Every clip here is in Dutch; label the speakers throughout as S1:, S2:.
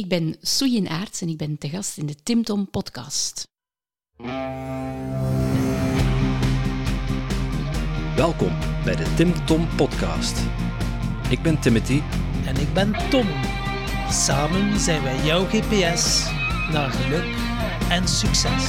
S1: Ik ben Soeyin Aarts en ik ben te gast in de Tim Tom podcast.
S2: Welkom bij de Tim Tom podcast. Ik ben Timothy
S3: En ik ben Tom. Samen zijn wij jouw GPS naar geluk en succes.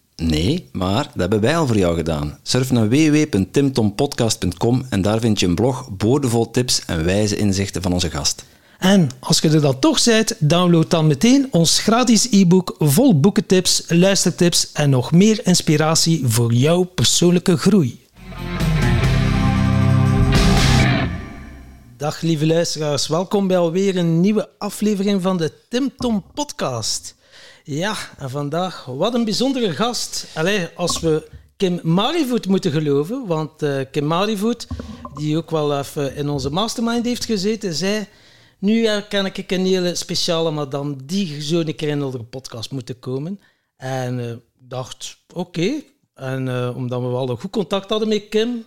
S2: Nee, maar dat hebben wij al voor jou gedaan. Surf naar www.timtompodcast.com en daar vind je een blog boordevol tips en wijze inzichten van onze gast.
S3: En als je er dan toch bent, download dan meteen ons gratis e-book vol boekentips, luistertips en nog meer inspiratie voor jouw persoonlijke groei. Dag lieve luisteraars, welkom bij alweer een nieuwe aflevering van de Tim Tom podcast. Ja, en vandaag wat een bijzondere gast. Allee, als we Kim Marivoet moeten geloven, want uh, Kim Marivoet, die ook wel even in onze mastermind heeft gezeten, zei... Nu herken ik een hele speciale madame die zo een keer in onze podcast moeten komen. En ik uh, dacht, oké. En uh, omdat we wel goed contact hadden met Kim,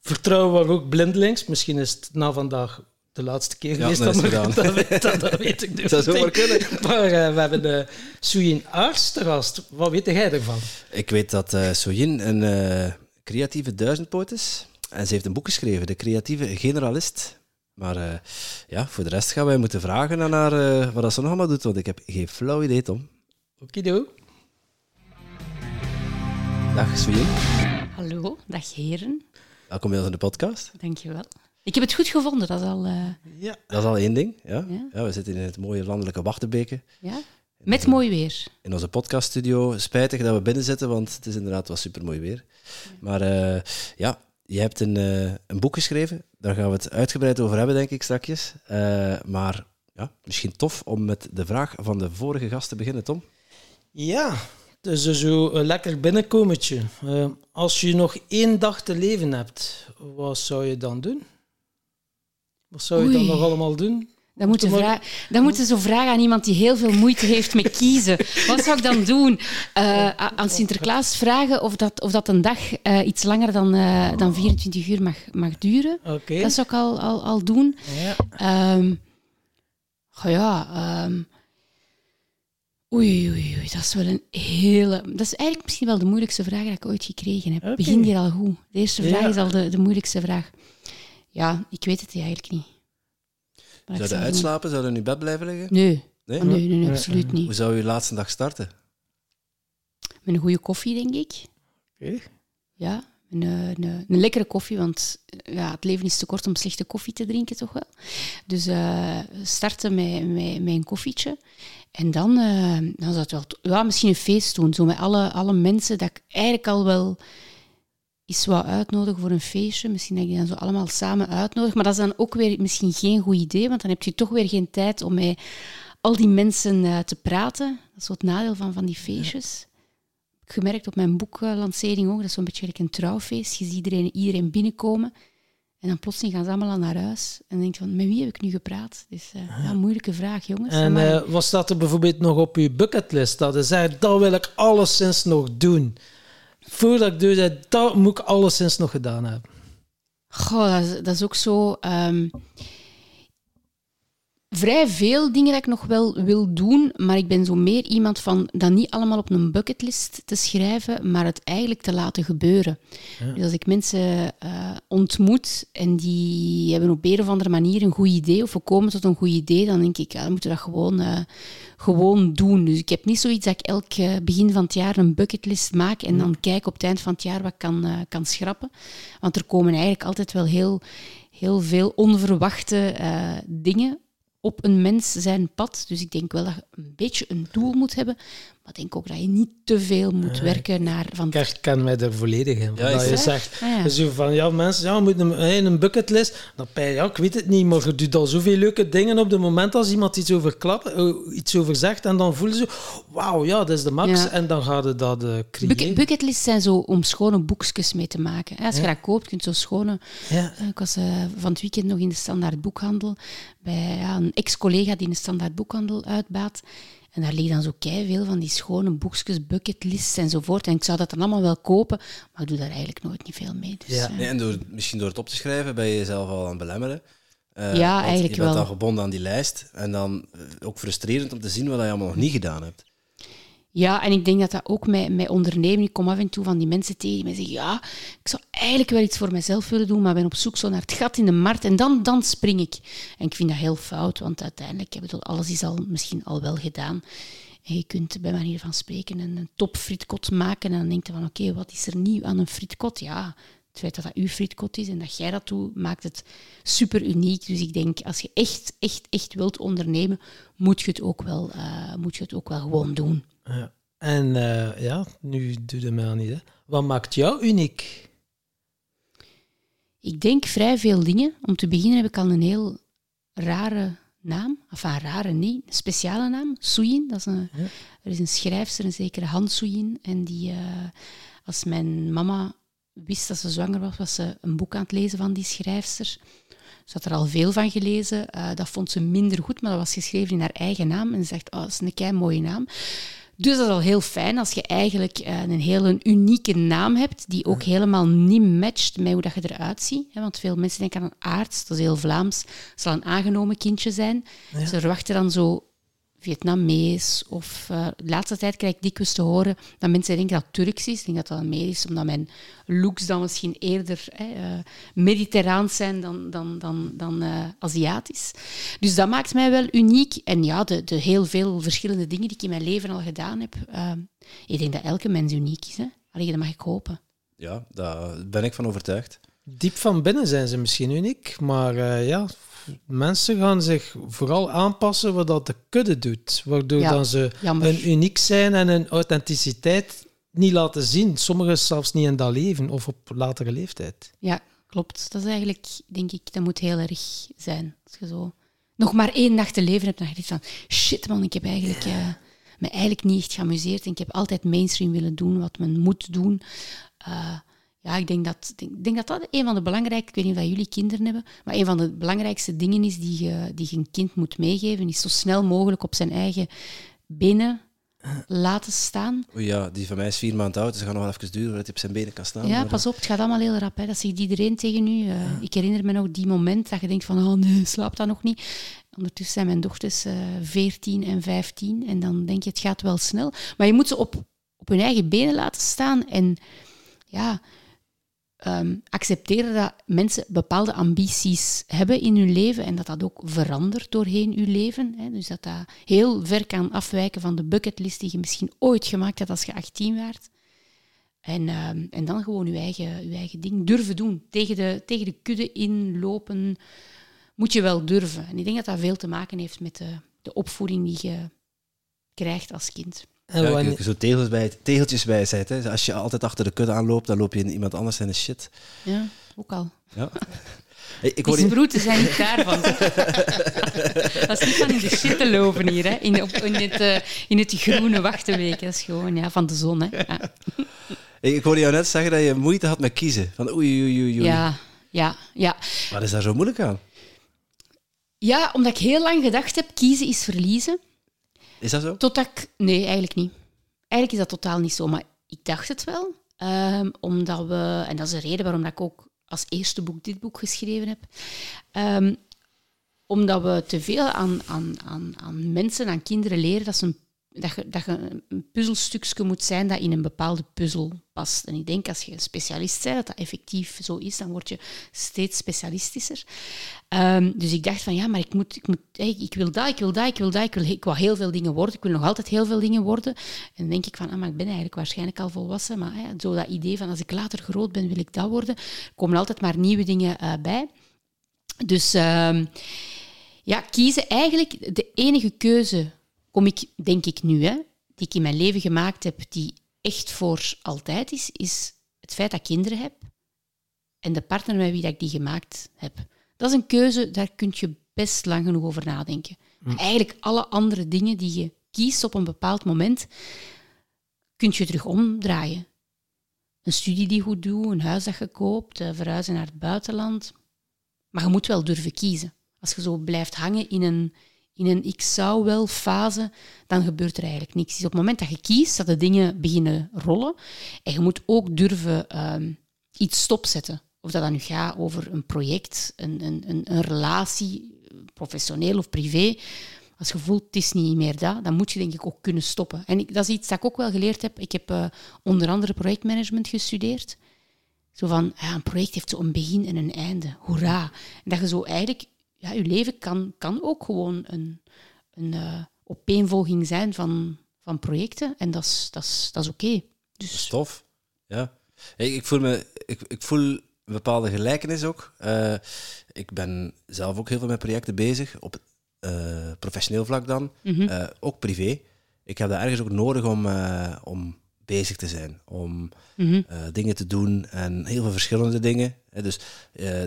S3: vertrouwen we ook blindelings. Misschien is het na vandaag de laatste keer geweest.
S2: Ja, dat,
S3: dat,
S2: gedaan.
S3: dat, dat, dat, weet ik niet.
S2: Dat zou maar kunnen.
S3: Maar uh, we hebben uh, Soeyin Aars te gast. Wat weet jij ervan?
S2: Ik weet dat uh, een creatieve duizendpoot is. En ze heeft een boek geschreven, De Creatieve Generalist. Maar uh, ja, voor de rest gaan wij moeten vragen aan haar uh, wat ze nog allemaal doet, want ik heb geen flauw idee, Tom.
S3: Okido.
S2: Dag, Swien.
S1: Hallo, dag heren.
S2: Welkom bij ons in de podcast.
S1: Dankjewel. Ik heb het goed gevonden, dat is al... Uh...
S3: Ja.
S2: Dat is al één ding, ja.
S1: Ja.
S2: ja. we zitten in het mooie landelijke Wachtenbeke.
S1: Ja? Met mooi weer.
S2: In onze podcaststudio. Spijtig dat we binnen zitten, want het is inderdaad wel super mooi weer. Maar uh, ja, je hebt een, uh, een boek geschreven. Daar gaan we het uitgebreid over hebben, denk ik, straks. Uh, maar ja, misschien tof om met de vraag van de vorige gast te beginnen, Tom.
S3: Ja, dus zo een lekker binnenkomertje. Uh, als je nog één dag te leven hebt, wat zou je dan doen? Wat zou je
S1: Oei.
S3: dan nog allemaal doen?
S1: Dan moeten, vra- dan moeten ze vragen aan iemand die heel veel moeite heeft met kiezen. Wat zou ik dan doen? Uh, aan Sinterklaas vragen of dat, of dat een dag uh, iets langer dan, uh, dan 24 uur mag, mag duren.
S3: Okay.
S1: Dat zou ik al, al, al doen.
S3: Ja.
S1: Um, oh ja, um, oei, oei, oei, dat is wel een hele... Dat is eigenlijk misschien wel de moeilijkste vraag die ik ooit gekregen heb.
S3: Okay.
S1: Begin hier al goed. De eerste vraag
S3: Ja.
S1: is al de, de moeilijkste vraag. Ja, ik weet het eigenlijk niet. Ik
S2: Zou je uitslapen? Zou je in je bed blijven liggen?
S1: Nee.
S2: Nee?
S1: Oh, nee, nee, absoluut niet.
S2: Hoe zou je laatste dag starten?
S1: Met een goede koffie, denk ik.
S3: Okay.
S1: Ja, een, een, een, lekkere koffie, want ja, het leven is te kort om slechte koffie te drinken, toch wel. Dus uh, starten met, met, met een koffietje. En dan, uh, dan zou het wel... Ja, misschien een feest doen, zo met alle, alle mensen dat ik eigenlijk al wel eens wou uitnodigen voor een feestje. Misschien dat ik die dan zo allemaal samen uitnodig. Maar dat is dan ook weer misschien geen goed idee, want dan heb je toch weer geen tijd om met al die mensen uh, te praten. Dat is wat het nadeel van, van die feestjes. Ja. Ik heb gemerkt op mijn boeklancering ook, dat is zo'n beetje like een trouwfeest. Je ziet iedereen, iedereen binnenkomen en dan plotseling gaan ze allemaal naar huis. En dan denk je van, met wie heb ik nu gepraat? Dus uh, ja, moeilijke vraag, jongens.
S3: En uh, wat staat er bijvoorbeeld nog op je bucketlist? Dat zei, dat wil ik alleszins nog doen. Voordat ik doe, dat moet ik alleszins nog gedaan hebben.
S1: Goh, dat is, dat is ook zo... Um, vrij veel dingen dat ik nog wel wil doen, maar ik ben zo meer iemand van dat niet allemaal op een bucketlist te schrijven, maar het eigenlijk te laten gebeuren. Ja. Dus als ik mensen uh, ontmoet en die hebben op een of andere manier een goed idee of we komen tot een goed idee, dan denk ik, ja, dan moeten we dat gewoon, uh, gewoon doen. Dus ik heb niet zoiets dat ik elk uh, begin van het jaar een bucketlist maak en dan kijk op het eind van het jaar wat ik kan, kan schrappen. Want er komen eigenlijk altijd wel heel, heel veel onverwachte dingen op een mens zijn pad. Dus ik denk wel dat je een beetje een doel moet hebben. Maar ik denk ook dat je niet te veel moet werken naar... Van,
S3: Ik herken mij er volledig in.
S2: Ja,
S3: dat je zegt,
S1: Ah, ja.
S3: zo van, ja, mensen, ja, we moeten een, een bucketlist. Dan ben je, ja, ik weet het niet, maar je doet al zoveel leuke dingen op het moment als iemand iets over, klapt, eh, iets over zegt. En dan voelen ze, wauw, ja, dat is de max.
S1: Ja.
S3: En dan gaat het dat eh creëren.
S1: Bucket, bucketlists zijn zo om schone boekjes mee te maken. hè. Als je dat koopt, kun je zo schone...
S3: Ja.
S1: Eh, Ik was van het weekend nog in de standaard boekhandel bij ja, een ex-collega die in de standaard boekhandel uitbaat. En daar liggen dan zo veel van die schone boekjes, bucketlists enzovoort. En ik zou dat dan allemaal wel kopen, maar ik doe daar eigenlijk nooit niet veel mee. Dus,
S3: Ja.
S1: eh,
S2: Nee, en door, misschien door het op te schrijven ben je jezelf al aan het belemmeren. Eh,
S1: Ja, eigenlijk
S2: Je bent
S1: wel.
S2: dan gebonden aan die lijst. En dan eh, ook frustrerend om te zien wat je allemaal nog niet gedaan hebt.
S1: Ja, en ik denk dat dat ook met, met ondernemen... Ik kom af en toe van die mensen tegen die mij zeggen... Ja, ik zou eigenlijk wel iets voor mezelf willen doen, maar ben op zoek zo naar het gat in de markt en dan, dan spring ik. En ik vind dat heel fout, want uiteindelijk... Ik bedoel, alles is al, misschien al wel gedaan. En je kunt bij manier van spreken een, een top frietkot maken en dan denk je van... Oké, wat is er nieuw aan een frietkot? Ja, het feit dat dat uw frietkot is en dat jij dat doet, maakt het super uniek. Dus ik denk, als je echt, echt, echt wilt ondernemen, moet je het ook wel, eh, moet je het ook wel gewoon doen.
S3: Ja. En eh, ja, nu doe je mij aan niet. Hè. Wat maakt jou uniek?
S1: Ik denk vrij veel dingen. Om te beginnen heb ik al een heel rare naam. Enfin, rare niet, een speciale naam. Soeyin. Dat is een,
S3: Ja.
S1: Er is een schrijfster, een zekere Hans Soeyin. En die, eh, als mijn mama wist dat ze zwanger was, was ze een boek aan het lezen van die schrijfster. Ze had er al veel van gelezen. Eh, dat vond ze minder goed, maar dat was geschreven in haar eigen naam. En ze zegt, oh, dat is een kei mooie naam. Dus dat is al heel fijn als je eigenlijk eh, een hele unieke naam hebt, die ook helemaal niet matcht met hoe dat je eruit ziet. Want veel mensen denken aan een aards, dat is heel Vlaams, zal een aangenomen kindje zijn. Ze verwachten dan zo Vietnamees. Of eh, de laatste tijd krijg ik dikwijls te horen dat mensen denken dat het Turks is. Ik denk dat dat meer is, omdat mijn looks dan misschien eerder hè, eh, mediterraans zijn dan, dan, dan, dan eh, Aziatisch. Dus dat maakt mij wel uniek. En ja, de, de heel veel verschillende dingen die ik in mijn leven al gedaan heb. ik denk dat elke mens uniek is. Hè? Allee, dat mag ik hopen.
S2: Ja, daar ben ik van overtuigd.
S3: Diep van binnen zijn ze misschien uniek, maar eh, ja, mensen gaan zich vooral aanpassen wat dat de kudde doet, waardoor
S1: Ja,
S3: dan ze
S1: jammer.
S3: hun uniek zijn en hun authenticiteit niet laten zien. Sommigen zelfs niet in dat leven of op latere leeftijd.
S1: Ja, klopt. Dat is eigenlijk, denk ik, dat moet heel erg zijn. Als je zo nog maar één nacht te leven hebt, dan denk je van, shit man, ik heb eigenlijk eh, me eigenlijk niet echt geamuseerd en ik heb altijd mainstream willen doen wat men moet doen. Eh, ja, ik denk dat, ik denk dat dat een van de belangrijke, ik weet niet of jullie kinderen hebben, maar een van de belangrijkste dingen is die je, die je een kind moet meegeven, is zo snel mogelijk op zijn eigen benen laten staan.
S2: Oei ja, die van mij is vier maanden oud, dus het gaat nog wel even duren voordat hij op zijn benen kan staan.
S1: Ja,
S2: maar,
S1: pas op, het gaat allemaal heel rap. Hè. Dat zegt iedereen tegen u. Eh, Ik herinner me nog die moment dat je denkt van, oh nee, slaapt dat nog niet. Ondertussen zijn mijn dochters eh 14 en 15 en dan denk je, het gaat wel snel. Maar je moet ze op, op hun eigen benen laten staan en ja, ehm, accepteren dat mensen bepaalde ambities hebben in hun leven en dat dat ook verandert doorheen hun leven. Hè. Dus dat dat heel ver kan afwijken van de bucketlist die je misschien ooit gemaakt hebt als je 18 waart. En, ehm, en dan gewoon je eigen, je eigen ding durven doen. Tegen de, tegen de kudde inlopen moet je wel durven. En ik denk dat dat veel te maken heeft met de, de opvoeding die je krijgt als kind.
S3: En
S2: Ja,
S3: wanneer-
S2: je- zo tegels bij, tegeltjes bij zet. Hè. Als je altijd achter de kudde aanloopt, dan loop je in iemand anders en shit.
S1: Ja, ook al.
S2: Ja. Hey, ik hoor
S1: Die sproeten zijn niet daarvan. dat is niet van in de shit te lopen hier, hè. In, op, in, het, eh, in het groene wachtenweek. Dat is gewoon ja, van de zon. Hè. Ja.
S2: Hey, ik hoorde jou net zeggen dat je moeite had met kiezen. Van oei, oei, oei, oei.
S1: ja, ja, ja.
S2: Wat is daar zo moeilijk aan?
S1: Ja, omdat ik heel lang gedacht heb, kiezen is verliezen.
S2: Is dat zo?
S1: Nee, eigenlijk niet. Eigenlijk is dat totaal niet zo, maar ik dacht het wel. Ehm, omdat we... En dat is de reden waarom ik ook als eerste boek dit boek geschreven heb. Ehm, omdat we te veel aan, aan, aan, aan mensen, aan kinderen leren dat, ze een, dat, je, dat je een puzzelstukje moet zijn dat in een bepaalde puzzel past. En ik denk als je een specialist bent, dat dat effectief zo is, dan word je steeds specialistischer. Ehm, dus ik dacht van ja, maar ik, moet, ik, moet, ik wil dat, ik wil dat, ik wil dat, ik wil, ik wil heel veel dingen worden. Ik wil nog altijd heel veel dingen worden. En dan denk ik van, ah, maar ik ben eigenlijk waarschijnlijk al volwassen. Maar zo dat idee van als ik later groot ben, wil ik dat worden. Er komen altijd maar nieuwe dingen eh, bij. Dus ehm, ja, kiezen eigenlijk de enige keuze, kom ik, denk ik nu, hè, die ik in mijn leven gemaakt heb, die echt voor altijd is, is het feit dat ik kinderen heb en de partner met wie dat ik die gemaakt heb. Dat is een keuze, daar kun je best lang genoeg over nadenken. Maar eigenlijk alle andere dingen die je kiest op een bepaald moment, kun je terug omdraaien. Een studie die goed doet, een huis dat je koopt, eh, verhuizen naar het buitenland. Maar je moet wel durven kiezen. Als je zo blijft hangen in een, in een ik zou wel fase, dan gebeurt er eigenlijk niks. Dus op het moment dat je kiest, dat de dingen beginnen rollen. En je moet ook durven ehm, iets stopzetten. Of dat dan nu gaat over een project, een, een, een, relatie, professioneel of privé. Als je voelt, het is niet meer dat, dan moet je denk ik ook kunnen stoppen. En ik, dat is iets dat ik ook wel geleerd heb. Ik heb uh, onder andere projectmanagement gestudeerd. Zo van, ja, een project heeft zo een begin en een einde. Hoera. En dat je zo eigenlijk... Ja, je leven kan, kan ook gewoon een, een uh, opeenvolging zijn van, van projecten. En dat is, dat is, dat is oké. Okay. Dus...
S2: Stof. Ja. Hey, ik voel me... Ik, ik voel een bepaalde gelijkenis ook. Uh, ik ben zelf ook heel veel met projecten bezig, op uh, professioneel vlak dan, mm -hmm. uh, ook privé. Ik heb dat ergens ook nodig om, om bezig te zijn, om mm -hmm. dingen te doen en heel veel verschillende dingen. Dus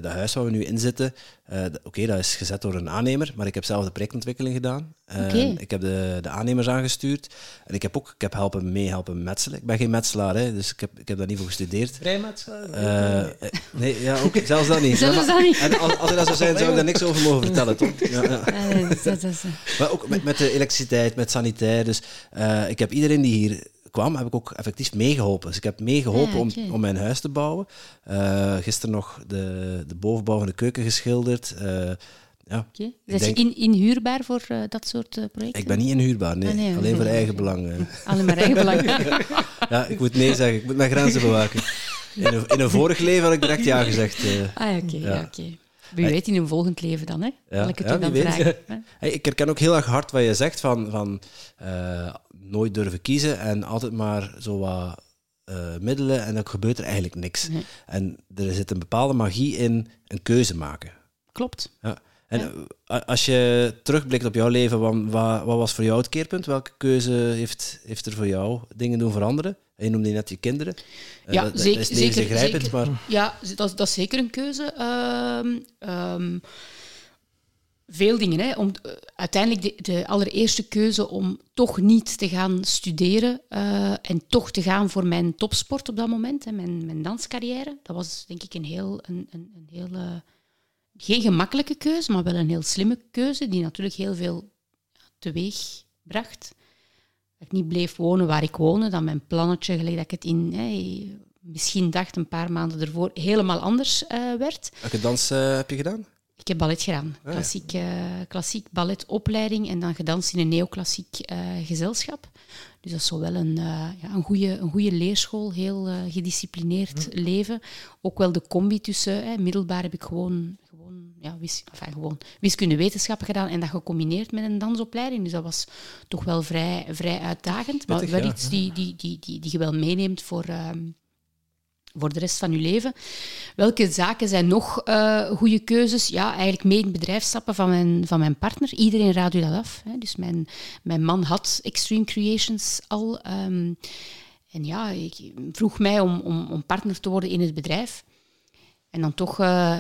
S2: dat huis waar we nu in zitten, oké, okay, dat is gezet door een aannemer, maar ik heb zelf de projectontwikkeling gedaan. Okay. Ik heb de, de aannemers aangestuurd en ik heb ook ik heb helpen meehelpen metselen. Ik ben geen metselaar, hè, dus ik heb, ik heb daar niet voor gestudeerd.
S3: Vrijmetselaar?
S2: Uh, nee, ja, ook, zelfs dat niet.
S1: zelfs dat niet.
S2: En als, als er dat zou zijn, zou ik daar niks over mogen vertellen, toch? Ja, ja. maar ook met, met de elektriciteit, met sanitair. Dus uh, ik heb iedereen die hier kwam, heb ik ook effectief meegeholpen. Dus ik heb meegeholpen
S1: Ah,
S2: om, om mijn huis te bouwen. Uh, gisteren nog de, de bovenbouw van de keuken geschilderd. Uh, ja.
S1: Is je in, inhuurbaar voor uh, dat soort projecten?
S2: Ik ben niet inhuurbaar, nee.
S1: Ah, nee,
S2: Alleen
S1: nee,
S2: voor
S1: nee,
S2: eigen belang. eh.
S1: Alleen maar eigen belang.
S2: ja, ik moet nee zeggen. Ik moet mijn grenzen bewaken. In een, in een vorig leven had ik direct ja gezegd. eh.
S1: ah, oké.
S2: Ja.
S1: Wie weet in een volgend leven dan, hè?
S2: Ja,
S1: het
S2: ja,
S1: dan vragen?
S2: Hey, ik herken ook heel erg hard wat je zegt van, van eh, nooit durven kiezen en altijd maar zo wat eh, middelen en dan gebeurt er eigenlijk niks.
S1: Nee.
S2: En er zit een bepaalde magie in een keuze maken.
S1: Klopt.
S2: Ja. En
S1: Ja.
S2: als je terugblikt op jouw leven, wat, wat, wat was voor jou het keerpunt? Welke keuze heeft, heeft er voor jou dingen doen veranderen? En je noemde net je kinderen. Eh,
S1: Ja,
S2: dat, dat
S1: zeker-
S2: is
S1: zeker- zeker.
S2: maar
S1: Ja, dat, dat is zeker een keuze. Ehm, ehm, veel dingen. Hè. Om, eh, uiteindelijk de, de allereerste keuze om toch niet te gaan studeren eh, en toch te gaan voor mijn topsport op dat moment, hè, mijn, mijn danscarrière. Dat was denk ik een heel, een, een, een heel geen gemakkelijke keuze, maar wel een heel slimme keuze, die natuurlijk heel veel teweeg bracht. Dat ik niet bleef wonen waar ik woonde, dat mijn plannetje, gelijk dat ik het in misschien dacht een paar maanden ervoor, helemaal anders eh, werd.
S2: welke dans eh, heb je gedaan?
S1: Ik heb ballet gedaan.
S2: ja.
S1: Klassiek, eh, klassiek balletopleiding en dan gedanst in een neoclassiek gezelschap. Dus dat is zo wel een, ja, een, goede, een goede leerschool, heel gedisciplineerd leven. Ook wel de combi tussen, middelbaar heb ik gewoon, ja, wis, enfin, gewoon wiskunde wetenschappen gedaan en dat gecombineerd met een dansopleiding. Dus dat was toch wel vrij, vrij uitdagend. Maar wel iets die, die, die, die, die je wel meeneemt voor... ehm, voor de rest van je leven. Welke zaken zijn nog eh, goede keuzes? Ja, eigenlijk mee in het bedrijf stappen van mijn, van mijn partner. Iedereen raadt u dat af. Hè. Dus mijn, mijn man had Extreme Creations al. ehm, en ja, ik vroeg mij om, om, om partner te worden in het bedrijf. En dan toch eh,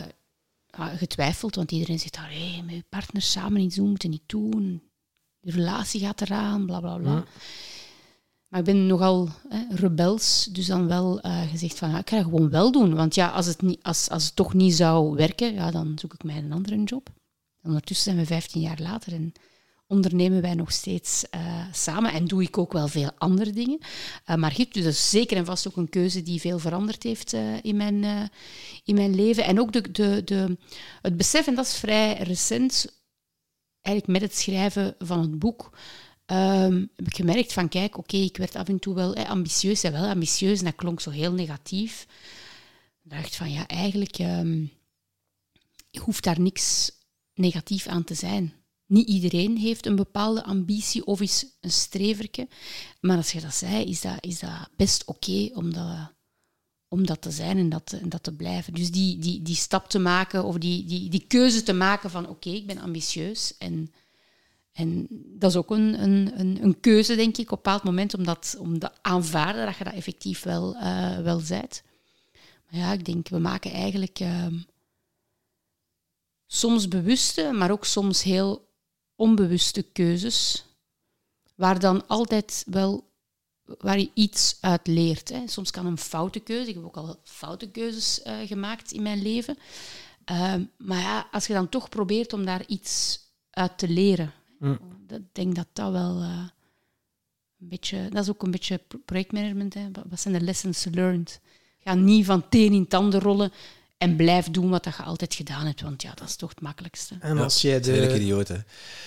S1: getwijfeld, want iedereen zegt, hey, met je partner samen iets doen, moeten niet doen. Je relatie gaat eraan, bla bla bla. Maar ik ben nogal hè, rebels, dus dan wel eh, gezegd van ja, ik ga gewoon wel doen. Want ja, als het, niet, als, als het toch niet zou werken, ja, dan zoek ik mij een andere job. En ondertussen zijn we 15 jaar later en ondernemen wij nog steeds eh, samen. En doe ik ook wel veel andere dingen. Eh, maar dus dat is zeker en vast ook een keuze die veel veranderd heeft eh, in, mijn, in mijn leven. En ook de, de, de, het besef, en dat is vrij recent, eigenlijk met het schrijven van het boek, ehm, heb ik gemerkt van, kijk, oké, ik werd af en toe wel ambitieus, en wel ambitieus, en dat klonk zo heel negatief. Ik dacht van, ja, eigenlijk ehm, hoeft daar niks negatief aan te zijn. Niet iedereen heeft een bepaalde ambitie of is een streverke. Maar als je dat zei, is dat, is dat best oké om, dat, om dat te zijn en dat, en dat te blijven. Dus die, die, die stap te maken of die, die, die keuze te maken van oké, ik ben ambitieus en, En dat is ook een, een, een, een keuze, denk ik, op een bepaald moment, om dat te aanvaarden dat je dat effectief wel, uh, wel zijt. Maar ja, ik denk, we maken eigenlijk uh, soms bewuste, maar ook soms heel onbewuste keuzes, waar dan altijd wel waar je iets uit leert. Hè. Soms kan een foute keuze, ik heb ook al foute keuzes uh, gemaakt in mijn leven. Uh, maar ja, als je dan toch probeert om daar iets uit te leren, mm. ik denk dat dat wel uh, een beetje, dat is ook een beetje projectmanagement. Hè. Wat zijn de lessons learned? Ga niet van teen in tanden rollen en blijf doen wat je altijd gedaan hebt, want ja, dat is toch het makkelijkste.
S3: En als jij de,
S2: idioot, hè?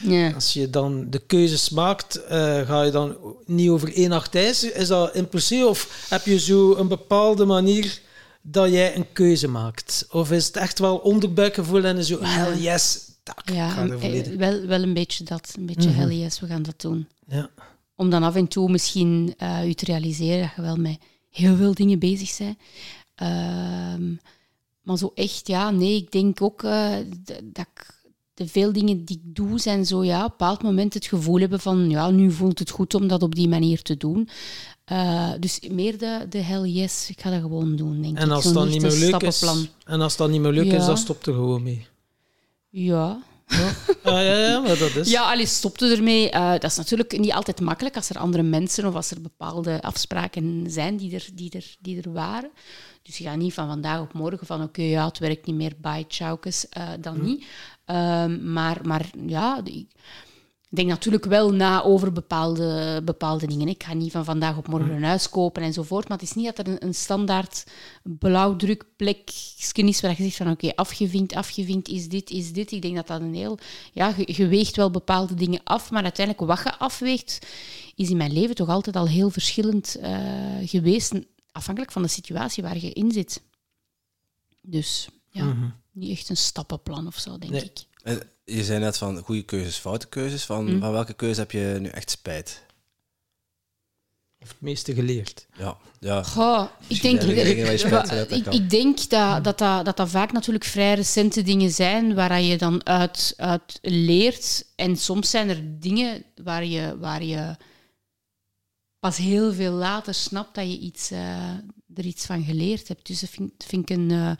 S1: Ja.
S3: Als je dan de keuzes maakt, uh, ga je dan niet over één nacht ijs? Is dat impulsief of heb je zo een bepaalde manier dat jij een keuze maakt? Of is het echt wel onderbuikgevoel en zo, hell yes, tak,
S1: ja,
S3: ga er
S1: wel, wel een beetje dat, een beetje mm hell yes, we gaan dat doen.
S3: Ja.
S1: Om dan af en toe misschien uh, je te realiseren dat je wel met heel veel dingen bezig bent. Uh, maar zo echt, ja, nee, ik denk ook uh, dat ik de veel dingen die ik doe, zijn zo ja, op een bepaald moment het gevoel hebben van ja, nu voelt het goed om dat op die manier te doen. Uh, dus meer de, de hell yes, ik ga dat gewoon doen, denk
S3: en
S1: ik.
S3: Als dat niet meer leuk is, en als dat niet meer leuk ja. is, dan stopt er gewoon mee.
S1: Ja.
S3: Ja, ah, ja, ja, maar dat is...
S1: Ja, Ali stopte ermee. Uh, dat is natuurlijk niet altijd makkelijk als er andere mensen of als er bepaalde afspraken zijn die er, die er, die er waren. Dus je gaat niet van vandaag op morgen van oké, okay, ja, het werkt niet meer, bye, tjaukes, uh, dan hm. niet. Um, maar, maar ja, ik denk natuurlijk wel na over bepaalde, bepaalde dingen. Ik ga niet van vandaag op morgen een huis kopen enzovoort, maar het is niet dat er een, een standaard blauwdrukplekje is waar je zegt van oké, okay, afgevinkt, afgevinkt, is dit, is dit. Ik denk dat dat een heel... Ja, je, je weegt wel bepaalde dingen af, maar uiteindelijk wat je afweegt, is in mijn leven toch altijd al heel verschillend uh, geweest afhankelijk van de situatie waar je in zit. Dus ja, mm -hmm. niet echt een stappenplan of zo, denk nee. ik.
S2: Je zei net van goede keuzes, foute keuzes. Van, mm. van welke keuze heb je nu echt spijt?
S3: Of het meeste geleerd?
S2: Ja, ja.
S1: Goh, ik, denk, spijt, ik, ik, denk dat dat, dat, dat dat vaak natuurlijk vrij recente dingen zijn waar je dan uit, uit leert. En soms zijn er dingen waar je, waar je pas heel veel later snapt dat je iets, uh, er iets van geleerd hebt. Dus dat vind, vind ik een, uh,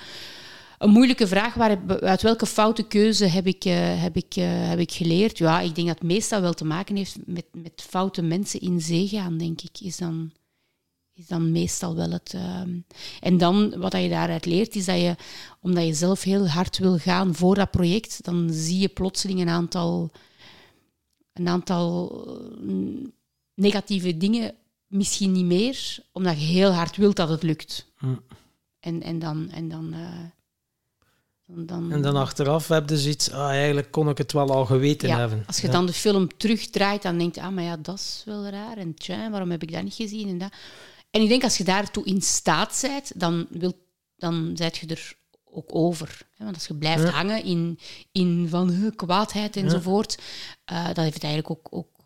S1: een moeilijke vraag. Waar, uit welke foute keuze heb ik, uh, heb, ik, heb ik geleerd? Ja, ik denk dat het meestal wel te maken heeft met, met foute mensen in zee gaan, denk ik. Is dan, is dan meestal wel het... en dan, wat je daaruit leert, is dat je, omdat je zelf heel hard wil gaan voor dat project, dan zie je plotseling een aantal... Een aantal negatieve dingen misschien niet meer, omdat je heel hard wilt dat het lukt.
S3: Hm.
S1: En, en dan... En dan, uh, dan,
S3: en dan achteraf heb je zoiets, ah, eigenlijk kon ik het wel al geweten
S1: ja,
S3: hebben.
S1: Als je ja. dan de film terugdraait, dan denk je, ah, maar ja, dat is wel raar. En tja, waarom heb ik dat niet gezien? En, dat. en ik denk, als je daartoe in staat bent, dan, wil, dan zijt je er ook over. Want als je blijft ja. hangen in, in van uh, kwaadheid enzovoort, uh, dat heeft eigenlijk ook, ook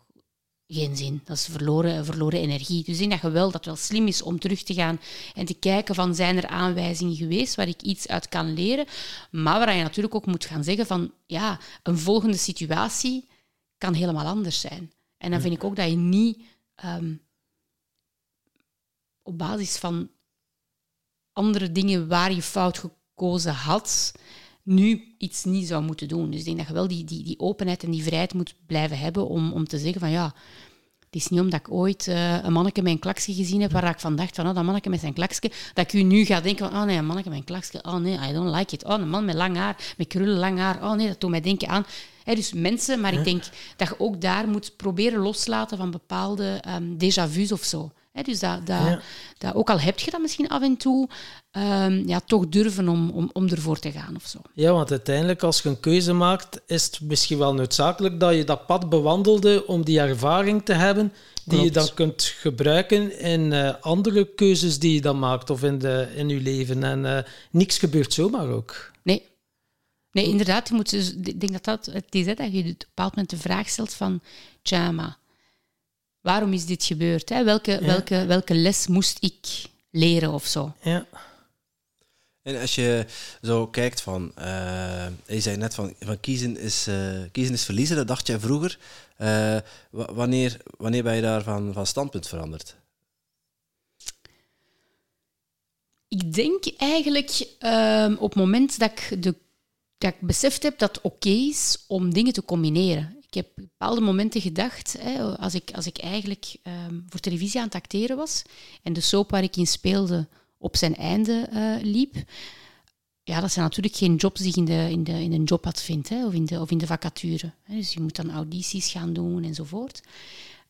S1: geen zin. Dat is verloren, verloren energie. Dus ik denk dat je wel, dat het wel slim is om terug te gaan en te kijken van zijn er aanwijzingen geweest waar ik iets uit kan leren. Maar waar je natuurlijk ook moet gaan zeggen van ja, een volgende situatie kan helemaal anders zijn. En dan vind ik ook dat je niet um, op basis van andere dingen waar je fout gekozen had, nu iets niet zou moeten doen. Dus ik denk dat je wel die, die, die openheid en die vrijheid moet blijven hebben om, om te zeggen van ja, het is niet omdat ik ooit uh, een manneke met een klaksje gezien heb, waar ik van dacht van oh, dat manneke met zijn klaksje, dat ik u nu ga denken van oh nee, een manneke met een klaksje, oh nee, I don't like it. Oh, een man met lang haar, met krullen lang haar, oh nee, dat doet mij denken aan... He, dus mensen, maar ik denk dat je ook daar moet proberen loslaten van bepaalde um, déjà vu's of zo. He, dus dat, dat, ja. dat, ook al heb je dat misschien af en toe, um, ja, toch durven om, om, om ervoor te gaan of zo.
S3: Ja, want uiteindelijk als je een keuze maakt, is het misschien wel noodzakelijk dat je dat pad bewandelde om die ervaring te hebben die Klopt. je dan kunt gebruiken in uh, andere keuzes die je dan maakt of in, de, in je leven. En uh, niks gebeurt zomaar ook.
S1: Nee. Nee, inderdaad. Je moet dus, ik denk dat dat het is, hè, dat je op een bepaald moment de vraag stelt van... Tja, maar waarom is dit gebeurd? Hè? Welke, ja. welke, welke les moest ik leren of zo?
S3: Ja.
S2: En als je zo kijkt van, uh, je zei net van, van kiezen, is, uh, kiezen is verliezen, dat dacht jij vroeger. Uh, wanneer, wanneer ben je daar van, van standpunt veranderd?
S1: Ik denk eigenlijk uh, op het moment dat ik, de, dat ik beseft heb dat het oké is om dingen te combineren. Ik heb bepaalde momenten gedacht, hè, als, ik, als ik eigenlijk um, voor televisie aan het acteren was en de soap waar ik in speelde op zijn einde uh, liep, ja, dat zijn natuurlijk geen jobs die in, de, in, de, in een jobpad vindt hè, of, in de, of in de vacature. Hè. Dus je moet dan audities gaan doen enzovoort.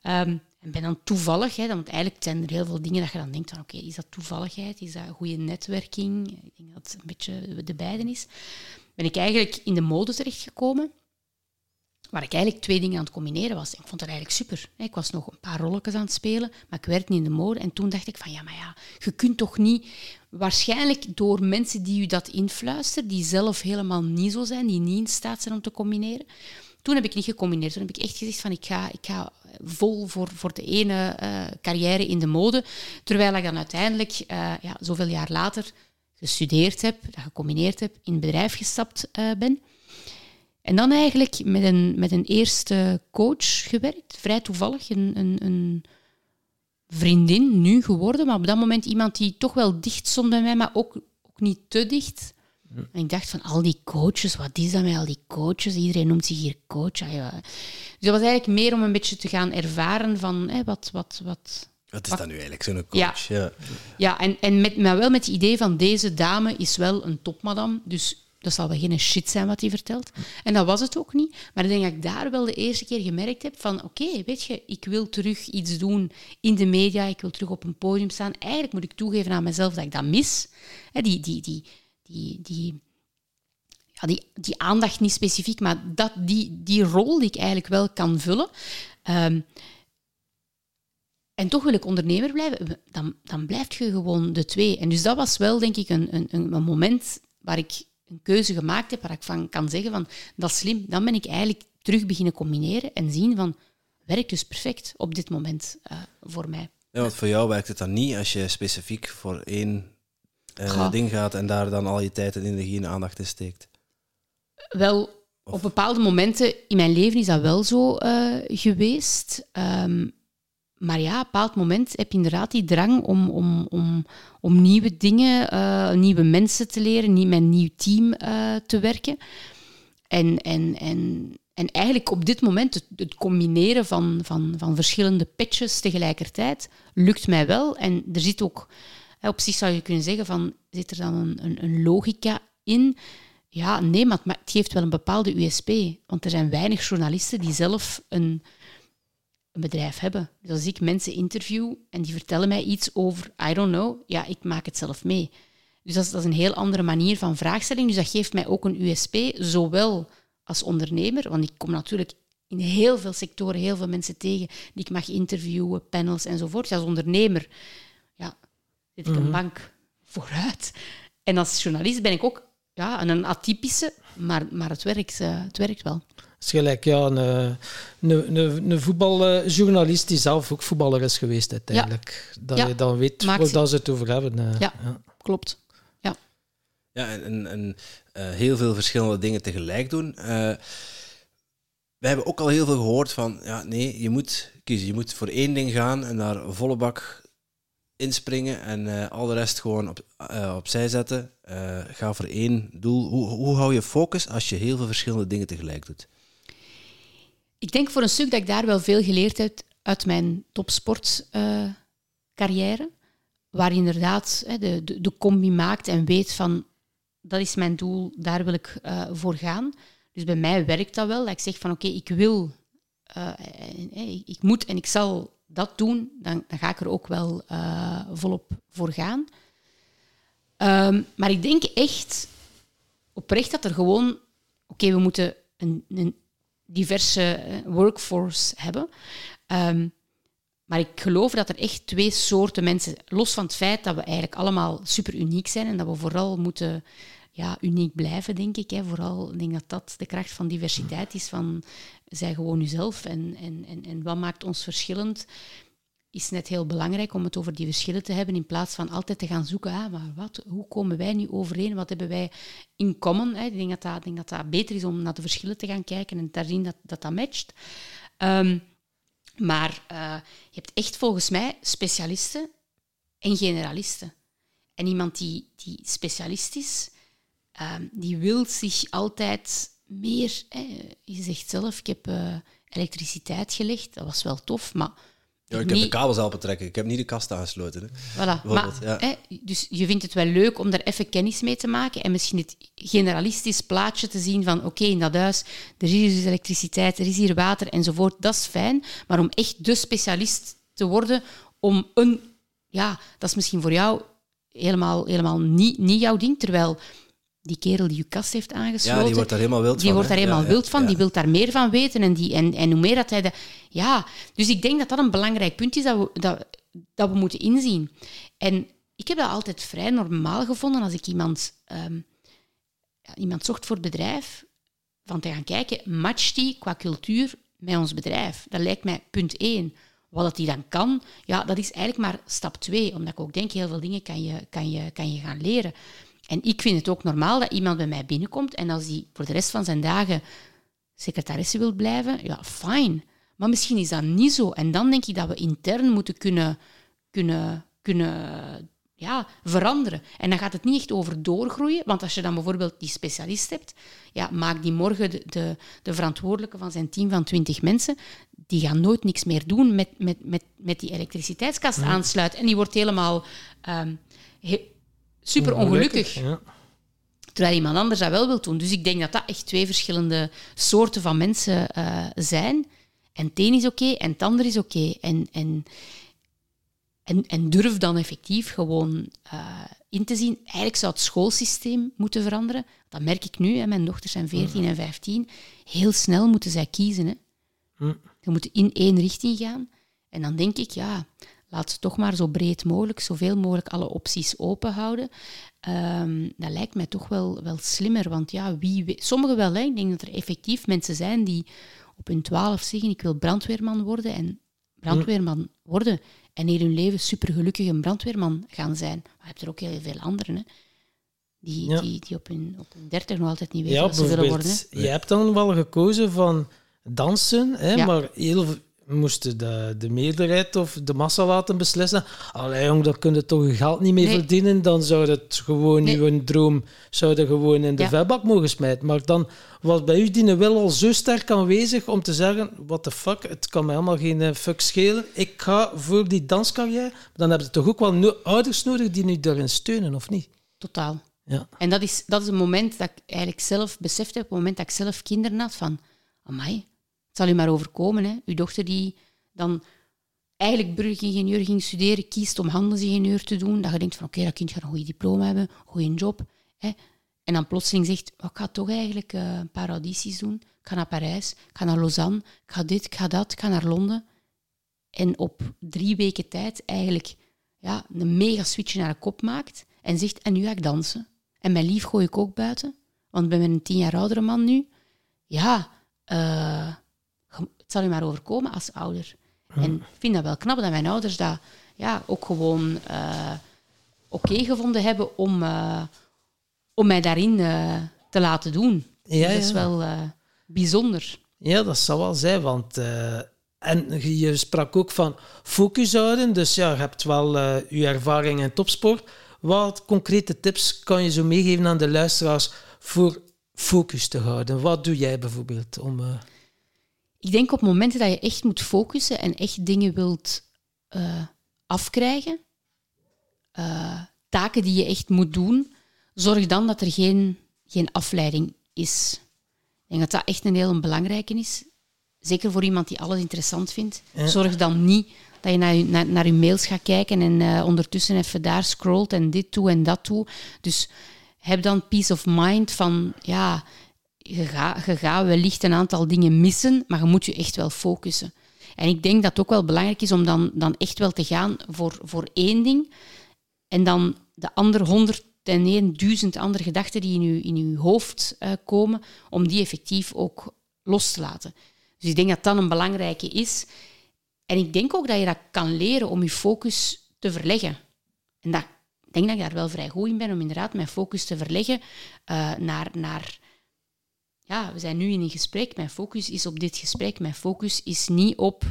S1: Um, en ben dan toevallig, hè, dan, eigenlijk zijn er heel veel dingen dat je dan denkt van oké, is dat toevalligheid, is dat goede netwerking? Ik denk dat het een beetje de beide is. Ben ik eigenlijk in de mode terechtgekomen, waar ik eigenlijk twee dingen aan het combineren was. Ik vond dat eigenlijk super. Ik was nog een paar rolletjes aan het spelen, maar ik werkte niet in de mode. En toen dacht ik van ja, maar ja, je kunt toch niet... Waarschijnlijk door mensen die u dat influisteren, die zelf helemaal niet zo zijn, die niet in staat zijn om te combineren. Toen heb ik niet gecombineerd. Toen heb ik echt gezegd van ik ga, ik ga vol voor, voor de ene uh, carrière in de mode. Terwijl ik dan uiteindelijk, uh, ja, zoveel jaar later, gestudeerd heb, dat gecombineerd heb, in het bedrijf gestapt uh, ben. En dan eigenlijk met een, met een eerste coach gewerkt, vrij toevallig, een, een, een vriendin nu geworden, maar op dat moment iemand die toch wel dicht stond bij mij, maar ook, ook niet te dicht. En ik dacht van al die coaches, wat is dat met al die coaches? Iedereen noemt zich hier coach. Ah, ja. Dus dat was eigenlijk meer om een beetje te gaan ervaren van wat, wat, wat,
S2: wat is dat nu eigenlijk, zo'n coach?
S1: Ja, ja. ja en, en met, maar wel met het idee van deze dame is wel een topmadam, dus dat zal wel geen shit zijn wat hij vertelt. En dat was het ook niet. Maar ik denk dat ik daar wel de eerste keer gemerkt heb van oké, weet je, ik wil terug iets doen in de media, ik wil terug op een podium staan. Eigenlijk moet ik toegeven aan mezelf dat ik dat mis. die, die, die, die, die, ja, die, die aandacht niet specifiek, maar dat, die, die rol die ik eigenlijk wel kan vullen. Um, en toch wil ik ondernemer blijven, dan, dan blijf je gewoon de twee. En dus dat was wel, denk ik, een, een, een moment waar ik een keuze gemaakt heb, waar ik van kan zeggen van, dat is slim. Dan ben ik eigenlijk terug beginnen combineren en zien van, werkt dus perfect op dit moment uh, voor mij.
S2: Ja, want voor jou werkt het dan niet als je specifiek voor één uh, ding gaat en daar dan al je tijd en energie en aandacht in steekt?
S1: Wel, op bepaalde momenten in mijn leven is dat wel zo uh, geweest. Um, maar ja, op een bepaald moment heb je inderdaad die drang om, om, om, om nieuwe dingen, uh, nieuwe mensen te leren, niet met een nieuw team uh, te werken. En, en, en, en eigenlijk op dit moment het, het, combineren van, van, van verschillende patches tegelijkertijd lukt mij wel. En er zit ook op zich zou je kunnen zeggen van, zit er dan een, een, een logica in? Ja, nee, maar het geeft wel een bepaalde USP. Want er zijn weinig journalisten die zelf een, een bedrijf hebben. Dus als ik mensen interview en die vertellen mij iets over, I don't know, ja, ik maak het zelf mee. Dus dat is, dat is een heel andere manier van vraagstelling. Dus dat geeft mij ook een USP, zowel als ondernemer, want ik kom natuurlijk in heel veel sectoren heel veel mensen tegen die ik mag interviewen, panels enzovoort. Als ondernemer zit ik een mhm. bank vooruit. En als journalist ben ik ook ja, een atypische, maar, maar het, werkt, uh, het werkt wel.
S3: Het is gelijk ja, een, een, een, een voetbaljournalist die zelf ook voetballer is geweest uiteindelijk. Dat je dan weet waar dat ze het over hebben. Uh,
S1: ja, ja, klopt. Ja,
S2: ja en, en uh, heel veel verschillende dingen tegelijk doen. we hebben ook al heel veel gehoord van, ja, nee, je moet kiezen. Je moet voor één ding gaan en daar volle bak inspringen en uh, al de rest gewoon op, uh, opzij zetten. Uh, ga voor één doel. Hoe, hoe hou je focus als je heel veel verschillende dingen tegelijk doet?
S1: Ik denk voor een stuk dat ik daar wel veel geleerd heb uit mijn topsportcarrière. waar inderdaad de, de, de, combi maakt en weet van dat is mijn doel, daar wil ik voor gaan. Dus bij mij werkt dat wel. Dat ik zeg van oké, ik wil, ik moet en ik zal dat doen, dan, dan ga ik er ook wel uh, volop voor gaan. Um, maar ik denk echt oprecht dat er gewoon... Oké, we moeten een, een diverse eh, workforce hebben. Um, maar ik geloof dat er echt twee soorten mensen... Los van het feit dat we eigenlijk allemaal super uniek zijn en dat we vooral moeten ja, uniek blijven, denk ik. Hè. Vooral, ik denk dat dat de kracht van diversiteit is, van zij gewoon jezelf en, en, en, en wat maakt ons verschillend. Is net heel belangrijk om het over die verschillen te hebben, in plaats van altijd te gaan zoeken, ah, maar wat, hoe komen wij nu overeen, wat hebben wij in common? Hè? Ik, denk dat dat, dat dat beter is om naar de verschillen te gaan kijken en zien dat dat, dat matcht. Ehm, maar uh, je hebt echt volgens mij specialisten en generalisten. En iemand die, die specialist is, um, die wil zich altijd meer... Hè, je zegt zelf, ik heb uh, elektriciteit gelegd, dat was wel tof, maar
S2: ja, ik heb de kabels helpen trekken. Ik heb niet de kast aangesloten. Hè.
S1: Voilà. Maar,
S2: ja.
S1: hè, dus je vindt het wel leuk om daar even kennis mee te maken en misschien het generalistisch plaatje te zien van oké, in dat huis, er is hier dus elektriciteit, er is hier water enzovoort. Dat is fijn. Maar om echt de specialist te worden, om een... Ja, dat is misschien voor jou helemaal, helemaal niet, niet jouw ding, terwijl die kerel die je kast heeft aangesloten...
S2: Ja, die wordt daar helemaal wild
S1: die
S2: van.
S1: wordt daar helemaal
S2: ja,
S1: wild van,
S2: ja.
S1: die wil daar meer van weten. En, die, en, en hoe meer dat hij... De, ja, dus ik denk dat dat een belangrijk punt is dat we, dat, dat we moeten inzien. En ik heb dat altijd vrij normaal gevonden als ik iemand, um, iemand zocht voor het bedrijf, van te gaan kijken, matcht die qua cultuur met ons bedrijf? Dat lijkt mij punt één. Wat dat die dan kan, ja, dat is eigenlijk maar stap twee. Omdat ik ook denk, heel veel dingen kan je, kan je, kan je gaan leren. En ik vind het ook normaal dat iemand bij mij binnenkomt en als die voor de rest van zijn dagen secretaresse wil blijven, ja, fijn. Maar misschien is dat niet zo. En dan denk ik dat we intern moeten kunnen, kunnen, kunnen ja, veranderen. En dan gaat het niet echt over doorgroeien, want als je dan bijvoorbeeld die specialist hebt, ja, maak die morgen de, de, de verantwoordelijke van zijn team van 20 mensen, die gaan nooit niks meer doen met, met, met, met die elektriciteitskast
S3: Nee.
S1: aansluiten. En die wordt helemaal ehm, he- super ongelukkig.
S3: Ja.
S1: Terwijl iemand anders dat wel wil doen. Dus ik denk dat dat echt twee verschillende soorten van mensen eh, zijn. En het een is oké en het ander is oké. En, en, en, en durf dan effectief gewoon eh, in te zien. Eigenlijk zou het schoolsysteem moeten veranderen. Dat merk ik nu. Hè. Mijn dochters zijn 14 en 15. Heel snel moeten zij kiezen. Hè.
S3: Hm.
S1: Ze moeten in één richting gaan. En dan denk ik, ja, laat ze toch maar zo breed mogelijk, zoveel mogelijk alle opties open houden. Ehm, dat lijkt mij toch wel, wel slimmer. Want ja, wie weet, sommigen wel. Hè. Ik denk dat er effectief mensen zijn die op hun twaalf zeggen, ik wil brandweerman worden. En brandweerman worden. En in hun leven supergelukkig een brandweerman gaan zijn. Maar je hebt er ook heel veel anderen. Hè. Die,
S3: Ja.
S1: die, die op hun op hun dertig nog altijd niet weten
S3: Ja,
S1: wat ze willen worden. Hè.
S3: je hebt dan wel gekozen van dansen, hè,
S1: Ja.
S3: maar heel v- moesten de, de meerderheid of de massa laten beslissen. Allee jong, daar kun je toch je geld niet mee
S1: Nee.
S3: verdienen. Dan zou het gewoon,
S1: Nee.
S3: uw droom, zou je gewoon in de
S1: Ja.
S3: vuilbak mogen smijten. Maar dan was bij u die wil al zo sterk aanwezig om te zeggen, what the fuck, het kan mij helemaal geen eh, fuck schelen. Ik ga voor die danscarrière. Dan hebben ze toch ook wel no- ouders nodig die nu daarin steunen, of niet?
S1: Totaal.
S3: Ja.
S1: En dat is, dat is een moment dat ik eigenlijk zelf besefte, op het moment dat ik zelf kinderen had, van, amai, het zal u maar overkomen. Hè. Uw dochter die dan eigenlijk burgeringenieur ging studeren, kiest om handelsingenieur te doen, dat je denkt van, oké, dat kind gaat een goede diploma hebben, goede job. Hè. En dan plotseling zegt, ik ga toch eigenlijk eh, een paar audities doen. Ik ga naar Parijs, ik ga naar Lausanne, ik ga dit, ik ga dat, ik ga naar Londen. En op drie weken tijd eigenlijk ja, een mega switch naar de kop maakt en zegt, en nu ga ik dansen. En mijn lief gooi ik ook buiten, want ik ben met een tien jaar oudere man nu. Ja, ge- het zal u maar overkomen als ouder. En ik vind dat wel knap dat mijn ouders dat ja, ook gewoon eh, oké gevonden hebben om, eh, om mij daarin eh, te laten doen.
S3: Ja,
S1: dat is
S3: ja.
S1: wel bijzonder.
S3: Ja, dat zal wel zijn, want... en je- sprak ook van focus houden, dus ja, je hebt wel je ervaring in topsport. Wat concrete tips kan je zo meegeven aan de luisteraars voor focus te houden? Wat doe jij bijvoorbeeld om...
S1: Ik denk op momenten dat je echt moet focussen en echt dingen wilt eh, afkrijgen, eh, taken die je echt moet doen, zorg dan dat er geen, geen afleiding is. Ik denk dat dat echt een heel belangrijke is. Zeker voor iemand die alles interessant vindt.
S3: Ja.
S1: Zorg dan niet dat je naar je, naar, naar je mails gaat kijken en eh, ondertussen even daar scrolt en dit toe en dat toe. Dus heb dan peace of mind van, ja, je gaat wellicht een aantal dingen missen, maar je moet je echt wel focussen. En ik denk dat het ook wel belangrijk is om dan, dan echt wel te gaan voor, voor één ding en dan de andere honderd en duizend andere gedachten die in je, in uw hoofd eh, komen, om die effectief ook los te laten. Dus ik denk dat dat een belangrijke is. En ik denk ook dat je dat kan leren om je focus te verleggen. En dat, ik denk dat ik daar wel vrij goed in ben om inderdaad mijn focus te verleggen uh, naar, naar... Ja, we zijn nu in een gesprek. Mijn focus is op dit gesprek. Mijn focus is niet op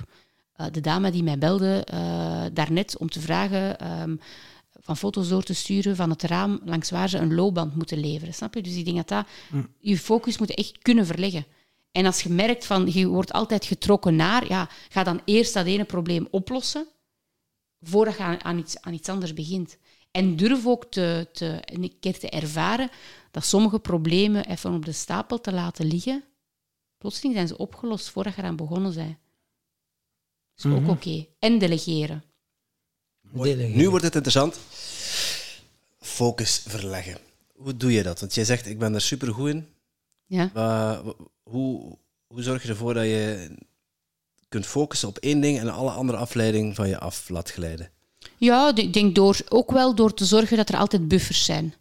S1: uh, de dame die mij belde uh, daarnet om te vragen... Um, van foto's door te sturen van het raam langs waar ze een loopband moeten leveren. Snap je? Dus ik denk dat, dat mm. je focus moet echt kunnen verleggen. En als je merkt van je wordt altijd getrokken naar, ja, ga dan eerst dat ene probleem oplossen voordat je aan, iets, aan iets anders begint. En durf ook te, te, een keer te ervaren dat sommige problemen even op de stapel te laten liggen. Plotseling zijn ze opgelost voordat je eraan begonnen bent. Dat is ook mhm. oké. En delegeren.
S2: delegeren. Nu wordt het interessant. Focus verleggen. Hoe doe je dat? Want jij zegt, ik ben er super goed in.
S1: Ja.
S2: hoe, hoe zorg je ervoor dat je kunt focussen op één ding en alle andere afleiding van je af laat glijden?
S1: Ja, ik denk door, ook wel door te zorgen dat er altijd buffers zijn.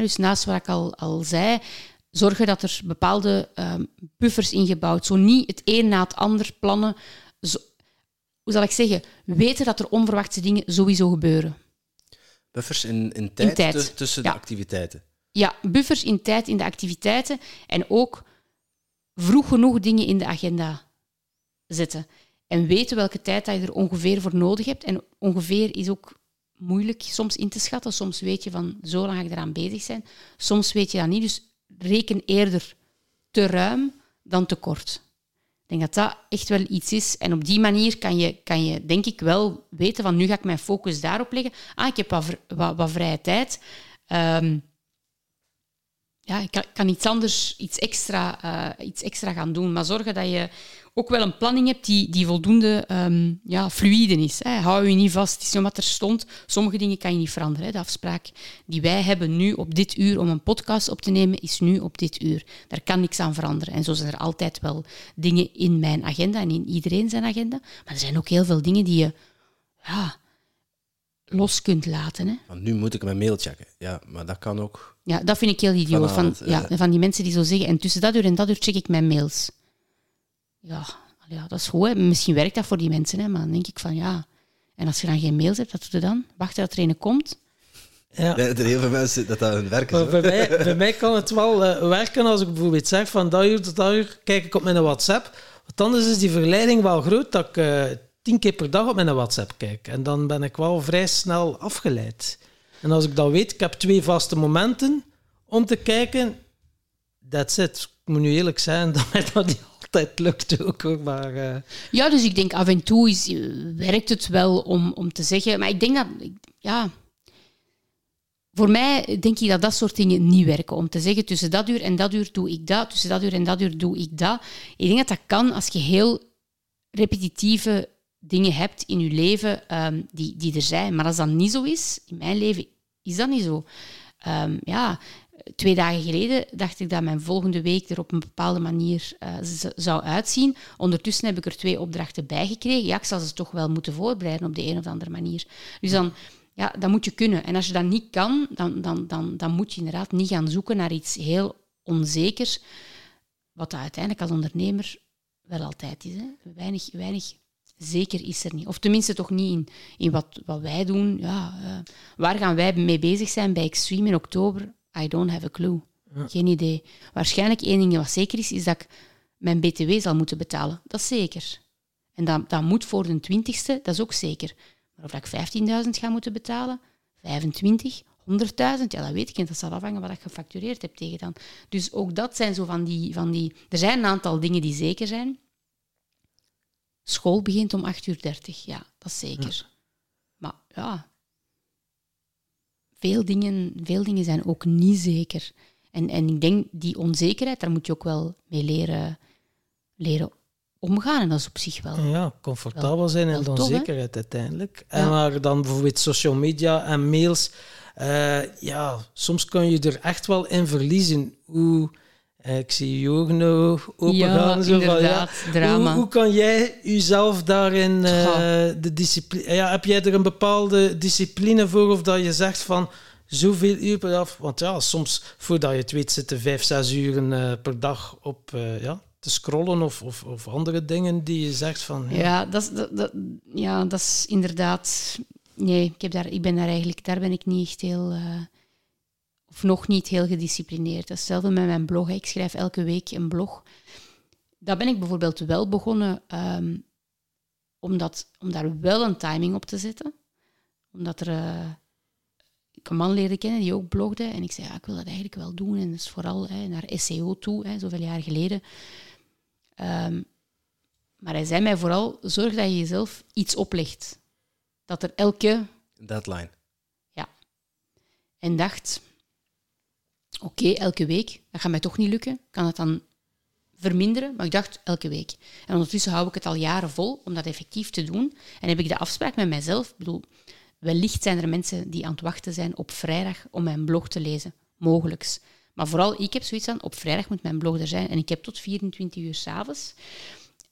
S1: Dus naast wat ik al, al zei, zorgen dat er bepaalde um, buffers ingebouwd Zo niet het een na het ander plannen. Zo, hoe zal ik zeggen? Weten dat er onverwachte dingen sowieso gebeuren.
S2: Buffers in, in tijd, in tijd. tussen de activiteiten?
S1: Ja, buffers in tijd in de activiteiten. En ook vroeg genoeg dingen in de agenda zetten. En weten welke tijd dat je er ongeveer voor nodig hebt. En ongeveer is ook moeilijk soms in te schatten. Soms weet je van zo lang ik eraan bezig zijn. Soms weet je dat niet. Dus reken eerder te ruim dan te kort. Ik denk dat dat echt wel iets is. En op die manier kan je, kan je denk ik wel weten van nu ga ik mijn focus daarop leggen. Ah, ik heb wat, wat, vrije tijd. Um, ja, ik kan, iets anders, iets extra, uh, iets extra gaan doen. Maar zorgen dat je ook wel een planning hebt die, die voldoende um, ja, fluide is. Hè. Hou je niet vast. Het is niet wat er stond. Sommige dingen kan je niet veranderen. Hè. De afspraak die wij hebben nu op dit uur om een podcast op te nemen, is nu op dit uur. Daar kan niks aan veranderen. En zo zijn er altijd wel dingen in mijn agenda en in iedereen zijn agenda. Maar er zijn ook heel veel dingen die je... Ja, los kunt laten. Hè.
S2: Want nu moet ik mijn mail checken. Ja, maar dat kan ook.
S1: Ja, dat vind ik heel idioot. Van, ja, van die mensen die zo zeggen, en tussen dat uur en dat uur check ik mijn mails. Ja, ja dat is goed. Hè. Misschien werkt dat voor die mensen, hè, maar dan denk ik van ja. En als je dan geen mails hebt, wat doe je dan? Wachten dat er een komt?
S2: Ja. Er zijn heel veel mensen dat dat hun werk is.
S3: Bij mij, bij mij kan het wel uh, werken als ik bijvoorbeeld zeg van dat uur tot dat uur kijk ik op mijn WhatsApp. Want anders is die verleiding wel groot dat ik uh, tien keer per dag op mijn WhatsApp kijk. En dan ben ik wel vrij snel afgeleid. En als ik dat weet, ik heb twee vaste momenten om te kijken, that's it. Ik moet nu eerlijk zijn dat mij dat niet altijd lukt ook. Maar, uh...
S1: Ja, dus ik denk af en toe is, werkt het wel om, om te zeggen. Maar ik denk dat, ja, voor mij denk ik dat dat soort dingen niet werken. Om te zeggen, tussen dat uur en dat uur doe ik dat, tussen dat uur en dat uur doe ik dat. Ik denk dat dat kan als je heel repetitieve dingen hebt in je leven um, die, die er zijn. Maar als dat niet zo is, in mijn leven is dat niet zo. Um, ja, twee dagen geleden dacht ik dat mijn volgende week er op een bepaalde manier uh, zou uitzien. Ondertussen heb ik er twee opdrachten bij gekregen. Ja, ik zal ze toch wel moeten voorbereiden op de een of andere manier. Dus dan, ja, dat moet je kunnen. En als je dat niet kan, dan, dan, dan, dan moet je inderdaad niet gaan zoeken naar iets heel onzekers, wat dat uiteindelijk als ondernemer wel altijd is. Hè. Weinig, weinig zeker is er niet. Of tenminste toch niet in, in wat, wat wij doen. Ja, uh, waar gaan wij mee bezig zijn bij Extreme in oktober? I don't have a clue. Geen idee. Waarschijnlijk één ding wat zeker is, is dat ik mijn btw zal moeten betalen. Dat is zeker. En dat, dat moet voor de twintigste, dat is ook zeker. Maar of ik 15.000 ga moeten betalen, 25, 100.000, ja, dat weet ik niet. Dat zal afhangen wat ik gefactureerd heb tegen dan. Dus ook dat zijn zo van die, van die... Er zijn een aantal dingen die zeker zijn. School begint om 8.30 uur, 30, ja, dat is zeker. Maar ja, veel dingen, veel dingen zijn ook niet zeker. En, en ik denk, die onzekerheid, daar moet je ook wel mee leren, leren omgaan. En dat is op zich wel.
S3: Ja, comfortabel zijn en de onzekerheid uiteindelijk. En maar dan bijvoorbeeld social media en mails. Uh, ja, soms kun je er echt wel in verliezen. Hoe eh, ik zie je ogen nou open
S1: ja, Zo van, ja. drama.
S3: Hoe, hoe, kan jij jezelf daarin uh, de discipline... Ja, heb jij er een bepaalde discipline voor of dat je zegt van zoveel uur per dag? Want ja, soms voordat je het weet zitten vijf, zes uur uh, per dag op, ja, te scrollen of, of, of andere dingen die je zegt van... Ja,
S1: Ja, dat is, dat, dat- ja, dat is inderdaad. Nee, ik, heb daar, ik ben daar eigenlijk, daar ben ik niet echt heel. Of nog niet heel gedisciplineerd. Hetzelfde met mijn blog. Ik schrijf elke week een blog. Daar ben ik bijvoorbeeld wel begonnen omdat, om daar wel een timing op te zetten. Omdat er. eh, ik een man leerde kennen die ook blogde. En ik zei, ja, ik wil dat eigenlijk wel doen. En dat is vooral hè, naar SEO toe, hè, zoveel jaar geleden. Ehm, maar hij zei mij vooral, zorg dat je jezelf iets oplegt. Dat er elke...
S2: Deadline.
S1: En dacht, oké, elke week, dat gaat mij toch niet lukken. Kan het dan verminderen? Maar ik dacht, elke week. En ondertussen hou ik het al jaren vol om dat effectief te doen. En heb ik de afspraak met mijzelf. Ik bedoel, wellicht zijn er mensen die aan het wachten zijn op vrijdag om mijn blog te lezen. Mogelijks. Maar vooral, ik heb zoiets aan, op vrijdag moet mijn blog er zijn. En ik heb tot 24 uur s'avonds.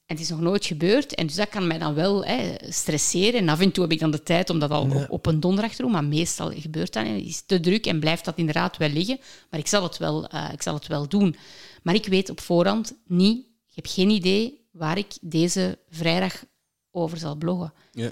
S1: En het is nog nooit gebeurd. En dus dat kan mij dan wel hè, stresseren. En af en toe heb ik dan de tijd om dat al op, op een donderdag te doen. Maar meestal gebeurt dat. niet. Het is te druk en blijft dat inderdaad wel liggen. Maar ik zal het wel, eh, ik zal het wel doen. Maar ik weet op voorhand niet... Ik heb geen idee waar ik deze vrijdag over zal bloggen.
S2: Ja.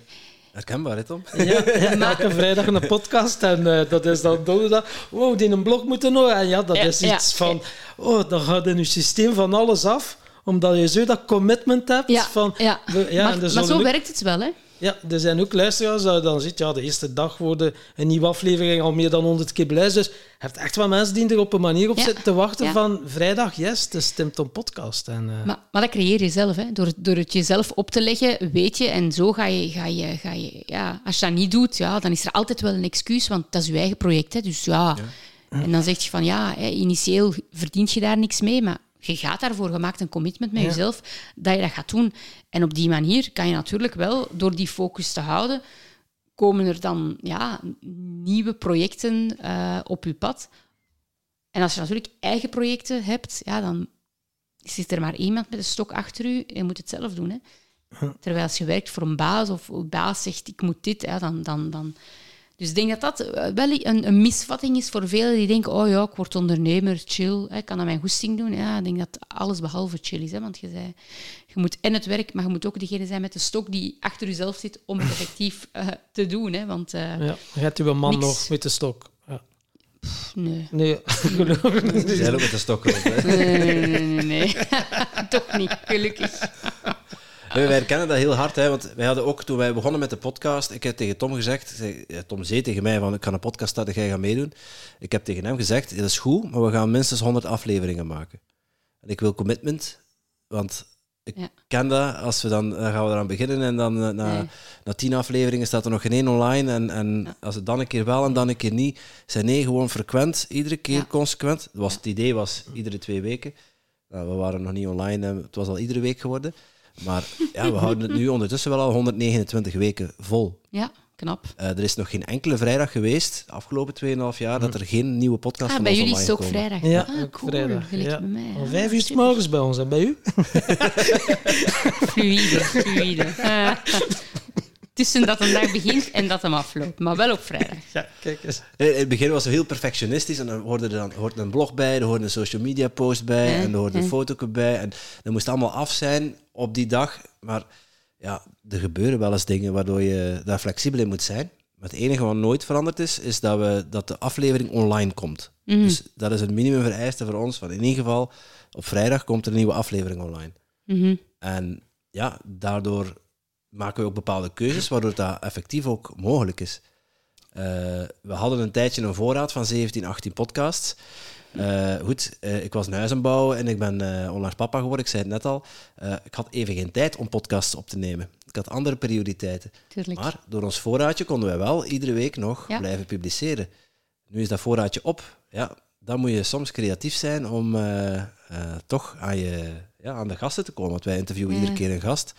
S2: Herkenbaar, hè, Tom?
S3: Ja, ja, elke vrijdag een podcast en eh, dat is dan donderdag. Wow, die een blog moeten nog. En ja, dat
S1: Ja,
S3: is
S1: ja.
S3: iets van... Oh, dan gaat in je systeem van alles af, omdat je zo dat commitment hebt
S1: Ja,
S3: van...
S1: ja.
S3: we- ja,
S1: maar,
S3: en
S1: maar zo
S3: ook-
S1: werkt het wel, hè?
S3: Ja, er zijn ook luisteraars dat je dan ziet, ja, de eerste dag worden een nieuwe aflevering al meer dan 100 keer beluisterd. Dus je hebt echt wel mensen die er op een manier op
S1: Ja,
S3: zitten te wachten
S1: ja.
S3: van vrijdag, yes, het is Tim Tom podcast. En, eh,
S1: Maar, maar dat creëer je zelf. Hè. Door, door het jezelf op te leggen, weet je. En zo ga je... Ga je, ga je ja, als je dat niet doet, ja, dan is er altijd wel een excuus. Want dat is je eigen project. Hè. Dus ja... En dan zeg je van, ja, hè, initieel verdient je daar niks mee, maar je gaat daarvoor, je maakt een commitment met
S3: Ja.
S1: jezelf dat je dat gaat doen. En op die manier kan je natuurlijk wel, door die focus te houden, komen er dan ja, nieuwe projecten eh, op je pad. En als je natuurlijk eigen projecten hebt, ja, dan zit er maar iemand met een stok achter u en je moet het zelf doen. Hè. Terwijl als je werkt voor een baas of een baas zegt ik moet dit, ja, dan, dan, dan... Dus ik denk dat dat eh, wel een, een misvatting is voor velen die denken oh ja, ik word ondernemer, chill, hè, ik kan aan mijn goesting doen. Ja, ik denk dat alles behalve chill is. Hè, want je, zei, je moet en het werk, maar je moet ook degene zijn met de stok die achter jezelf zit om het effectief eh, te doen. Hè, want eh,
S3: ja, je hebt uw man
S1: Niks.
S3: nog met de stok. Ja.
S1: nee.
S3: Nee, geloof ik
S2: Ze
S3: niet.
S2: zijn ook met de op. Hè.
S1: Nee, nee, nee, nee, nee. Toch niet, gelukkig.
S2: Wij herkennen dat heel hard, hè, want wij hadden ook, toen wij begonnen met de podcast, ik heb tegen Tom gezegd, Tom zei tegen mij van, ik ga een podcast starten, jij gaat meedoen. Ik heb tegen hem gezegd, dat is goed, maar we gaan minstens 100 afleveringen maken. En ik wil commitment, want ik
S1: Ja.
S2: ken dat, als we dan, dan gaan we eraan beginnen en dan eh, na,
S1: Nee.
S2: na tien afleveringen staat er nog geen één online en, en als het dan een keer wel en dan een keer niet, zijn nee, gewoon frequent, iedere keer
S1: Ja.
S2: consequent. Was, Het idee was iedere twee weken. Nou, we waren nog niet online, en het was al iedere week geworden. Maar ja, we houden het nu ondertussen wel al 129 weken vol.
S1: Ja, knap.
S2: Eh, er is nog geen enkele vrijdag geweest, de afgelopen 2,5 jaar, dat er geen nieuwe podcast
S1: Ah,
S2: van
S1: bij
S2: ons
S1: jullie is het ook
S2: komen.
S1: vrijdag.
S3: Ja,
S1: ah,
S3: ook
S1: cool.
S3: vrijdag.
S1: Gelijk
S3: Ja.
S1: bij mij.
S3: Om
S1: Ah,
S3: vijf uur s
S1: super.
S3: morgens bij ons en bij u?
S1: Fluïde, fluïde. Ah. Tussen dat een dag begint en dat hem afloopt. Maar wel op vrijdag.
S3: Ja, kijk eens.
S2: In het begin was het heel perfectionistisch en dan hoorde er dan hoorde een blog bij, er hoorde een social media post bij en er hoorde een foto bij en dat moest allemaal af zijn op die dag. Maar ja, er gebeuren wel eens dingen waardoor je daar flexibel in moet zijn. Maar het enige wat nooit veranderd is, is dat, we, dat de aflevering online komt.
S1: Mhm.
S2: Dus dat is een minimumvereiste voor ons, van in ieder geval op vrijdag komt er een nieuwe aflevering online.
S1: Mhm.
S2: En ja, daardoor maken we ook bepaalde keuzes, waardoor dat effectief ook mogelijk is. Eh, we hadden een tijdje een voorraad van 17, 18 podcasts. Eh, goed, eh, ik was een huis aan het bouwen en ik ben onlangs papa geworden, ik zei het net al. Ik had even geen tijd om podcasts op te nemen. Ik had andere prioriteiten.
S1: Tuurlijk.
S2: Maar door ons voorraadje konden wij wel iedere week nog
S1: Ja.
S2: blijven publiceren. Nu is dat voorraadje op. Ja, dan moet je soms creatief zijn om toch aan, je, ja, aan de gasten te komen. Want wij interviewen
S1: Ja.
S2: iedere keer een gast.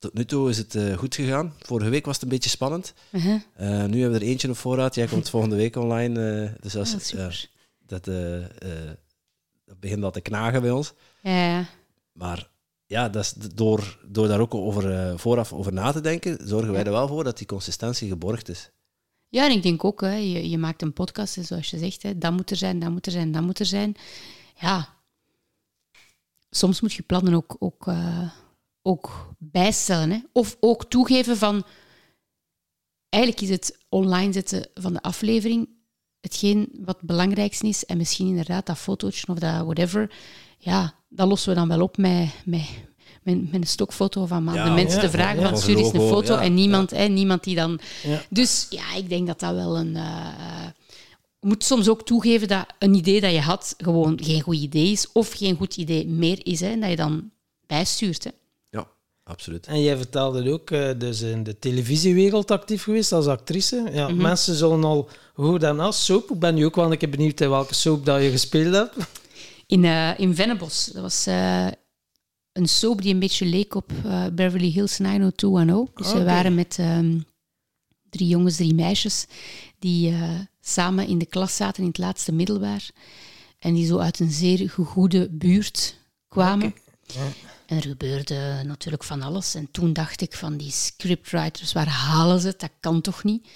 S2: Tot nu toe is het eh, goed gegaan. Vorige week was het een beetje spannend.
S1: Uh-huh.
S2: Eh, nu hebben we er eentje op voorraad. Jij komt volgende week online. eh, dus als,
S1: Ah,
S2: ja, dat, eh, dat begint al te knagen bij ons.
S1: Ja.
S2: Maar ja, dat is door, door daar ook over, vooraf over na te denken, zorgen wij er wel voor dat die consistentie geborgd is.
S1: Ja, en ik denk ook, hè, je, je maakt een podcast, en zoals je zegt, hè, dat moet er zijn, dat moet er zijn, dat moet er zijn. Ja, soms moet je plannen ook, ook, ook bijstellen. Hè? Of ook toegeven van... Eigenlijk is het online zetten van de aflevering hetgeen wat het belangrijkste is. En misschien inderdaad dat fotootje of dat whatever. Ja, dat lossen we dan wel op met, met, met, met een stokfoto van maar
S2: Ja,
S1: de mensen
S3: ja,
S1: te vragen
S2: ja,
S1: van stuur eens een foto
S2: ja,
S1: en niemand, hè, niemand die dan...
S3: Ja.
S1: Dus ja, ik denk dat dat wel een... eh, eh, je moet soms ook toegeven dat een idee dat je had gewoon geen goed idee is of geen goed idee meer is. Hè, en dat je dan bijstuurt. Hè.
S2: Absoluut.
S3: En jij vertelde ook, eh, dus in de televisiewereld actief geweest als actrice. Ja,
S1: Mhm.
S3: Mensen zullen al gehoord hebben als soap. Ik ben nu ook wel een keer benieuwd in welke soap dat je gespeeld hebt.
S1: In, eh in Vennebos. Dat was eh, een soap die een beetje leek op eh, Beverly Hills 90210. Dus
S3: Oké.
S1: we waren met ehm, drie jongens, drie meisjes, die eh, samen in de klas zaten in het laatste middelbaar. En die zo uit een zeer goede buurt kwamen.
S3: Ja.
S1: En er gebeurde natuurlijk van alles. En toen dacht ik van die scriptwriters, waar halen ze het? Dat kan toch niet?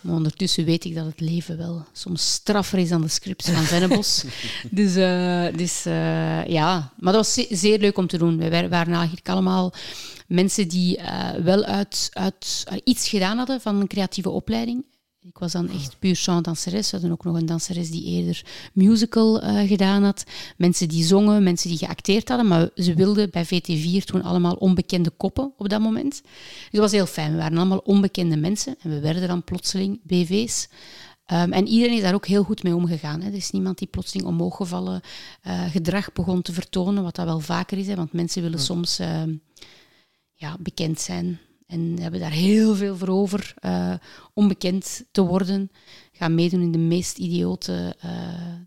S1: Maar ondertussen weet ik dat het leven wel soms straffer is dan de scripts van Vennebos. dus eh, dus eh, ja, maar dat was ze- zeer leuk om te doen. We waren eigenlijk allemaal mensen die eh, wel uit, uit iets gedaan hadden van een creatieve opleiding. Ik was dan echt puur chant danseres. We hadden ook nog een danseres die eerder musical eh, gedaan had. Mensen die zongen, mensen die geacteerd hadden. Maar ze wilden bij VT4 toen allemaal onbekende koppen op dat moment. Dus dat was heel fijn. We waren allemaal onbekende mensen. En we werden dan plotseling BV's. Ehm, en iedereen is daar ook heel goed mee omgegaan. Hè. Er is niemand die plotseling omhooggevallen eh gedrag begon te vertonen, wat dat wel vaker is. Hè, want mensen willen soms ehm, ja, bekend zijn en hebben daar heel veel voor over eh, om bekend te worden. Gaan meedoen in de meest idiote eh,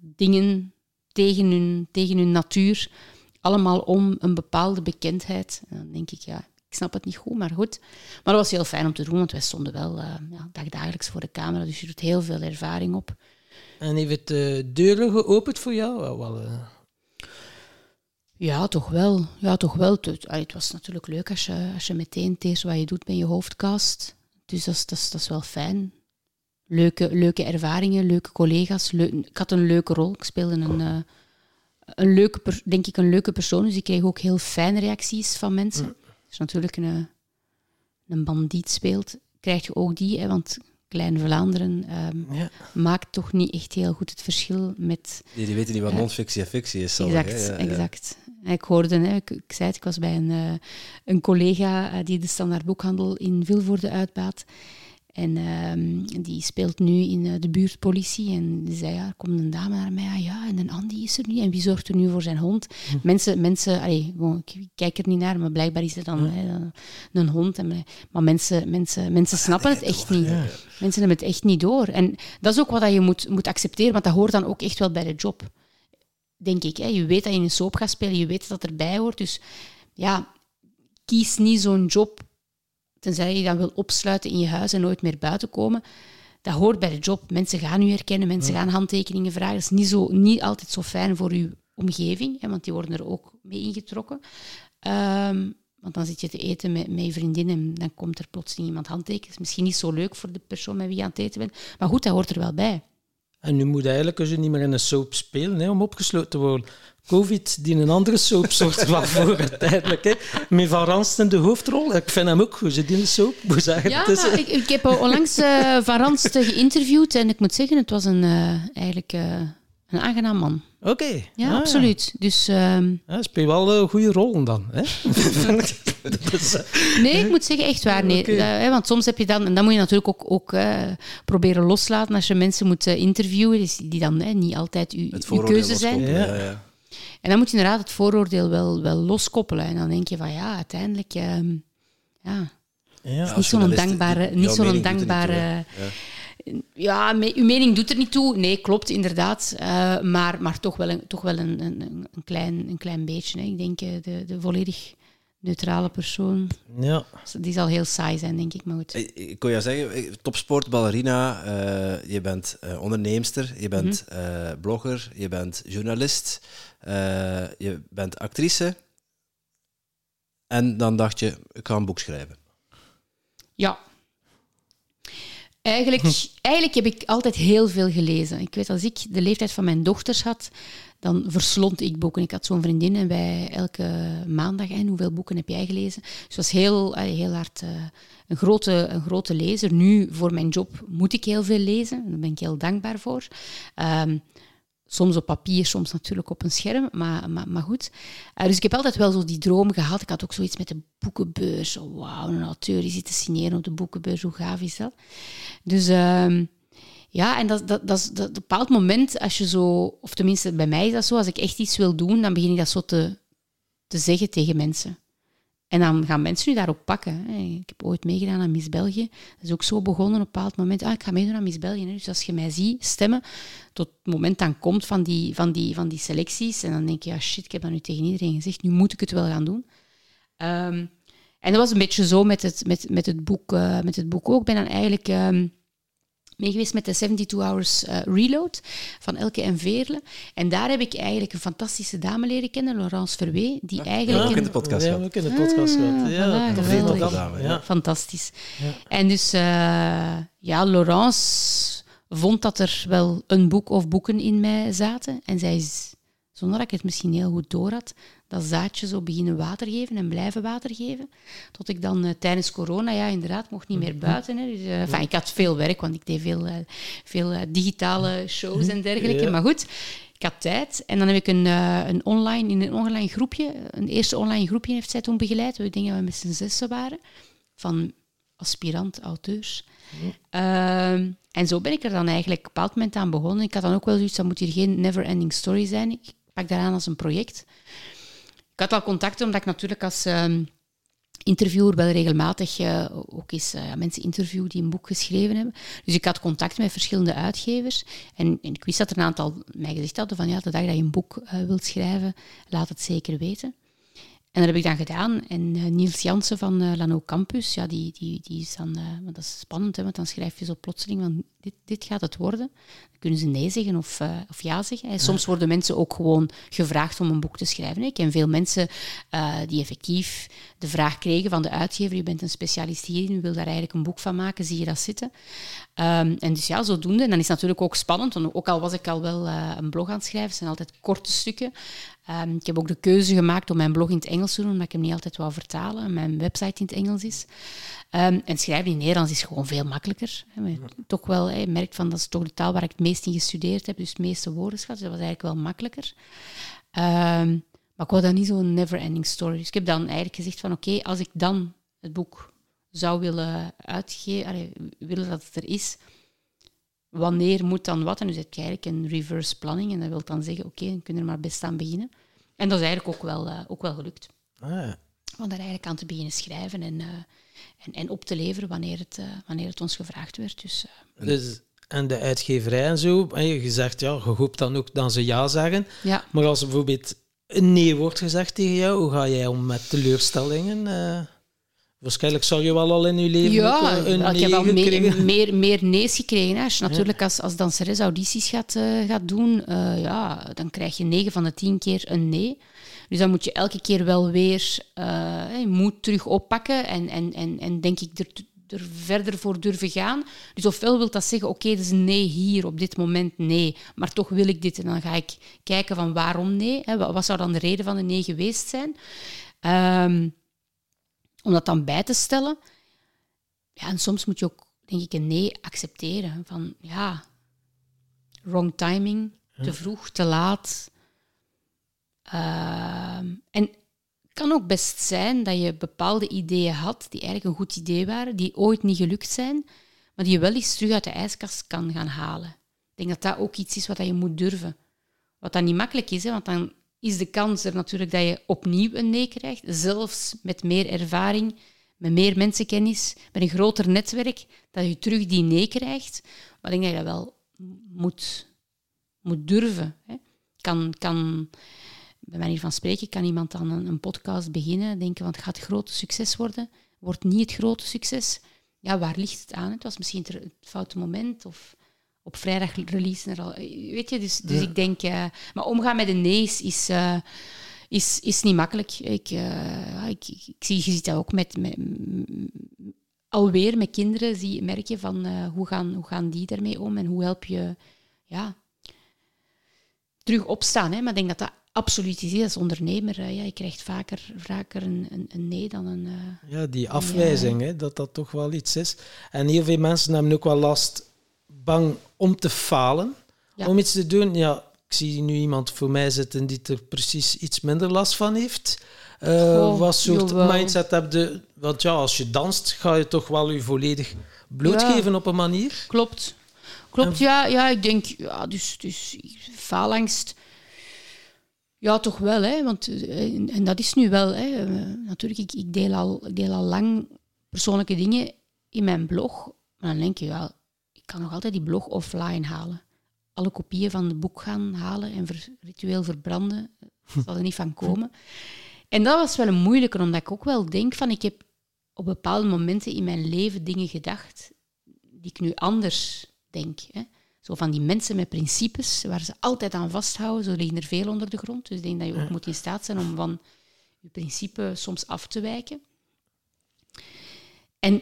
S1: dingen tegen hun, tegen hun natuur. Allemaal om een bepaalde bekendheid. En dan denk ik, ja, ik snap het niet goed, maar goed. Maar dat was heel fijn om te doen, want wij stonden wel eh, ja, dagdagelijks voor de camera. Dus je doet heel veel ervaring op.
S3: En heeft het deuren geopend voor jou? Wel,
S1: Ja, toch wel. Ja, toch wel. Het, ah, het was natuurlijk leuk als je, als je meteen het eerste wat je doet met je hoofdcast. Dus dat is, dat is, dat is wel fijn. Leuke, leuke ervaringen, leuke collega's. ik had een leuke rol. Ik speelde een, eh, een leuke, per- denk ik, een leuke persoon. Dus ik kreeg ook heel fijne reacties van mensen. Als je natuurlijk een, een bandiet speelt, krijg je ook die. Hè, want Klein Vlaanderen ehm,
S3: ja.
S1: maakt toch niet echt heel goed het verschil met
S2: Die, die weten niet wat
S1: Ja.
S2: non-fictie en fictie is.
S1: Exact,
S2: hè. Ja, ja.
S1: exact. Ik hoorde, hè, ik, ik zei het, ik was bij een, eh, een collega eh, die de standaard boekhandel in Vilvoorde uitbaat. En ehm, die speelt nu in eh, de buurtpolitie. En die zei, ja, er komt een dame naar mij. Ah, ja, en een Andy is er niet. En wie zorgt er nu voor zijn hond? Mensen, mensen allee, gewoon, ik kijk er niet naar, maar blijkbaar is het dan hè, dan een hond. En, maar mensen, mensen, mensen snappen het echt niet. Mensen hebben het echt niet door. En dat is ook wat je moet, moet accepteren, want dat hoort dan ook echt wel bij de job denk ik. Hè. Je weet dat je in een soap gaat spelen, je weet dat dat erbij hoort. Dus ja, kies niet zo'n job, tenzij je dan wil opsluiten in je huis en nooit meer buiten komen. Dat hoort bij de job. Mensen gaan u herkennen, mensen gaan handtekeningen vragen. Dat is niet, zo, niet altijd zo fijn voor uw omgeving, hè, want die worden er ook mee ingetrokken. Ehm, want dan zit je te eten met, met je vriendin en dan komt er plotseling iemand handtekenen. Dat is misschien niet zo leuk voor de persoon met wie je aan het eten bent. Maar goed, dat hoort er wel bij.
S3: En nu moet eigenlijk dus niet meer in een soap spelen hè, om opgesloten te worden. Covid die een andere soap zorgt wel voor uiteindelijk. Hè. Met Van Ranst in de hoofdrol. Ik vind hem ook goed. In de soap. Hoe zeg je
S1: Ja,
S3: is,
S1: ik, ik heb onlangs eh Van Ranst geïnterviewd en ik moet zeggen, het was een, eh, eigenlijk eh, een aangenaam man.
S3: Oké.
S1: Ja,
S3: Ah,
S1: absoluut. Dus ehm,
S3: Ja, speel wel een goede rollen dan. Hè? Dus, eh,
S1: nee, ik moet zeggen, echt waar. Nee. Want soms heb je dan, en dan moet je natuurlijk ook, ook eh, proberen loslaten als je mensen moet eh, interviewen, dus die dan hè, niet altijd uw,
S2: Het
S1: uw
S2: vooroordeel
S1: keuze zijn.
S3: Ja.
S2: Ja, ja.
S1: En dan moet je inderdaad het vooroordeel wel, wel loskoppelen. En dan denk je van ja, uiteindelijk, ehm, ja,
S3: ja.
S1: niet zo'n dankbare, niet zo'n
S2: mening doet er niet
S1: dankbare.
S2: Ja.
S1: Ja, me- uw mening doet er niet toe. Nee, klopt, inderdaad. Eh, maar maar toch wel een, toch wel een, een, een, klein, een klein beetje. Hè. Ik denk de, de volledig neutrale persoon,
S3: ja.
S1: die zal heel saai zijn, denk ik. Maar goed.
S2: Ik, ik kon jou zeggen, eh, topsport, ballerina, eh, je bent eh, onderneemster, je bent
S1: Mhm.
S2: blogger, je bent journalist, je bent actrice. En dan dacht je, ik ga een boek schrijven.
S1: Ja. Eigenlijk, eigenlijk heb ik altijd heel veel gelezen. Ik weet, als ik de leeftijd van mijn dochters had, dan verslond ik boeken. Ik had zo'n vriendin en wij elke maandag, en hoeveel boeken heb jij gelezen? Dus het was heel, heel hard uh, een, grote, een grote lezer. Nu, voor mijn job, moet ik heel veel lezen. Daar ben ik heel dankbaar voor. Um, Soms op papier, soms natuurlijk op een scherm, maar, maar, maar goed. Uh, dus ik heb altijd wel zo die droom gehad. Ik had ook zoiets met de boekenbeurs. Wauw, een auteur die zit te signeren op de boekenbeurs, hoe gaaf is dat? Dus uh, ja, en dat, dat, dat is een bepaald moment als je zo, of tenminste bij mij is dat zo, als ik echt iets wil doen, dan begin ik dat zo te, te zeggen tegen mensen. En dan gaan mensen nu daarop pakken. Ik heb ooit meegedaan aan Miss België. Dat is ook zo begonnen op een bepaald moment. Ah, ik ga meedoen aan Miss België. Dus als je mij ziet stemmen, tot het moment dan komt van die, van die, van die selecties, en dan denk je, ja shit, ik heb dat nu tegen iedereen gezegd, nu moet ik het wel gaan doen. Ehm, en dat was een beetje zo met het, met, met het, boek, uh, met het boek ook. Ik ben dan eigenlijk... Um, meegeweest met de 72 Hours uh, Reload van Elke en Veerle. En daar heb ik eigenlijk een fantastische dame leren kennen, Laurence Verwee, die eigenlijk...
S2: Ja, ook in de podcast
S3: Ja, ook in de podcast ah, gehad. Ja,
S1: voilà, geweldig. Dame, ja. Fantastisch. Ja. En dus, uh, ja, Laurence vond dat er wel een boek of boeken in mij zaten. En zij is, zonder dat ik het misschien heel goed door had, dat zaadje zo beginnen water geven en blijven water geven. Tot ik dan uh, tijdens corona, ja, inderdaad, mocht niet meer mhm. buiten. Hè. Dus, uh, enfin, ik had veel werk, want ik deed veel, uh, veel digitale shows en dergelijke. Ja. Maar goed, ik had tijd. En dan heb ik een, een online, in een online groepje, een eerste online groepje heeft zij toen begeleid. We denken dat we met z'n zessen waren, van aspirant-auteurs. Mm. en zo ben ik er dan eigenlijk op een bepaald moment aan begonnen. Ik had dan ook wel zoiets, dat moet hier geen never-ending story zijn. Ik pak daaraan als een project. Ik had al contacten, omdat ik natuurlijk als um, interviewer wel regelmatig uh, ook eens uh, mensen interview die een boek geschreven hebben. Dus ik had contact met verschillende uitgevers. En, en, ik wist dat er een aantal mij gezegd hadden van ja, de dag dat je een boek uh, wilt schrijven, laat het zeker weten. En dat heb ik dan gedaan. En uh, Niels Jansen van uh, Lano Campus, ja, die, die, die is dan... Uh, want dat is spannend, hè, want dan schrijf je zo plotseling van dit, dit gaat het worden. Dan kunnen ze nee zeggen of, of ja zeggen. En soms worden mensen ook gewoon gevraagd om een boek te schrijven. Ik ken veel mensen die effectief de vraag kregen van de uitgever, je bent een specialist hierin, je wil daar eigenlijk een boek van maken, zie je dat zitten? Um, en dus ja, zodoende. En dan is het natuurlijk ook spannend, want ook al was ik al wel een blog aan het schrijven, het zijn altijd korte stukken. Um, ik heb ook de keuze gemaakt om mijn blog in het Engels te doen, omdat ik hem niet altijd wou vertalen. Mijn website in het Engels is. Um, en schrijven in Nederlands is gewoon veel makkelijker. Hè. Toch wel, je merkt van dat is toch de taal waar ik het meest in gestudeerd heb, dus het meeste woordenschat. Dus dat was eigenlijk wel makkelijker. Um, maar ik wou dat niet zo'n never-ending story. Dus ik heb dan eigenlijk gezegd van oké, als ik dan het boek zou willen uitgeven, willen dat het er is, wanneer moet dan wat? En dus je eigenlijk een reverse planning. En dat wil dan zeggen, oké, okay, dan kunnen we er maar best aan beginnen. En dat is eigenlijk ook wel, uh, ook wel gelukt. Ah. Om daar eigenlijk aan te beginnen schrijven en, uh, en, en, op te leveren wanneer het, uh, wanneer het ons gevraagd werd. Dus,
S3: dus, en de uitgeverij en zo, en je zegt, ja, je hoopt dan ook dat ze ja zeggen. Ja. Maar als bijvoorbeeld een nee wordt gezegd tegen jou, hoe ga jij om met teleurstellingen? Waarschijnlijk zal je wel al in je leven
S1: ja,
S3: een
S1: ik heb al meer, meer, meer nee's gekregen. Hè. Als je natuurlijk als, als danseres audities gaat, uh, gaat doen, uh, ja, dan krijg je 9 van de 10 keer een nee. Dus dan moet je elke keer wel weer uh, je moet terug oppakken en, en, en, en denk ik er, er verder voor durven gaan. Dus ofwel wil dat zeggen, oké, okay, een nee hier, op dit moment nee, maar toch wil ik dit. En dan ga ik kijken van waarom nee. Hè. Wat zou dan de reden van de nee geweest zijn? Um, om dat dan bij te stellen. Ja, en soms moet je ook, denk ik, een nee accepteren. Van ja, wrong timing, te vroeg, te laat. Uh, en het kan ook best zijn dat je bepaalde ideeën had die eigenlijk een goed idee waren, die ooit niet gelukt zijn, maar die je wel eens terug uit de ijskast kan gaan halen. Ik denk dat dat ook iets is wat je moet durven. Wat dan niet makkelijk is, hè, want dan is de kans er natuurlijk dat je opnieuw een nee krijgt, zelfs met meer ervaring, met meer mensenkennis, met een groter netwerk, dat je terug die nee krijgt. Maar ik denk dat je dat wel moet, moet durven. Hè. Kan, kan, bij manier van spreken, kan iemand dan een, een podcast beginnen, denken, want het gaat grote succes worden, wordt niet het grote succes. Ja, waar ligt het aan? Het was misschien het foute moment of op vrijdag release er al. Weet je, dus, dus ik denk. Uh, maar omgaan met de nee's is, uh, is, is niet makkelijk. Ik, uh, ik, ik, zie, je ziet dat ook met, met, alweer met kinderen zie, merk je van eh, hoe, gaan, hoe gaan die daarmee om en hoe help je ja, terug opstaan. Hè? Maar ik denk dat dat absoluut is als ondernemer. ja, je krijgt vaker, vaker een, een, een nee dan een...
S3: Ja, die afwijzing, hè, dat dat toch wel iets is. En heel veel mensen hebben ook wel last, bang om te falen, om iets te doen. Ja, ik zie nu iemand voor mij zitten die er precies iets minder last van heeft. Uh, wat soort mindset heb je? Want ja, als je danst, ga je toch wel je volledig blootgeven op een manier.
S1: Klopt. Klopt, ja. Ja, ik denk, ja, dus, dus faalangst... Ja, toch wel, hè. Want, eh, en, dat is nu wel, hè. Eh, natuurlijk, ik, ik, deel al, deel al lang persoonlijke dingen in mijn blog. Maar dan denk je, ja, ik kan nog altijd die blog offline halen. Alle kopieën van het boek gaan halen en ritueel verbranden. Dat zal er niet van komen. En dat was wel een moeilijke, omdat ik ook wel denk van, ik heb op bepaalde momenten in mijn leven dingen gedacht die ik nu anders denk. Hè. Zo van die mensen met principes, waar ze altijd aan vasthouden, zo liggen er veel onder de grond. Dus ik denk dat je ook moet in staat zijn om van je principe soms af te wijken. En,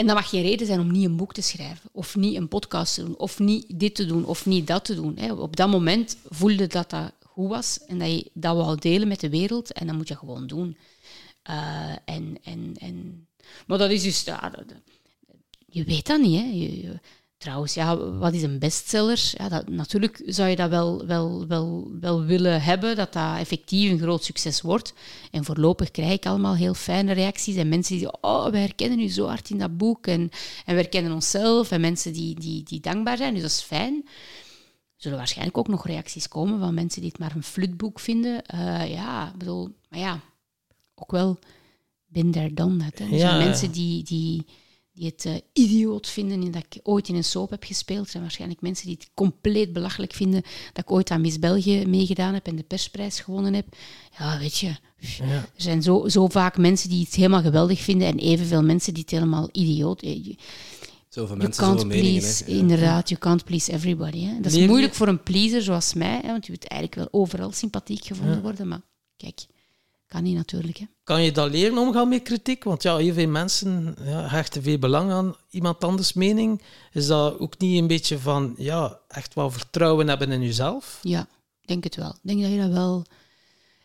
S1: en dat mag geen reden zijn om niet een boek te schrijven, of niet een podcast te doen, of niet dit te doen, of niet dat te doen. Hè. Op dat moment voelde dat dat goed was en dat je dat wou delen met de wereld en dat moet je gewoon doen. Uh, en, en, en, maar dat is dus, je weet dat niet. Hè. Je, trouwens, ja, wat is een bestseller? Ja, dat, natuurlijk zou je dat wel, wel, wel, wel willen hebben, dat dat effectief een groot succes wordt. En voorlopig krijg ik allemaal heel fijne reacties en mensen die zeggen, oh, wij herkennen u zo hard in dat boek en, en we herkennen onszelf en mensen die, die, die dankbaar zijn, dus dat is fijn zullen waarschijnlijk ook nog reacties komen van mensen die het maar een flutboek vinden. Uh, ja, bedoel, maar ja, ook wel ben daar dan. Hè. ja, mensen die, die, die het uh, idioot vinden dat ik ooit in een soap heb gespeeld. Er zijn waarschijnlijk mensen die het compleet belachelijk vinden dat ik ooit aan Miss België meegedaan heb en de persprijs gewonnen heb. Ja, weet je. Ja. Er zijn zo, zo vaak mensen die het helemaal geweldig vinden en evenveel mensen die het helemaal idioot... Eh,
S2: Zoveel mensen, meningen. Please,
S1: Inderdaad, you can't please everybody. Hè. Dat is moeilijk voor een pleaser zoals mij, hè, want je moet eigenlijk wel overal sympathiek gevonden worden. Maar kijk, kan niet natuurlijk. Hè.
S3: Kan je dat leren omgaan met kritiek? Want ja, heel veel mensen ja, hechten veel belang aan iemand anders mening. Is dat ook niet een beetje van, ja, echt wel vertrouwen hebben in jezelf?
S1: Ja, denk het wel. Ik denk dat je dat wel...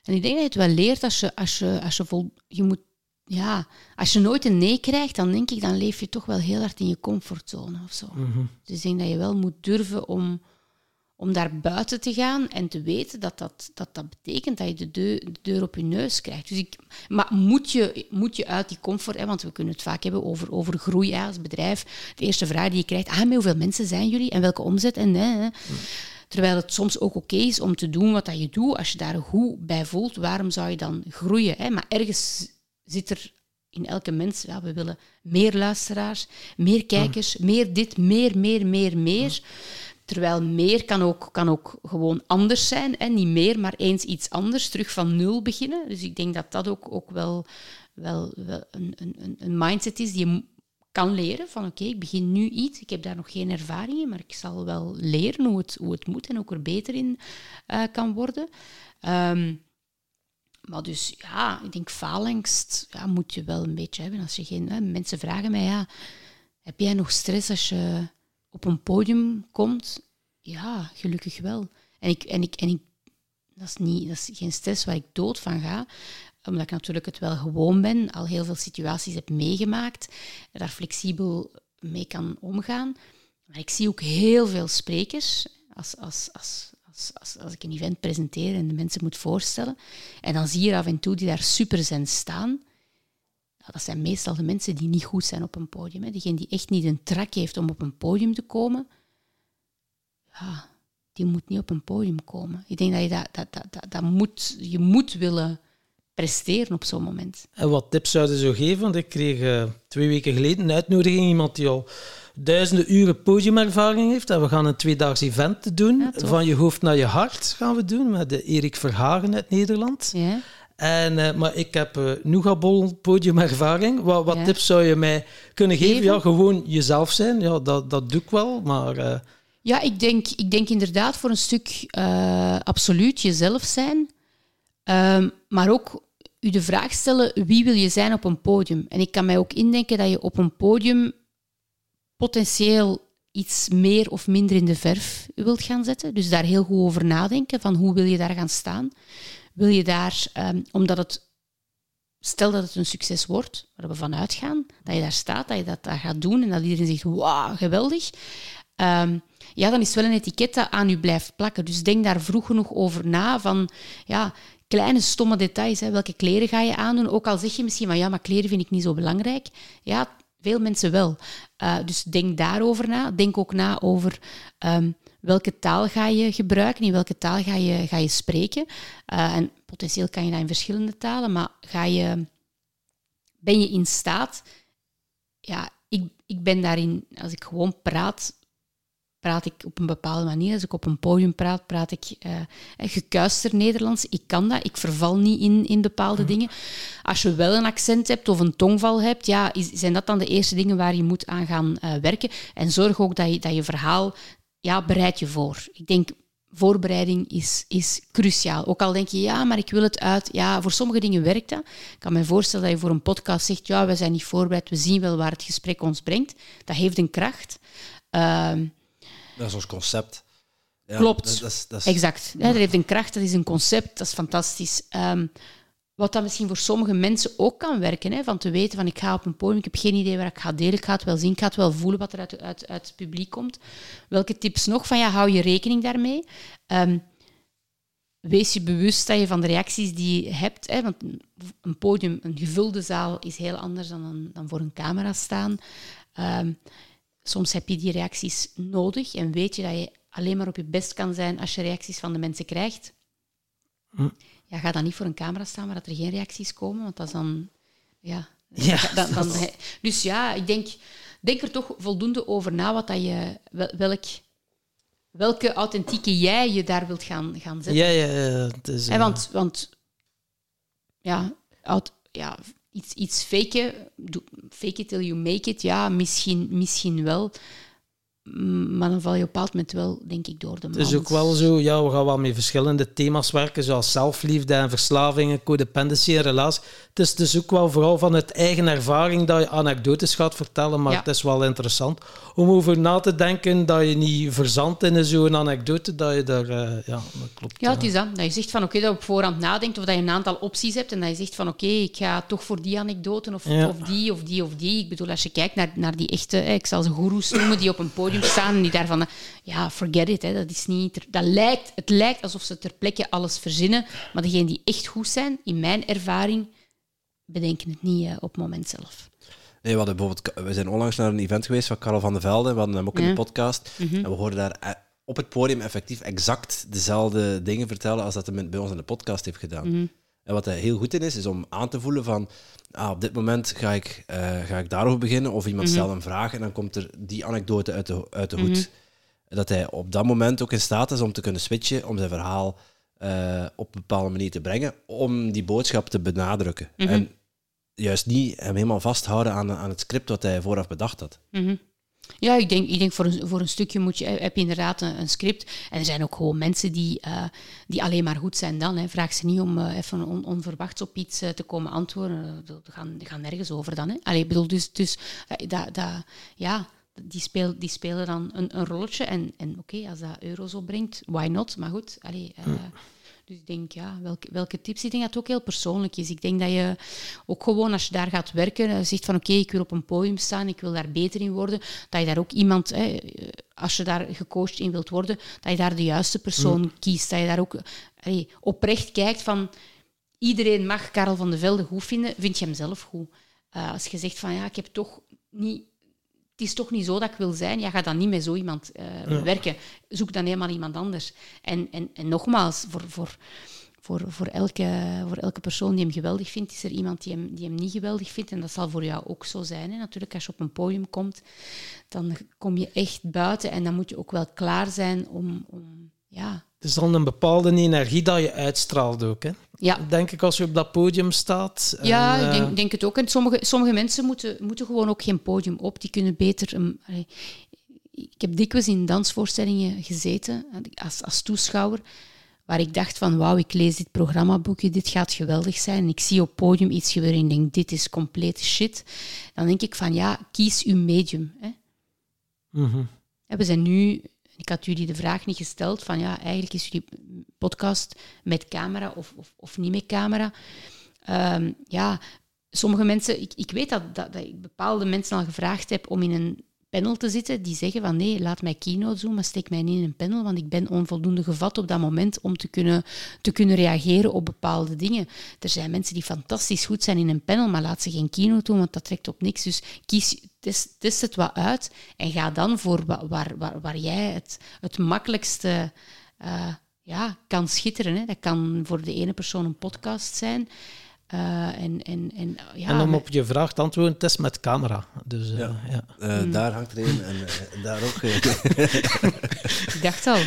S1: En ik denk dat je het wel leert als je, als je, als je vol... Je moet ja, als je nooit een nee krijgt, dan denk ik, dan leef je toch wel heel hard in je comfortzone of zo. Mhm. Dus ik denk dat je wel moet durven om, om daar buiten te gaan en te weten dat dat, dat, dat betekent dat je de deur, de deur op je neus krijgt. Dus ik, maar moet je, moet je uit die comfort, hè, want we kunnen het vaak hebben over, over groei als bedrijf. De eerste vraag die je krijgt, ah, met hoeveel mensen zijn jullie en welke omzet? En, hè, hè. Terwijl het soms ook oké is om te doen wat dat je doet. Als je daar goed bij voelt, waarom zou je dan groeien? Hè? Maar ergens zit er in elke mens, ja, we willen meer luisteraars, meer kijkers, meer dit, meer, meer, meer, meer. Terwijl meer kan ook, kan ook gewoon anders zijn. Hè? Niet meer, maar eens iets anders, terug van nul beginnen. Dus ik denk dat dat ook, ook wel, wel, een, een, een mindset is die je kan leren. Van oké, ik begin nu iets, ik heb daar nog geen ervaring in, maar ik zal wel leren hoe het, hoe het moet en ook er beter in uh, kan worden. Um, maar dus ja, ik denk faalangst ja, moet je wel een beetje hebben. Als je geen, hè, mensen vragen mij, ja, heb jij nog stress als je op een podium komt? Ja, gelukkig wel. En, ik, en, ik, en ik, dat, is niet, dat is geen stress waar ik dood van ga, omdat ik natuurlijk het wel gewoon ben, al heel veel situaties heb meegemaakt, daar flexibel mee kan omgaan. Maar ik zie ook heel veel sprekers, als, als, als als, als, ik een event presenteer en de mensen moet voorstellen, en dan zie je af en toe die daar super zijn staan, dat zijn meestal de mensen die niet goed zijn op een podium. Hè. Diegene die echt niet een trak heeft om op een podium te komen, ja, die moet niet op een podium komen. Ik denk dat je dat, dat, dat, dat, dat moet, je moet willen presteren op zo'n moment.
S3: En wat tips zouden ze geven? Want ik kreeg uh, twee weken geleden een uitnodiging, iemand die al duizenden uren podiumervaring heeft. En we gaan een tweedaags event doen. van je hoofd naar je hart gaan we doen met de Erik Verhagen uit Nederland. Ja. En, uh, maar ik heb uh, Nougabol podiumervaring. Wat, wat tips zou je mij kunnen geven? Ja, gewoon jezelf zijn. Ja, dat, dat doe ik wel, maar... Uh...
S1: Ja, ik denk, ik denk inderdaad voor een stuk absoluut jezelf zijn. Um, maar ook u de vraag stellen, wie wil je zijn op een podium? En ik kan mij ook indenken dat je op een podium potentieel iets meer of minder in de verf wilt gaan zetten. Dus daar heel goed over nadenken, van hoe wil je daar gaan staan? Wil je daar, um, omdat het, stel dat het een succes wordt, waar we vanuit gaan, dat je daar staat, dat je dat, gaat doen en dat iedereen zegt, wauw, geweldig. Um, ja, dan is het wel een etiket dat aan u blijft plakken. Dus denk daar vroeg genoeg over na van, ja, kleine stomme details. Hè. Welke kleren ga je aandoen? Ook al zeg je misschien van, ja, maar kleren vind ik niet zo belangrijk. Ja, veel mensen wel. Uh, dus denk daarover na. Denk ook na over um, welke taal ga je gebruiken, in welke taal ga je, ga je spreken. Uh, en potentieel kan je dat in verschillende talen, maar ga je, ben je in staat... Ja, ik, ik ben daarin, als ik gewoon praat, praat ik op een bepaalde manier. Als ik op een podium praat, praat ik uh, gekuister Nederlands. Ik kan dat. Ik verval niet in, in bepaalde mhm. dingen. Als je wel een accent hebt of een tongval hebt, ja, is, zijn dat dan de eerste dingen waar je moet aan gaan uh, werken. En zorg ook dat je, dat je verhaal, ja, bereid je voor. Ik denk, voorbereiding is, is cruciaal. Ook al denk je, ja, maar ik wil het uit. Ja, voor sommige dingen werkt dat. Ik kan me voorstellen dat je voor een podcast zegt, ja, we zijn niet voorbereid, we zien wel waar het gesprek ons brengt. Dat heeft een kracht. Uh,
S2: dat is ons concept.
S1: Ja, Klopt, dat, dat, exact. Ja, dat heeft een kracht, dat is een concept, dat is fantastisch. Um, wat dat misschien voor sommige mensen ook kan werken, hè, van te weten van ik ga op een podium, ik heb geen idee waar ik ga delen, ik ga het wel zien, ik ga het wel voelen wat er uit, uit, uit het publiek komt. Welke tips nog? Van ja, hou je rekening daarmee. Um, wees je bewust dat je van de reacties die je hebt, hè, want een podium, een gevulde zaal is heel anders dan, dan voor een camera staan. Um, Soms heb je die reacties nodig en weet je dat je alleen maar op je best kan zijn als je reacties van de mensen krijgt. Hm. Ja, ga dan niet voor een camera staan waar er geen reacties komen, want dat is dan... Ja, ja dan, dan, dus ja, ik denk, denk er toch voldoende over na wat dat je, welk, welke authentieke jij je daar wilt gaan, gaan zetten.
S3: Ja, ja, ja. is,
S1: en want, want ja, ja, iets, iets faken, fake it till you make it, ja, misschien, misschien wel. Maar dan val je op een bepaald moment wel, denk ik, door de mand.
S3: Het is ook wel zo, ja, we gaan wel met verschillende thema's werken, zoals zelfliefde en verslavingen, codependency en relatie. Het is dus ook wel vooral van het eigen ervaring dat je anekdotes gaat vertellen, maar het is wel interessant om over na te denken dat je niet verzandt in zo'n anekdote, dat je daar... Uh, ja, dat klopt.
S1: Ja, het is dat. Dat je zegt van, oké, dat je op voorhand nadenkt of dat je een aantal opties hebt en dat je zegt van, oké, ik ga toch voor die anekdote of, of die of die of die. Ik bedoel, als je kijkt naar, naar die echte, ik zal ze goeroes noemen, die op een podium staan en die daarvan, ja, forget it, hè, dat is niet... Dat lijkt, het lijkt alsof ze ter plekke alles verzinnen, maar degenen die echt goed zijn, in mijn ervaring, bedenken het niet uh, op het moment zelf.
S2: Nee, we, hadden bijvoorbeeld, we zijn onlangs naar een event geweest van Karel van der Velde. We hadden hem ook in de podcast. Mhm. En we hoorden daar eh, op het podium effectief exact dezelfde dingen vertellen als dat hij bij ons in de podcast heeft gedaan. Mhm. En wat hij heel goed in is, is om aan te voelen van ah, op dit moment ga ik, uh, ga ik daarover beginnen of iemand mhm. stelt een vraag en dan komt er die anekdote uit de, uit de hoed. Dat hij op dat moment ook in staat is om te kunnen switchen, om zijn verhaal uh, op een bepaalde manier te brengen, om die boodschap te benadrukken. En juist niet hem helemaal vasthouden aan, aan het script wat hij vooraf bedacht had.
S1: Ja, ik denk, ik denk voor, een, voor een stukje moet je, heb je inderdaad een, script. En er zijn ook gewoon mensen die, uh, die alleen maar goed zijn dan. Hè. Vraag ze niet om uh, even on, onverwachts op iets uh, te komen antwoorden. Die gaan, gaan nergens over dan. Hè. Allee, bedoel, dus, dus dat, dat, ja, die, speel, die spelen dan een, een rolletje. En, en oké, als dat euro's opbrengt, why not? Maar goed, allee, dus ik denk, ja, welke, welke tips? Ik denk dat het ook heel persoonlijk is. Ik denk dat je ook gewoon, als je daar gaat werken, uh, zegt van oké, ik wil op een podium staan, ik wil daar beter in worden, dat je daar ook iemand, hè, als je daar gecoacht in wilt worden, dat je daar de juiste persoon mm. kiest. Dat je daar ook oprecht kijkt van, iedereen mag Karel van de Velde goed vinden, vind je hem zelf goed. Uh, als je zegt van ja, ik heb toch niet het is toch niet zo dat ik wil zijn. Ja, ga dan niet met zo iemand uh, werken. Zoek dan helemaal iemand anders. En, en, en nogmaals, voor, voor, voor, voor, elke, voor elke persoon die hem geweldig vindt, is er iemand die hem, die hem niet geweldig vindt. En dat zal voor jou ook zo zijn. Hè. Natuurlijk, als je op een podium komt, dan kom je echt buiten. En dan moet je ook wel klaar zijn om, om ja,
S3: is dan een bepaalde energie dat je uitstraalt ook. Hè?
S1: Ja.
S3: Denk ik als je op dat podium staat.
S1: Ja, ik denk, eh, denk, het ook. En sommige, sommige mensen moeten, moeten gewoon ook geen podium op. Die kunnen beter... Um, ik heb dikwijls in dansvoorstellingen gezeten als, als toeschouwer. waar ik dacht van wauw, ik lees dit programmaboekje, dit gaat geweldig zijn. En ik zie op podium iets gebeuren en denk, dit is complete shit. Dan denk ik van ja, kies uw medium. Hè.
S3: Mhm.
S1: We zijn nu, ik had jullie de vraag niet gesteld van ja, eigenlijk is jullie podcast met camera of, of, of niet met camera. Ehm, ja, sommige mensen, ik, ik weet dat, dat, dat ik bepaalde mensen al gevraagd heb om in een panel te zitten die zeggen van nee, laat mij keynote doen, maar steek mij niet in een panel, want ik ben onvoldoende gevat op dat moment om te kunnen, te kunnen reageren op bepaalde dingen. Er zijn mensen die fantastisch goed zijn in een panel, maar laat ze geen keynote doen, want dat trekt op niks. Dus kies, test, test het wat uit en ga dan voor wa- waar, waar, waar jij het, het makkelijkste eh, ja, kan schitteren. Hè. Dat kan voor de ene persoon een podcast zijn. Eh, en, en, en, ja,
S3: en om op je vraag te antwoorden, test met camera. Dus eh,
S2: Ja.
S3: ja.
S2: Eh,
S1: Hmm.
S2: Daar hangt er een en eh, daar ook.
S1: Ik dacht al.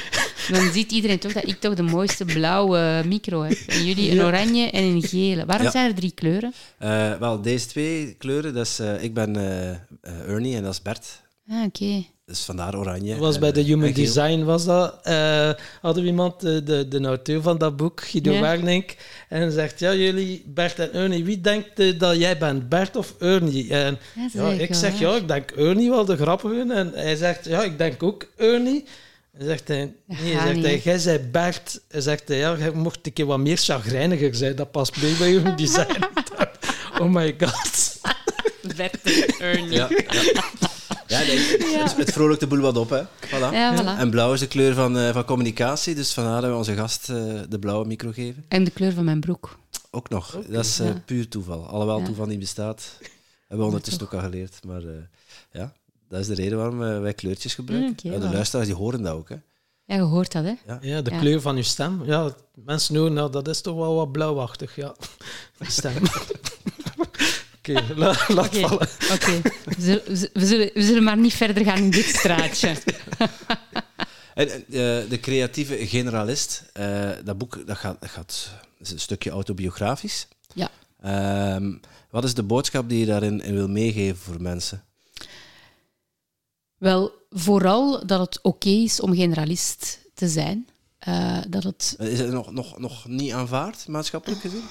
S1: Dan ziet iedereen toch dat ik toch de mooiste blauwe micro heb. En jullie een oranje en een gele. Waarom
S2: Ja.
S1: zijn er drie kleuren?
S2: Eh, wel, deze twee kleuren, dat is, eh, ik ben Ernie en dat is Bert.
S1: Ah, oké.
S2: Dus vandaar oranje.
S3: was
S2: en,
S3: bij de
S2: eh,
S3: Human. Design was dat. eh, hadden we iemand, de, de, de auteur van dat boek, Guido
S1: Ja.
S3: Wernink, en zegt, ja, jullie, Bert en Ernie, wie denkt eh, dat jij bent, Bert of Ernie? En
S1: Ja,
S3: ik zeg, ja, ik denk Ernie wel de grappige. En hij zegt, ja, ik denk ook Ernie. En zegt hij, nee, zegt
S1: niet,
S3: hij, jij zei Bert. Hij zegt hij, ja, jij mocht een keer wat meer chagrijniger zijn. Dat past mee bij Human Design. oh my god.
S1: Bert en Ernie.
S2: Ja, ja. Ja, nee, het, het vrolijkt de boel wat op, hè. Voilà.
S1: Ja, voilà.
S2: En blauw is de kleur van, eh, van communicatie, dus vandaar dat we onze gast eh, de blauwe micro geven.
S1: En de kleur van mijn broek.
S2: Ook nog. Dat is eh,
S1: Ja.
S2: puur toeval. Alhoewel
S1: Ja.
S2: toeval niet bestaat, hebben we ondertussen ook al geleerd. Maar eh, ja, dat is de reden waarom wij kleurtjes gebruiken.
S1: Mm,
S2: de luisteraars die horen dat ook, hè.
S1: Ja, je hoort dat, hè?
S3: Ja, de
S1: Ja.
S3: kleur van uw stem. Ja, mensen horen, nou, dat is toch wel wat blauwachtig, ja. De stem. Oké, la- laat
S1: Oké.
S3: vallen.
S1: Oké. We, zullen- we, zullen, we zullen maar niet verder gaan in dit straatje.
S2: En, en, eh, de creatieve generalist, eh, dat boek dat gaat, dat gaat is een stukje autobiografisch.
S1: Ja.
S2: Ehm, wat is de boodschap die je daarin in wil meegeven voor mensen?
S1: Wel, vooral dat het oké is om generalist te zijn. Eh, dat het
S2: Is het nog, nog, nog niet aanvaard, maatschappelijk gezien?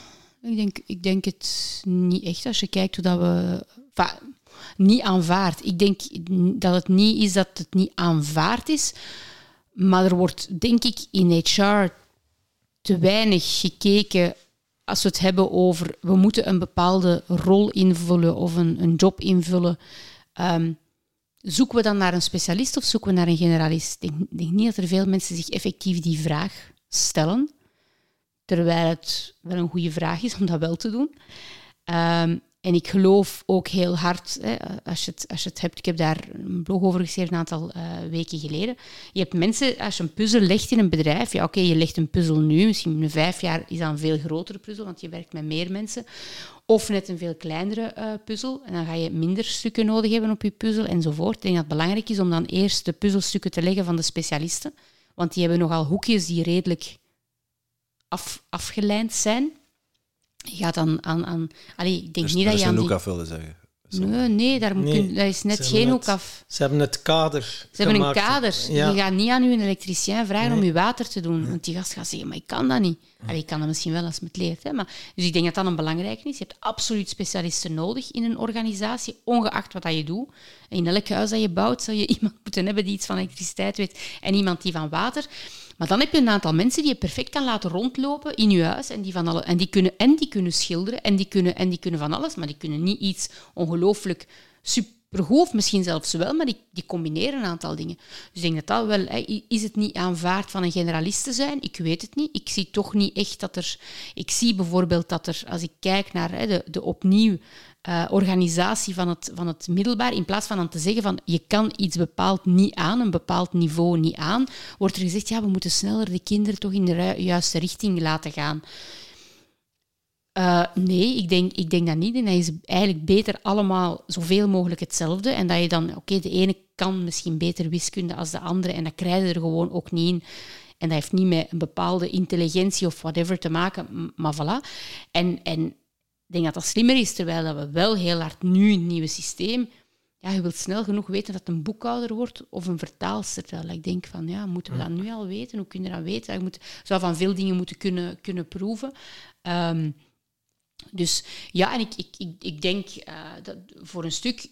S1: Ik denk, ik denk het niet echt. Als je kijkt hoe dat we... Niet aanvaard. Ik denk dat het niet is dat het niet aanvaard is. Maar er wordt, denk ik, in HR te weinig gekeken als we het hebben over... We moeten een bepaalde rol invullen of een, een job invullen. Ehm, zoeken we dan naar een specialist of zoeken we naar een generalist? Ik denk, denk niet dat er veel mensen zich effectief die vraag stellen. Terwijl het wel een goede vraag is om dat wel te doen. Ehm, en ik geloof ook heel hard, hè, als, je het, als je het hebt, ik heb daar een blog over geschreven een aantal eh, weken geleden. Je hebt mensen, als je een puzzel legt in een bedrijf, ja oké, je legt een puzzel nu, misschien in vijf jaar is dat een veel grotere puzzel, want je werkt met meer mensen. Of net een veel kleinere eh, puzzel, en dan ga je minder stukken nodig hebben op je puzzel enzovoort. Ik denk dat het belangrijk is om dan eerst de puzzelstukken te leggen van de specialisten, want die hebben nogal hoekjes die redelijk af, afgelijnd zijn. Je gaat dan aan... aan allee, ik denk
S2: Dus
S1: niet
S2: er
S1: dat je aan
S2: hoek
S1: die...
S2: af willen zeggen.
S1: Nee, nee, daar
S3: Nee,
S1: je- dat is net geen hoek af.
S3: Ze hebben het kader
S1: Ze hebben een kader.
S3: Ja.
S1: Je gaat niet aan uw elektricien vragen om je water te doen. Want die gast gaat zeggen, maar ik kan dat niet. Allee, ik kan dat misschien wel als het leert. Hè, maar, dus ik denk dat dat een belangrijk is. Je hebt absoluut specialisten nodig in een organisatie, ongeacht wat dat je doet. In elk huis dat je bouwt, zal je iemand moeten hebben die iets van elektriciteit weet en iemand die van water. Maar dan heb je een aantal mensen die je perfect kan laten rondlopen in je huis. En die, van alle, en die, kunnen, en die kunnen schilderen en die kunnen, en die kunnen van alles. Maar die kunnen niet iets ongelooflijk supergoed, misschien zelfs wel, maar die, die combineren een aantal dingen. Dus ik denk dat dat wel... hè, Is het niet aanvaard van een generalist te zijn? Ik weet het niet. Ik zie toch niet echt dat er... Ik zie bijvoorbeeld dat er, als ik kijk naar hè, de, de opnieuw eh, organisatie van het, van het middelbaar, in plaats van dan te zeggen van je kan iets bepaald niet aan, een bepaald niveau niet aan, wordt er gezegd, ja, we moeten sneller de kinderen toch in de juiste richting laten gaan. Eh, nee, ik denk, ik denk dat niet. En dat is eigenlijk beter allemaal zoveel mogelijk hetzelfde. En dat je dan, oké, de ene kan misschien beter wiskunde als de andere. En dat krijg je er gewoon ook niet in. En dat heeft niet met een bepaalde intelligentie of whatever te maken, maar voilà. En, en ik denk dat dat slimmer is, terwijl dat we wel heel hard nu een nieuw systeem ja, je wilt snel genoeg weten dat het een boekhouder wordt of een vertaalster. Terwijl ik denk van, ja, moeten we dat nu al weten? Hoe kun je dat weten? Je moet, zou van veel dingen moeten kunnen, kunnen proeven. Ehm, dus ja, en ik, ik, ik, ik denk uh, dat voor een stuk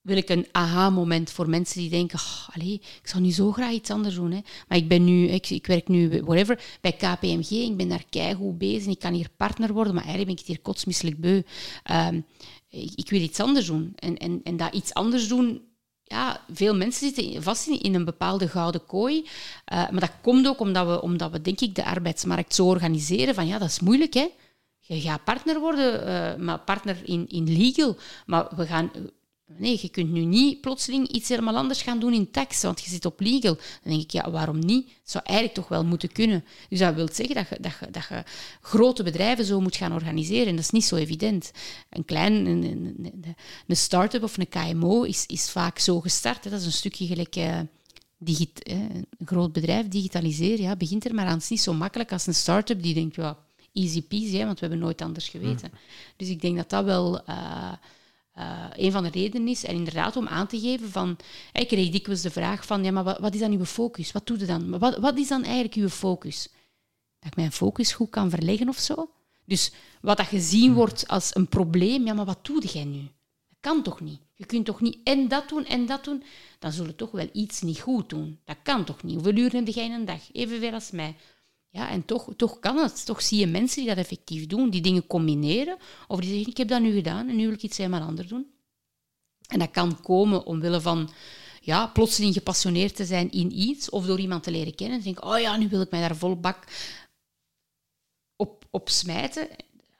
S1: wil ik een aha-moment voor mensen die denken, allez, ik zou nu zo graag iets anders doen. Hè. Maar ik ben nu, ik, ik werk nu, whatever, bij KPMG, ik ben daar keigoed bezig, ik kan hier partner worden, maar eigenlijk ben ik het hier kotsmisselijk beu. Um, ik, wil iets anders doen. En, en, en dat iets anders doen, ja, veel mensen zitten vast in, in een bepaalde gouden kooi. Uh, maar dat komt ook omdat we, omdat we, denk ik, de arbeidsmarkt zo organiseren van, ja, dat is moeilijk, hè. Je gaat partner worden, uh, maar partner in, in legal. Maar we gaan Nee, je kunt nu niet plotseling iets helemaal anders gaan doen in tax, want je zit op legal. Dan denk ik, ja, waarom niet? Dat zou eigenlijk toch wel moeten kunnen. Dus dat wil zeggen dat je, dat je, dat je grote bedrijven zo moet gaan organiseren. En dat is niet zo evident. Een klein, een, een, een start-up of een KMO is, is vaak zo gestart. Hè. Dat is een stukje gelijk... Uh, digit, een groot bedrijf digitaliseren, ja, begint er maar aan. Het is niet zo makkelijk als een start-up die denkt, ja, easy peasy, hè, want we hebben nooit anders geweten. Dus ik denk dat dat wel... Uh, uh, een van de redenen is. En inderdaad om aan te geven van... Ik kreeg dikwijls de vraag van, ja, maar wat, wat is dan uw focus? Wat doe je dan? Wat, wat is dan eigenlijk uw focus? Dat ik mijn focus goed kan verleggen of zo? Dus wat dat gezien wordt als een probleem, ja, maar wat doe jij nu? Dat kan toch niet? Je kunt toch niet en dat doen en dat doen? Dan zullen toch wel iets niet goed doen. Dat kan toch niet? Hoeveel uur heb jij in een dag? Evenveel als mij. Ja, en toch, toch kan het. Toch zie je mensen die dat effectief doen, die dingen combineren. Of die zeggen, ik heb dat nu gedaan en nu wil ik iets helemaal anders doen. En dat kan komen omwille van ja, plotseling gepassioneerd te zijn in iets, of door iemand te leren kennen. En denk oh ja, nu wil ik mij daar vol bak op, op smijten.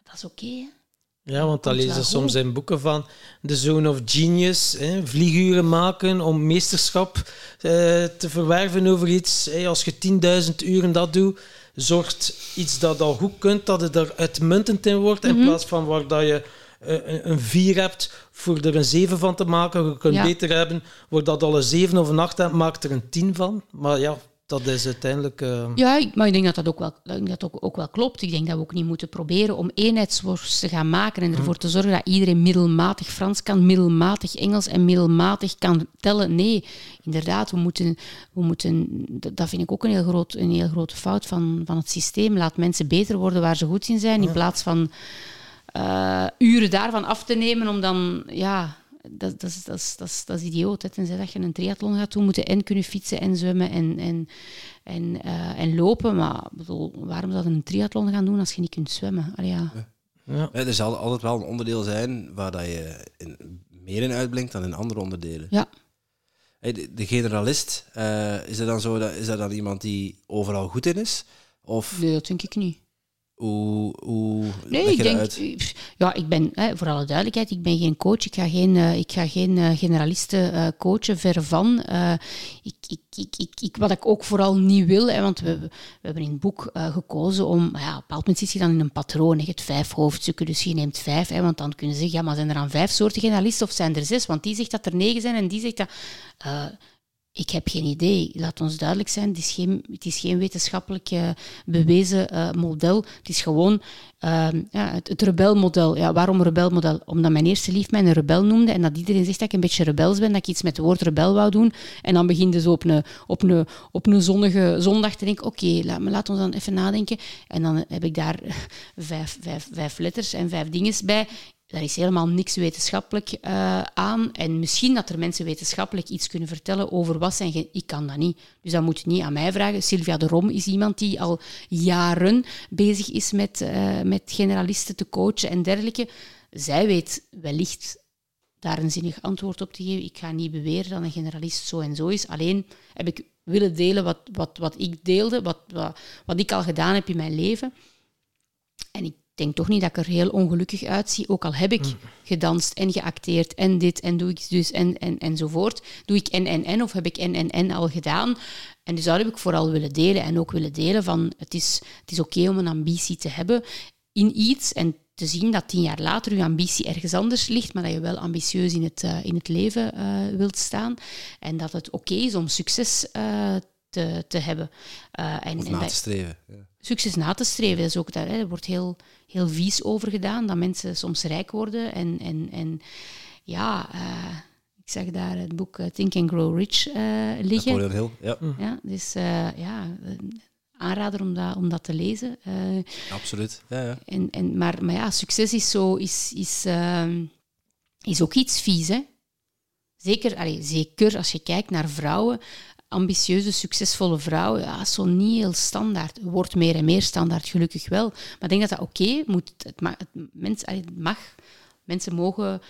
S1: Dat is oké,
S3: ja, want dan lezen ze soms in boeken van The Zone of Genius, hè, vlieguren maken om meesterschap eh, te verwerven over iets. Hè, als je 10.000 uren dat doet, zorgt iets dat al goed kunt, dat het er uitmuntend in wordt, in mhm. plaats van waar dat je uh, een 4 hebt voor er een 7 van te maken. Je kunt beter hebben, wordt dat al een 7 of een 8 hebt, maakt er een 10 van. Maar ja, dat is uiteindelijk... Uh...
S1: Ja, maar ik denk dat dat, ook wel, dat ook, ook wel klopt. Ik denk dat we ook niet moeten proberen om eenheidsworst te gaan maken en ervoor te zorgen dat iedereen middelmatig Frans kan, middelmatig Engels en middelmatig kan tellen. Nee, inderdaad, we moeten... We moeten dat vind ik ook een heel, groot, een heel grote fout van, van het systeem. Laat mensen beter worden waar ze goed in zijn, in plaats van uh, uren daarvan af te nemen om dan... Ja, dat, dat, is, dat, is, dat, is, dat is idioot. Hè. Tenzij dat je een triathlon gaat doen, moeten en kunnen fietsen en zwemmen en, en, en, uh, en lopen. Maar bedoel, waarom zou je een triathlon gaan doen als je niet kunt zwemmen? Allee, ja.
S2: Ja. Er zal altijd wel een onderdeel zijn waar dat je in, meer in uitblinkt dan in andere onderdelen.
S1: Ja.
S2: de, de, generalist, uh, is, dat dan zo, dat, is dat dan iemand die overal goed in is? Of...
S1: Nee, dat denk ik niet.
S2: Hoe, hoe
S1: nee, ik denk, ja, ik ben, hè, voor alle duidelijkheid, ik ben geen coach. Ik ga geen, uh, ik ga geen uh, generalisten uh, coachen, ver van. Ik, ik, ik, ik, ik, wat ik ook vooral niet wil, hè, want we, we hebben in het boek gekozen om, ja, op een bepaald moment zit je dan in een patroon. Je hebt vijf hoofdstukken, dus je neemt vijf. Hè, want dan kunnen ze zeggen, ja, maar zijn er dan vijf soorten generalisten of zijn er zes? Want die zegt dat er negen zijn en die zegt dat... Ik heb geen idee. Laat ons duidelijk zijn, het is geen, het is geen wetenschappelijk uh, bewezen uh, model. Het is gewoon uh, ja, het, rebelmodel. Ja, waarom rebelmodel? Omdat mijn eerste lief mij een rebel noemde en dat iedereen zegt dat ik een beetje rebels ben, dat ik iets met het woord rebel wou doen. En dan begint ze op een, op een, op een zonnige zondag te denken, oké, okay, laat, laat ons dan even nadenken. En dan heb ik daar vijf letters en vijf dingen bij. Daar is helemaal niks wetenschappelijk uh, aan. En misschien dat er mensen wetenschappelijk iets kunnen vertellen over wat zijn... Ik kan dat niet. Dus dat moet je niet aan mij vragen. Sylvia de Rom is iemand die al jaren bezig is met, uh, met generalisten te coachen en dergelijke. Zij weet wellicht daar een zinnig antwoord op te geven. Ik ga niet beweren dat een generalist zo en zo is. Alleen heb ik willen delen wat, wat, wat ik deelde, wat, wat, wat ik al gedaan heb in mijn leven. En ik denk toch niet dat ik er heel ongelukkig uitzie. Ook al heb ik mm. gedanst en geacteerd en dit en doe ik dus en, en, enzovoort. Doe ik en, en, en of heb ik en, en, en al gedaan. En dus dat heb ik vooral willen delen. En ook willen delen van het is, het is oké om een ambitie te hebben in iets en te zien dat tien jaar later je ambitie ergens anders ligt, maar dat je wel ambitieus in het, uh, in het leven uh, wilt staan. En dat het oké is om succes uh, te, te hebben.
S2: en, of na te streven. Ja.
S1: Succes na te streven, dat is ook daar. Hè. Er wordt heel heel vies over gedaan, dat mensen soms rijk worden. En, en, en ja, uh, ik zag daar het boek eh, Think and Grow Rich eh, liggen.
S2: Napoleon Hill, ja,
S1: Ja, dus eh, ja, aanrader om dat, om dat te lezen. Eh,
S2: absoluut. Ja, ja.
S1: en, en, maar, maar ja, succes is, zo, is, is, ehm, is ook iets vies. Hè? Zeker, allee, zeker als je kijkt naar vrouwen, ambitieuze, succesvolle vrouwen, ja, zo niet heel standaard. Wordt meer en meer standaard, gelukkig wel. Maar ik denk dat dat oké moet. Het mag, mens, het mag. Mensen mogen.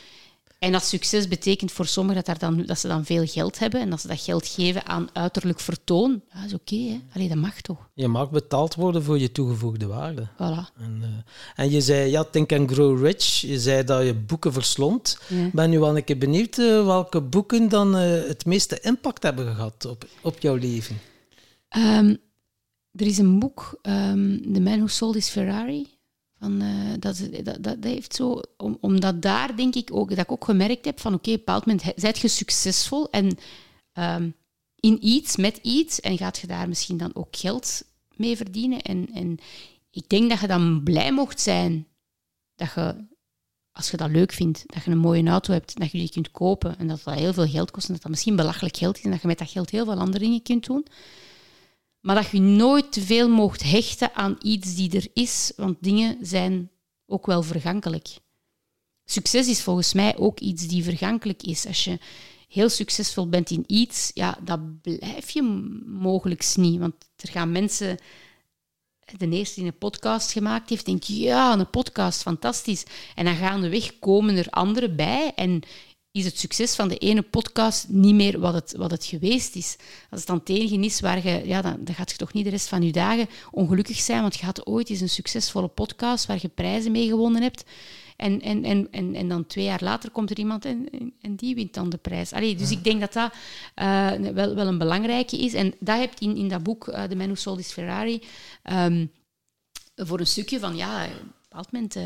S1: En dat succes betekent voor sommigen dat, dan, dat ze dan veel geld hebben en dat ze dat geld geven aan uiterlijk vertoon. Dat is oké, hè? Allee, dat mag toch.
S3: Je mag betaald worden voor je toegevoegde waarde.
S1: Voilà.
S3: En, eh, en je zei, ja, Think and Grow Rich. Je zei dat je boeken verslond.
S1: Ja.
S3: ben nu wel een keer benieuwd eh, welke boeken dan eh, het meeste impact hebben gehad op, op jouw leven.
S1: Ehm, er is een boek, ehm, The Man Who Sold His Ferrari. Van, eh, dat, dat, dat, heeft zo, om, omdat daar denk ik ook, dat ik ook gemerkt heb van oké, op een bepaald moment zijt je succesvol en ehm, in iets, met iets, en gaat je daar misschien dan ook geld mee verdienen. En, en ik denk dat je dan blij mocht zijn dat je, als je dat leuk vindt, dat je een mooie auto hebt, dat je die kunt kopen en dat dat heel veel geld kost en dat dat misschien belachelijk geld is en dat je met dat geld heel veel andere dingen kunt doen. Maar dat je nooit te veel mocht hechten aan iets die er is, want dingen zijn ook wel vergankelijk. Succes is volgens mij ook iets die vergankelijk is. Als je heel succesvol bent in iets, ja, dat blijf je mogelijk niet. Want er gaan mensen... De eerste die een podcast gemaakt heeft, denkt, ja, een podcast, fantastisch. En dan gaandeweg komen er anderen bij en is het succes van de ene podcast niet meer wat het, wat het geweest is. Als het dan het enige is waar je... Ja, dan, dan gaat je toch niet de rest van je dagen ongelukkig zijn, want je had ooit eens een succesvolle podcast waar je prijzen mee gewonnen hebt. En, en, en, en, en dan twee jaar later komt er iemand en, en, en die wint dan de prijs. Allee, dus ik denk dat dat eh, wel, wel een belangrijke is. En dat hebt in, in dat boek, eh The Man Who Sold His Ferrari, ehm, voor een stukje van, ja, op een bepaald moment... eh,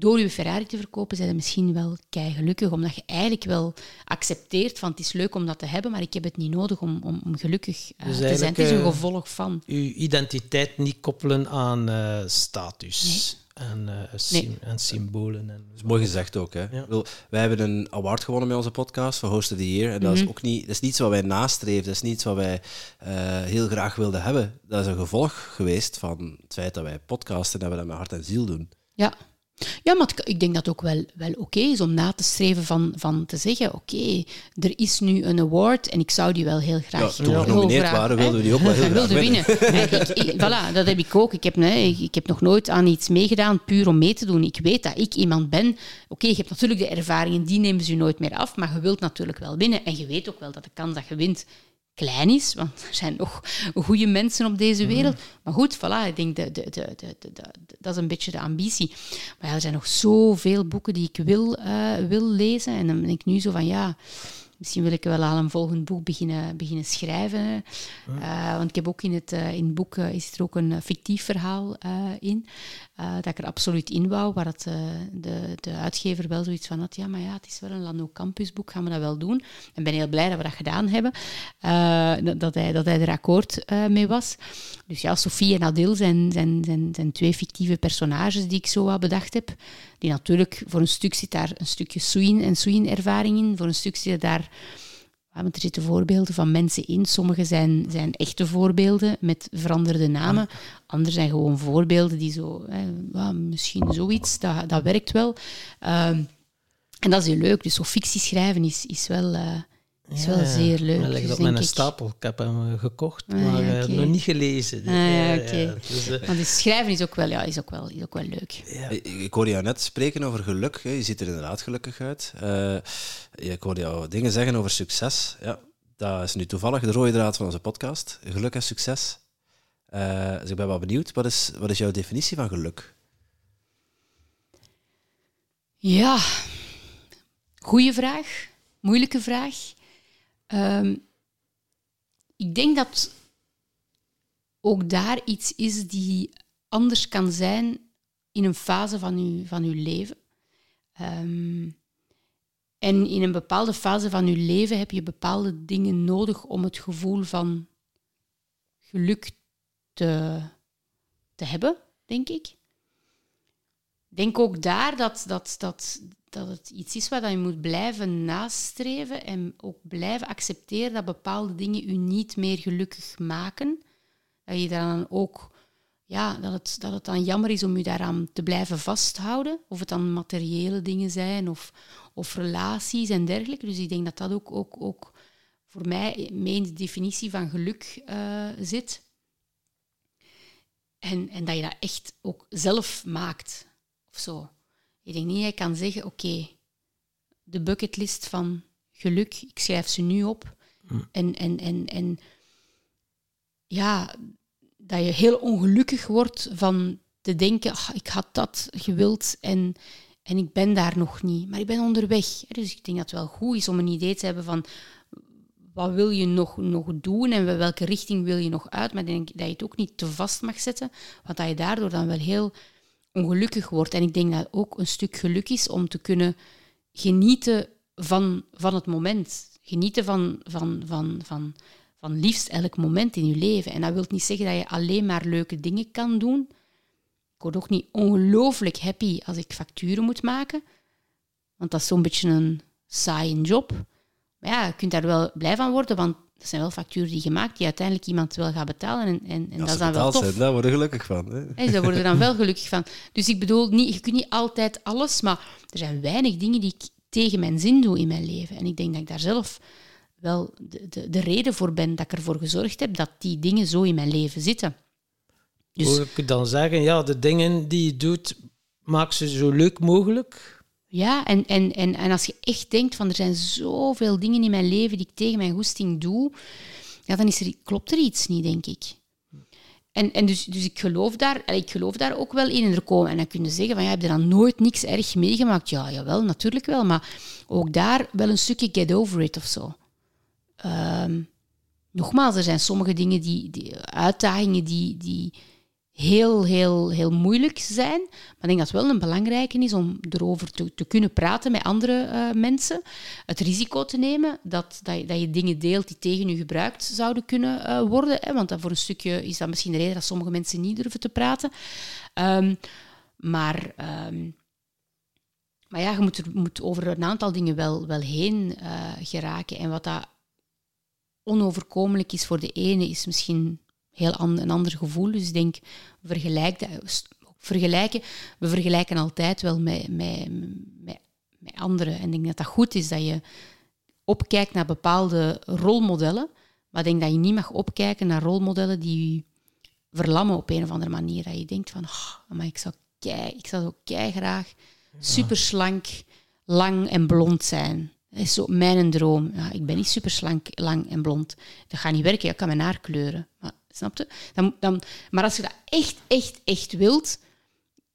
S1: door je Ferrari te verkopen, zijn misschien wel kei gelukkig, omdat je eigenlijk wel accepteert van het is leuk om dat te hebben, maar ik heb het niet nodig om, om, om gelukkig eh,
S3: Dus
S1: te zijn. Het is een
S3: eh,
S1: gevolg van.
S3: Je identiteit niet koppelen aan eh, status en, eh, sym-
S1: Nee.
S3: en symbolen. En,
S2: Dat is mooi gezegd ook. Hè. Bedoel, wij hebben een award gewonnen met onze podcast van Host of the Year. En dat is ook niet, dat is niets wat wij nastreven. Dat is niets wat wij eh, heel graag wilden hebben. Dat is een gevolg geweest van het feit dat wij podcasten en dat we dat met hart en ziel doen.
S1: Ja. Ja, maar ik denk dat het ook wel, wel oké is om na te streven van, van te zeggen, oké, er is nu een award en ik zou die wel heel graag...
S2: Ja, toen we genomineerd waren, wilden we die ook wel heel graag
S1: wilde
S2: winnen.
S1: winnen. En ik, ik- voilà, dat heb ik ook. Ik heb, nee, ik, ik heb nog nooit aan iets meegedaan puur om mee te doen. Ik weet dat ik iemand ben. Oké, je hebt natuurlijk de ervaringen, die nemen ze je nooit meer af, maar je wilt natuurlijk wel winnen. En je weet ook wel dat de kans dat je wint klein is, want er zijn nog goede mensen op deze wereld. Maar goed, voilà, ik denk, de, de, de, de, de- de- dat is een beetje de ambitie. Maar ja, er zijn nog zoveel boeken die ik wil, eh, wil lezen. En dan ben ik nu zo van, ja, misschien wil ik wel aan een volgend boek beginnen, beginnen schrijven. Eh, want ik heb ook in het, eh, in het boek is er ook een fictief verhaal in, eh, dat ik er absoluut in wou, waar het, eh, de, de uitgever wel zoiets van had, ja, maar ja, het is wel een Lano Campus boek, gaan we dat wel doen? En ben heel blij dat we dat gedaan hebben, eh, dat, hij, dat hij er akkoord mee was. Dus ja, Sophie en Adil zijn, zijn, zijn, zijn twee fictieve personages die ik zo wat bedacht heb. Die natuurlijk, voor een stuk zit daar een stukje Soein en Soein-ervaring in. Voor een stuk zit daar, want er zitten voorbeelden van mensen in. Sommige zijn, zijn echte voorbeelden met veranderde namen. Andere zijn gewoon voorbeelden die zo, hè, misschien zoiets, dat, dat werkt wel. Ehm, en dat is heel leuk. Dus zo fictie schrijven is, is wel, eh, is wel zeer leuk.
S3: Hij ligt
S1: Dus
S3: op
S1: denk
S3: mijn
S1: ik-
S3: stapel. Ik heb hem eh, gekocht,
S1: Ah,
S3: maar
S1: ja,
S3: eh,
S1: oké.
S3: nog niet gelezen.
S1: Ah, ja,
S3: ja, dus, eh,
S1: Want dus schrijven is ook wel, ja, is ook wel, is ook wel leuk.
S2: Ik, ik hoorde jou net spreken over geluk. Hè. Je ziet er inderdaad gelukkig uit. Eh, ik hoorde jou dingen zeggen over succes. Ja, dat is nu toevallig de rode draad van onze podcast. Geluk en succes. Eh, dus ik ben wel benieuwd. Wat is, wat is jouw definitie van geluk?
S1: Ja, goede vraag. Moeilijke vraag. Ehm, ik denk dat ook daar iets is die anders kan zijn in een fase van uw, van uw leven. Ehm, en in een bepaalde fase van uw leven heb je bepaalde dingen nodig om het gevoel van geluk te, te hebben, denk. Ik denk ook daar dat, dat, dat dat het iets is wat je moet blijven nastreven en ook blijven accepteren dat bepaalde dingen je niet meer gelukkig maken. Dat je dan ook, ja, dat het, dat het dan jammer is om je daaraan te blijven vasthouden. Of het dan materiële dingen zijn of, of relaties en dergelijke. Dus ik denk dat dat ook, ook, ook voor mij mee in de definitie van geluk uh, zit. En, en dat je dat echt ook zelf maakt. Of zo. Ik denk niet, je kan zeggen, oké, de bucketlist van geluk, ik schrijf ze nu op. Hm. En, en, en, en ja, dat je heel ongelukkig wordt van te denken, ach, ik had dat gewild en, en ik ben daar nog niet. Maar ik ben onderweg. Dus ik denk dat het wel goed is om een idee te hebben van wat wil je nog, nog doen en welke richting wil je nog uit. Maar ik denk dat je het ook niet te vast mag zetten, want dat je daardoor dan wel heel ongelukkig wordt. En ik denk dat ook een stuk geluk is om te kunnen genieten van, van het moment. Genieten van, van, van, van, van liefst elk moment in je leven. En dat wil niet zeggen dat je alleen maar leuke dingen kan doen. Ik word ook niet ongelooflijk happy als ik facturen moet maken. Want dat is zo'n beetje een saaie job. Maar ja, je kunt daar wel blij van worden, want dat zijn wel facturen die gemaakt die uiteindelijk iemand wel gaat betalen. En, en, en dat is dan wel tof. Zijn,
S2: daar worden gelukkig van. Hè?
S1: Ja, daar worden dan wel gelukkig van. Dus ik bedoel, niet, je kunt niet altijd alles, maar er zijn weinig dingen die ik tegen mijn zin doe in mijn leven. En ik denk dat ik daar zelf wel de, de, de reden voor ben, dat ik ervoor gezorgd heb dat die dingen zo in mijn leven zitten.
S3: Dus, Hoor ik dan zeggen, ja, de dingen die je doet, maak ze zo leuk mogelijk?
S1: Ja, en, en, en, en als je echt denkt van er zijn zoveel dingen in mijn leven die ik tegen mijn goesting doe, ja, dan is er, klopt er iets niet, denk ik. En, en dus, dus ik, geloof daar, ik geloof daar ook wel in. En er komen, en dan kun je zeggen van, ja, heb je dan nooit niks erg meegemaakt? Ja, jawel, natuurlijk wel. Maar ook daar wel een stukje get over it of zo. Um, nogmaals, er zijn sommige dingen, die, die uitdagingen die, die, heel, heel, heel moeilijk zijn. Maar ik denk dat het wel een belangrijke is om erover te, kunnen praten met andere uh, mensen. Het risico te nemen dat, dat, je, dat je dingen deelt die tegen je gebruikt zouden kunnen uh, worden. Hè, want dat voor een stukje is dat misschien de reden dat sommige mensen niet durven te praten. Um, maar... Um, maar ja, je moet, er, moet over een aantal dingen wel, wel heen uh, geraken. En wat dat onoverkomelijk is voor de ene, is misschien heel een ander gevoel. Dus ik denk, vergelijk vergelijken, we vergelijken altijd wel met, met, met, met anderen. En ik denk dat dat goed is dat je opkijkt naar bepaalde rolmodellen. Maar ik denk dat je niet mag opkijken naar rolmodellen die je verlammen op een of andere manier. Dat je denkt van, oh, maar ik zou, kei, ik zou zo kei graag super slank, lang en blond zijn. Dat is zo mijn droom. Ja, ik ben niet super slank, lang en blond. Dat gaat niet werken. Ik kan mijn haar kleuren. Maar Snap je? Dan, dan, maar als je dat echt, echt, echt wilt,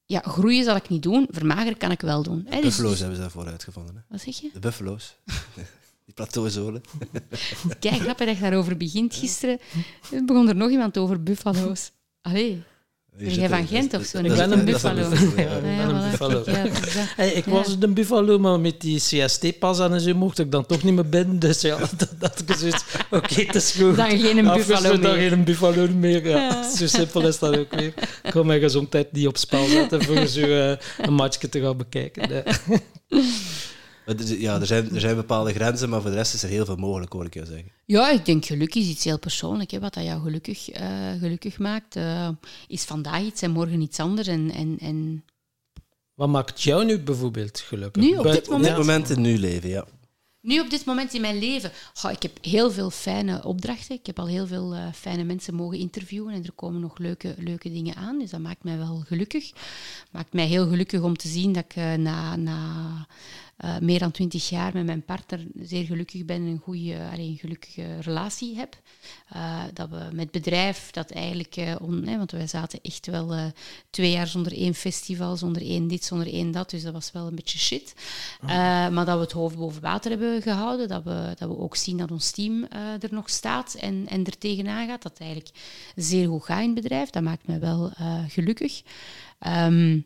S1: ja, groeien zal ik niet doen, vermageren kan ik wel doen.
S2: De dus- buffalo's dus, hebben ze daarvoor uitgevonden. Hè?
S1: Wat zeg je?
S2: De buffalo's. Die plateauzolen.
S1: Kijk, grappig dat je daarover begint. Gisteren begon er nog iemand over buffalo's. Allee. Ben jij van Gent of zo?
S3: Ik ben een buffalo. Ik was een buffalo, maar met die CST-pas en zo mocht ik dan toch niet meer binnen. Dus ja, dat, dat ik zoiets... Oké, okay, het is goed.
S1: Dan geen buffalo meer.
S3: Dan geen buffalo meer, ja. Zo simpel is dat ook weer. Ik ga mijn gezondheid niet op spel zetten voor zo uh, een matchje te gaan bekijken.
S2: Ja, er zijn, er zijn bepaalde grenzen, maar voor de rest is er heel veel mogelijk, hoor ik jou zeggen.
S1: Ja, ik denk geluk is iets heel persoonlijks. Hè. Wat dat jou gelukkig, uh, gelukkig maakt, uh, is vandaag iets en morgen iets anders. En, en, en...
S3: Wat maakt jou nu bijvoorbeeld gelukkig?
S1: Nu, op dit moment?
S2: Op dit moment in nu leven, ja.
S1: Nu, op dit moment in mijn leven, oh, ik heb heel veel fijne opdrachten. Ik heb al heel veel uh, fijne mensen mogen interviewen en er komen nog leuke, leuke dingen aan. Dus dat maakt mij wel gelukkig. Maakt mij heel gelukkig om te zien dat ik uh, na, na uh, meer dan twintig jaar met mijn partner zeer gelukkig ben en een goede, een gelukkige relatie heb. Uh, dat we met bedrijf dat eigenlijk, uh, on, hè, want wij zaten echt wel twee jaar zonder één festival, zonder één dit, zonder één dat, dus dat was wel een beetje shit. Oh. maar dat we het hoofd boven water hebben gehouden, dat we, dat we ook zien dat ons team er nog staat en, en er tegenaan gaat, dat eigenlijk zeer goed gaat in het bedrijf. Dat maakt me wel gelukkig. Um,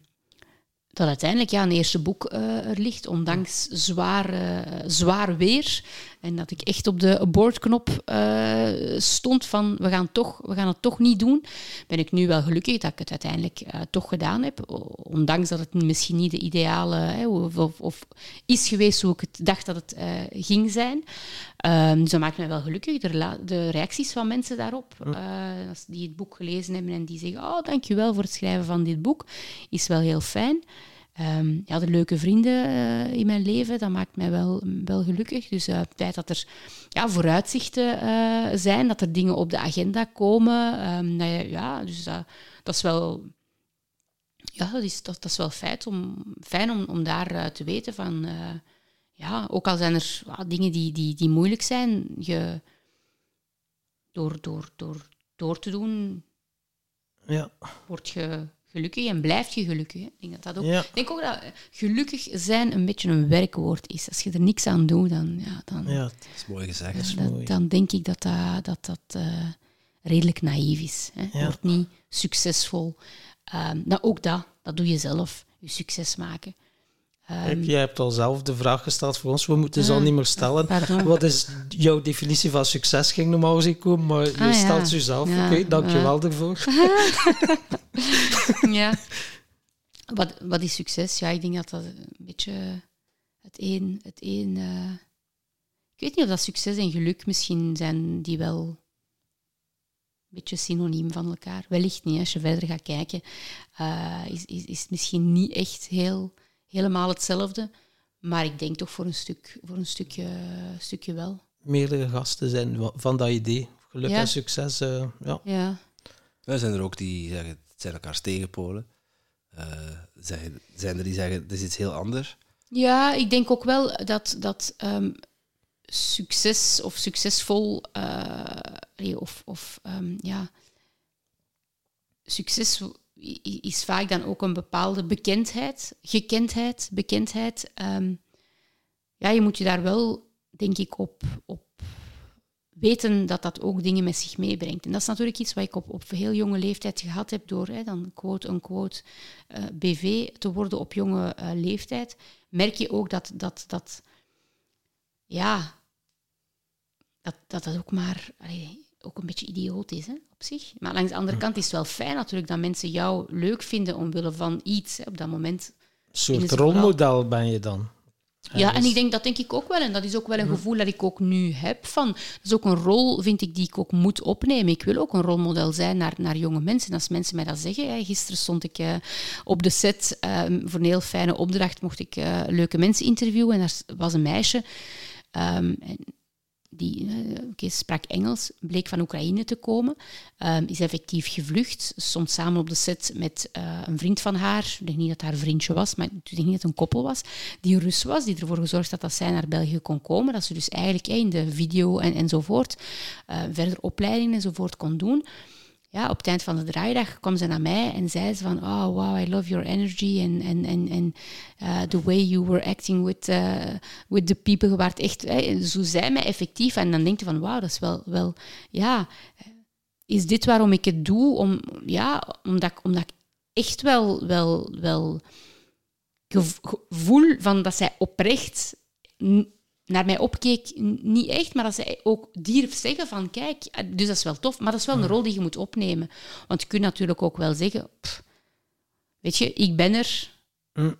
S1: dat uiteindelijk ja, een eerste boek uh, er ligt, ondanks zwaar, uh, zwaar weer. En dat ik echt op de abortknop uh, stond van we gaan, toch, we gaan het toch niet doen. Ben ik nu wel gelukkig dat ik het uiteindelijk uh, toch gedaan heb. Ondanks dat het misschien niet de ideale hè, of, of, of, is geweest hoe ik het dacht dat het uh, ging zijn. Um, dus dat maakt mij wel gelukkig. De, de reacties van mensen daarop, als die het boek gelezen hebben en die zeggen: Oh, dankjewel voor het schrijven van dit boek, is wel heel fijn. Um, ja, de leuke vrienden uh, in mijn leven, dat maakt mij wel, wel gelukkig. Dus uh, het feit dat er ja, vooruitzichten uh, zijn, dat er dingen op de agenda komen, um, dat je, ja, dus dat, dat is wel... Ja, dat is, dat, dat is wel feit om, fijn om, om daar te weten van... ja, ook al zijn er dingen die, die, die moeilijk zijn, je, door, door, door, door te doen,
S3: ja.
S1: word je gelukkig en blijf je gelukkig. Ik denk, dat dat ook, ik denk ook dat gelukkig zijn een beetje een werkwoord is. Als je er niks aan doet, dan... Ja, dan
S3: ja,
S2: dat is mooi gezegd.
S1: Ja, dat, dan denk ik dat dat, dat, dat uh, redelijk naïef is. Hè. Ja. Wordt niet succesvol. Um, nou, ook dat, dat doe je zelf. Je succes maken.
S3: Um, jij hebt al zelf de vraag gesteld voor ons. We moeten ze al niet meer stellen. Pardon. Wat is jouw definitie van succes? Ging normaal gezien komen, maar je ah, stelt ze jezelf. Ja, Oké, okay, dank je wel daarvoor.
S1: ja. Wat, wat is succes? Ja, ik denk dat dat een beetje het een... Het een uh, ik weet niet of dat succes en geluk misschien zijn die wel een beetje synoniem van elkaar. Wellicht niet, als je verder gaat kijken. Uh, is, is, is het misschien niet echt heel helemaal hetzelfde. Maar ik denk toch voor een, stuk, voor een stukje, stukje wel.
S3: Meerdere gasten zijn van dat idee. Geluk en succes. Uh, ja.
S1: ja.
S2: Er zijn er ook die zeggen, het zijn elkaars tegenpolen. Uh, zijn, zijn er die zeggen, het is iets heel anders.
S1: Ja, ik denk ook wel dat, dat um, succes of succesvol, uh, of, of um, ja, succes is vaak dan ook een bepaalde bekendheid, gekendheid, bekendheid. Um, ja, je moet je daar wel, denk ik, op, op weten dat dat ook dingen met zich meebrengt. En dat is natuurlijk iets wat ik op, op heel jonge leeftijd gehad heb door hè, dan quote-unquote uh, eh, BV te worden op jonge uh, leeftijd. Merk je ook dat dat, dat ja, dat, dat, dat ook maar... ook een beetje idioot is hè, op zich. Maar langs de andere kant is het wel fijn natuurlijk dat mensen jou leuk vinden omwille van iets hè, op dat moment.
S3: Een soort rolmodel ben je dan.
S1: Ja, en ik denk, dat denk ik ook wel. En dat is ook wel een gevoel dat ik ook nu heb. Van, dat is ook een rol, vind ik, die ik ook moet opnemen. Ik wil ook een rolmodel zijn naar, naar jonge mensen. Als mensen mij dat zeggen... Hè, gisteren stond ik uh, op de set uh, voor een heel fijne opdracht. Mocht ik uh, leuke mensen interviewen. En daar was een meisje. Um, en die okay, sprak Engels, bleek van Oekraïne te komen, um, is effectief gevlucht, stond samen op de set met uh, een vriend van haar, ik denk niet dat haar vriendje was, maar ik denk niet dat het een koppel was, die Rus was, die ervoor gezorgd had dat zij naar België kon komen, dat ze dus eigenlijk eh, in de video en, enzovoort verder opleidingen enzovoort kon doen ja, op het eind van de draaidag kwam ze naar mij en zei ze van, oh wow, I love your energy and, and, and, and uh, the way you were acting with, uh, with the people. Je echt, eh, zo zei mij effectief. En dan denk je van, wauw, dat is wel, wel, ja, is dit waarom ik het doe? Om, ja, omdat, omdat ik echt wel, wel, wel gevoel van dat zij oprecht naar mij opkeek, niet echt, maar dat zij ook durf zeggen van, kijk, eh, dus dat is wel tof, maar dat is wel een rol die je moet opnemen. Want je kunt natuurlijk ook wel zeggen, weet je, ik ben er.
S2: Mm.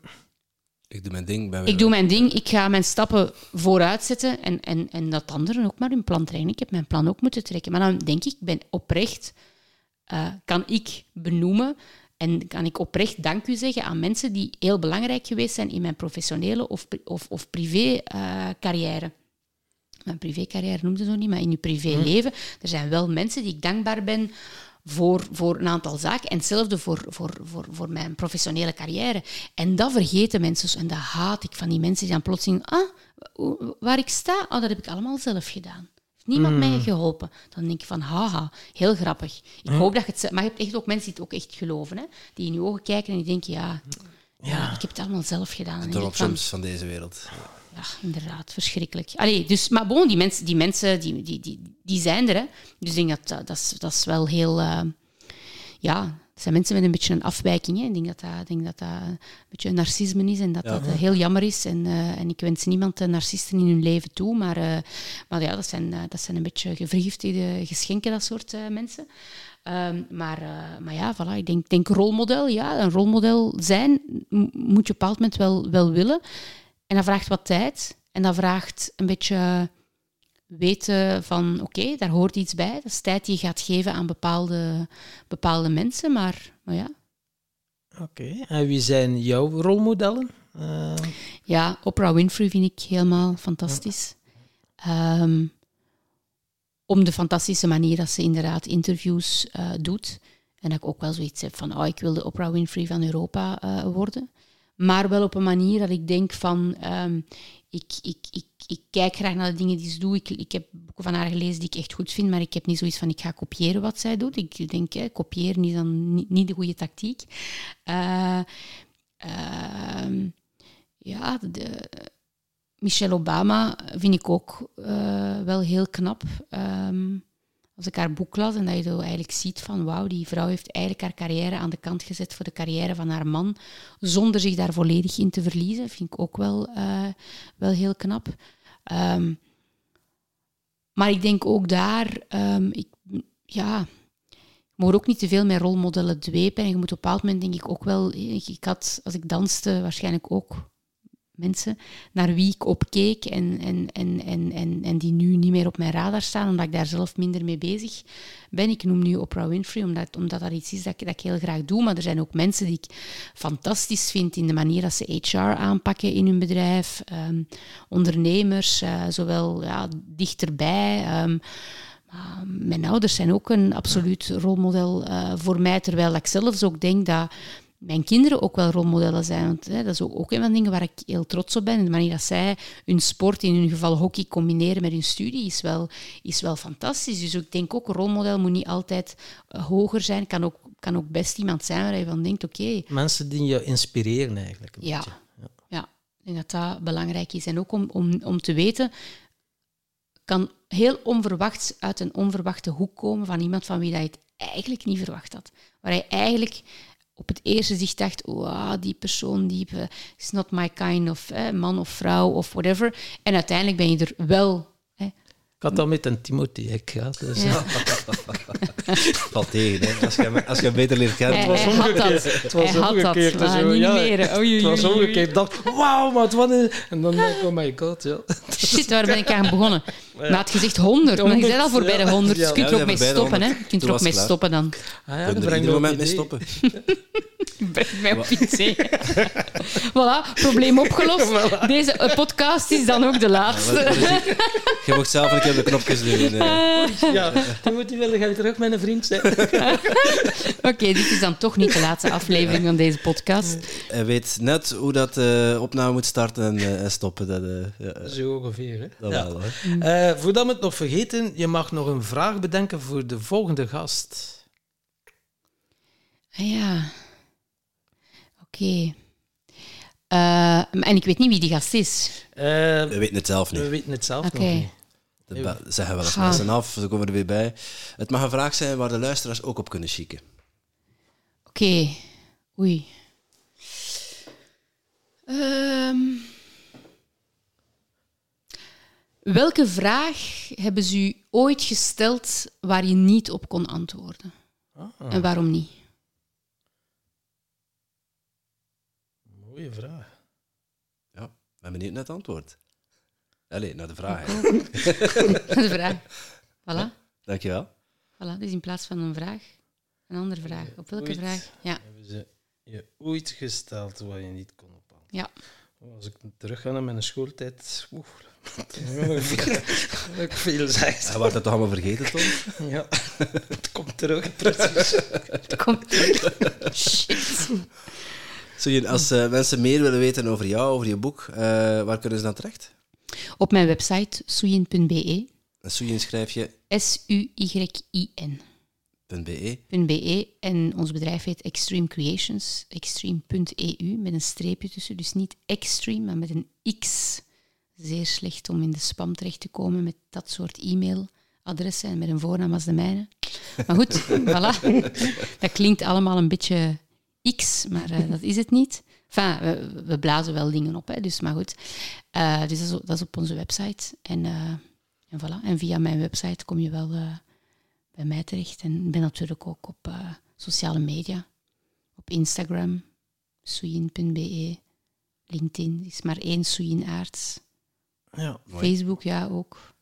S2: Ik doe mijn ding.
S1: ik doe mijn ding, ik ga mijn stappen vooruit zetten en, en, en dat anderen ook maar hun plan trekken. Ik heb mijn plan ook moeten trekken. Maar dan denk ik, ben oprecht, uh, kan ik benoemen en kan ik oprecht dank u zeggen aan mensen die heel belangrijk geweest zijn in mijn professionele of, of, of privé-carrière. Uh, mijn privé-carrière noemde ze nog niet, maar in je privéleven. Er zijn wel mensen die ik dankbaar ben voor, voor een aantal zaken. En hetzelfde voor, voor, voor, voor mijn professionele carrière. En dat vergeten mensen. En dat haat ik van die mensen die dan plotseling... Ah, waar ik sta, oh, dat heb ik allemaal zelf gedaan niemand mij mm. geholpen. Dan denk je van, haha, heel grappig. Ik hoop dat je het... Maar je hebt echt ook mensen die het ook echt geloven, hè? die in je ogen kijken en die denken, ja, ja. ik heb het allemaal zelf gedaan.
S2: De van, van deze wereld.
S1: Ja, inderdaad, verschrikkelijk. Allee, dus, maar bon, die mensen, die, mensen die, die, die, die zijn er. Hè. Dus ik denk dat dat, is, dat is wel heel... Uh, ja, het zijn mensen met een beetje een afwijking. Hè. Ik denk dat dat, ik denk dat, dat een beetje een narcisme is en dat
S2: Ja.
S1: dat eh, heel jammer is. En, eh, en ik wens niemand de narcisten in hun leven toe, maar, eh, maar ja, dat zijn, eh, dat zijn een beetje vergiftigde geschenken, dat soort eh, mensen. Ehm, maar, eh, maar ja, voilà, ik denk, denk rolmodel. Ja, een rolmodel zijn moet je op een bepaald moment wel, wel willen. En dat vraagt wat tijd. En dat vraagt een beetje weten van, oké, daar hoort iets bij. Dat is tijd die je gaat geven aan bepaalde, bepaalde mensen. Maar, maar ja,
S3: Oké. En wie zijn jouw rolmodellen? Eh,
S1: Ja, Oprah Winfrey vind ik helemaal fantastisch. Ehm, om de fantastische manier dat ze inderdaad interviews eh, doet. En dat ik ook wel zoiets heb van, oh, ik wil de Oprah Winfrey van Europa eh, worden. Maar wel op een manier dat ik denk van, ehm, ik, ik, ik, ik kijk graag naar de dingen die ze doet. Ik, ik heb boeken van haar gelezen die ik echt goed vind, maar ik heb niet zoiets van, ik ga kopiëren wat zij doet. Ik denk, hè, kopiëren is dan niet, de goede tactiek. Ehm, ja, de, Michelle Obama vind ik ook eh, wel heel knap. Ehm, als ik haar boek las en dat je zo eigenlijk ziet van wauw, die vrouw heeft eigenlijk haar carrière aan de kant gezet voor de carrière van haar man, zonder zich daar volledig in te verliezen, vind ik ook wel, eh, wel heel knap. Ehm, maar ik denk ook daar, ehm, ik, ja, je moet ook niet te veel met rolmodellen dwepen. En je moet op een bepaald moment denk ik ook wel... Ik, ik had, als ik danste, waarschijnlijk ook mensen naar wie ik opkeek en, en, en, en, en, en die nu niet meer op mijn radar staan, omdat ik daar zelf minder mee bezig ben. Ik noem nu Oprah Winfrey, omdat, omdat dat iets is dat ik, dat ik heel graag doe. Maar er zijn ook mensen die ik fantastisch vind in de manier dat ze HR aanpakken in hun bedrijf. Ehm, ondernemers, eh, zowel ja, dichterbij... ehm, mijn ouders zijn ook een absoluut rolmodel eh, voor mij, terwijl ik zelfs ook denk dat mijn kinderen ook wel rolmodellen zijn. Want hè, dat is ook, ook een van de dingen waar ik heel trots op ben. De manier dat zij hun sport, in hun geval hockey, combineren met hun studie, is wel, is wel fantastisch. Dus ik denk ook, een rolmodel moet niet altijd eh, hoger zijn. Kan ook, kan ook best iemand zijn waar je van denkt, oké,
S3: mensen die je inspireren eigenlijk. Een
S1: ja. ja, ik denk dat dat belangrijk is. En ook om, om, om te weten, kan heel onverwachts uit een onverwachte hoek komen van iemand van wie dat je het eigenlijk niet verwacht had. Waar je eigenlijk op het eerste zicht dacht, wow, die persoon die eh, is not my kind of eh, man of vrouw of whatever. En uiteindelijk ben je er wel.
S3: Ik had dat met een Timothy ik gehad. Dus,
S1: Ja.
S2: Valt tegen, hè. Als je, hem- als je hem beter leert kennen.
S1: Hij,
S3: was
S1: hij had dat.
S3: omgekeerd. Het was
S1: hij dat.
S3: omgekeerd,
S1: maar
S3: zo,
S1: niet
S3: ja.
S1: meer. Oei, oei,
S3: Het was omgekeerd. Ik dacht, wauw, maar wat een... En dan denk ik, oh my god, ja.
S1: Shit, waar ben ik aan begonnen? Maar had gezegd 100, maar je bent al voorbij de 100, dus je kunt er ook mee stoppen. Hè.
S2: 100.
S1: Je kunt er ook mee
S2: het
S1: stoppen dan.
S3: Ah, ja, dat
S2: er
S3: brengt
S2: moment mee stoppen.
S1: Breng mij op iets. Voilà, probleem opgelost. Deze eh, podcast is dan ook de laatste.
S2: Je mocht zelf een keer op de knopjes doen. eh.
S3: Ja, Timothy wilde jij terug mijn vriend zijn.
S1: Oké, dit is dan toch niet de laatste aflevering van deze podcast.
S2: Hij weet net hoe dat eh, opname moet starten en, eh, en stoppen. Dat, eh, ja, eh,
S3: Zo ongeveer, hè.
S2: dat
S3: Ja.
S2: wel, hè.
S3: Eh, voordat we het nog vergeten, je mag nog een vraag bedenken voor de volgende gast.
S1: Ah ja. Oké. Eh, en ik weet niet wie die gast is.
S3: Eh,
S2: We weten het zelf
S3: we
S2: niet.
S3: weten het zelf nog niet.
S2: Dat zeggen wel eens
S1: Ga.
S2: mensen af, ze komen er weer bij. Het mag een vraag zijn waar de luisteraars ook op kunnen chicken.
S1: Oké. Oei. Ehm. welke vraag hebben ze u ooit gesteld waar je niet op kon antwoorden?
S3: Ah,
S1: En waarom niet?
S3: Mooie vraag.
S2: Ja, ben benieuwd naar het antwoord. Allee, naar de vraag. hè.
S1: De vraag. Voilà.
S2: Dankjewel.
S1: voilà. Dus in plaats van een vraag, een andere vraag. Op welke
S3: Ooit.
S1: vraag? Ja.
S3: Hebben ze je ooit gesteld waar je niet kon op antwoorden?
S1: Ja.
S3: Als ik terug ga naar mijn schooltijd... Oeh, ik veel zeg.
S2: Hij wordt dat toch allemaal vergeten, Tom?
S3: Ja, het komt terug, precies.
S1: Het komt Shit.
S2: Je- als eh, mensen meer willen weten over jou, over je boek, eh, waar kunnen ze dan terecht?
S1: Op mijn website soeyin.be.
S2: En Soeyin schrijf je
S1: S-U-Y-I-N.
S2: .be.
S1: .be en ons bedrijf heet Extreme Creations, extreme.eu, met een streepje tussen, dus niet extreme, maar met een x. Zeer slecht om in de spam terecht te komen met dat soort e-mailadressen en met een voornaam als de mijne. Maar goed, voilà. Dat klinkt allemaal een beetje X, maar eh, dat is het niet. Enfin, we, we blazen wel dingen op, hè, dus maar goed. Eh, dus dat is, dat is op onze website. En, eh, en voilà. En via mijn website kom je wel eh, bij mij terecht. En ik ben natuurlijk ook op eh, sociale media. Op Instagram, suyin.be. LinkedIn is maar één Aarts.
S3: Ja.
S1: Facebook, ja, ook.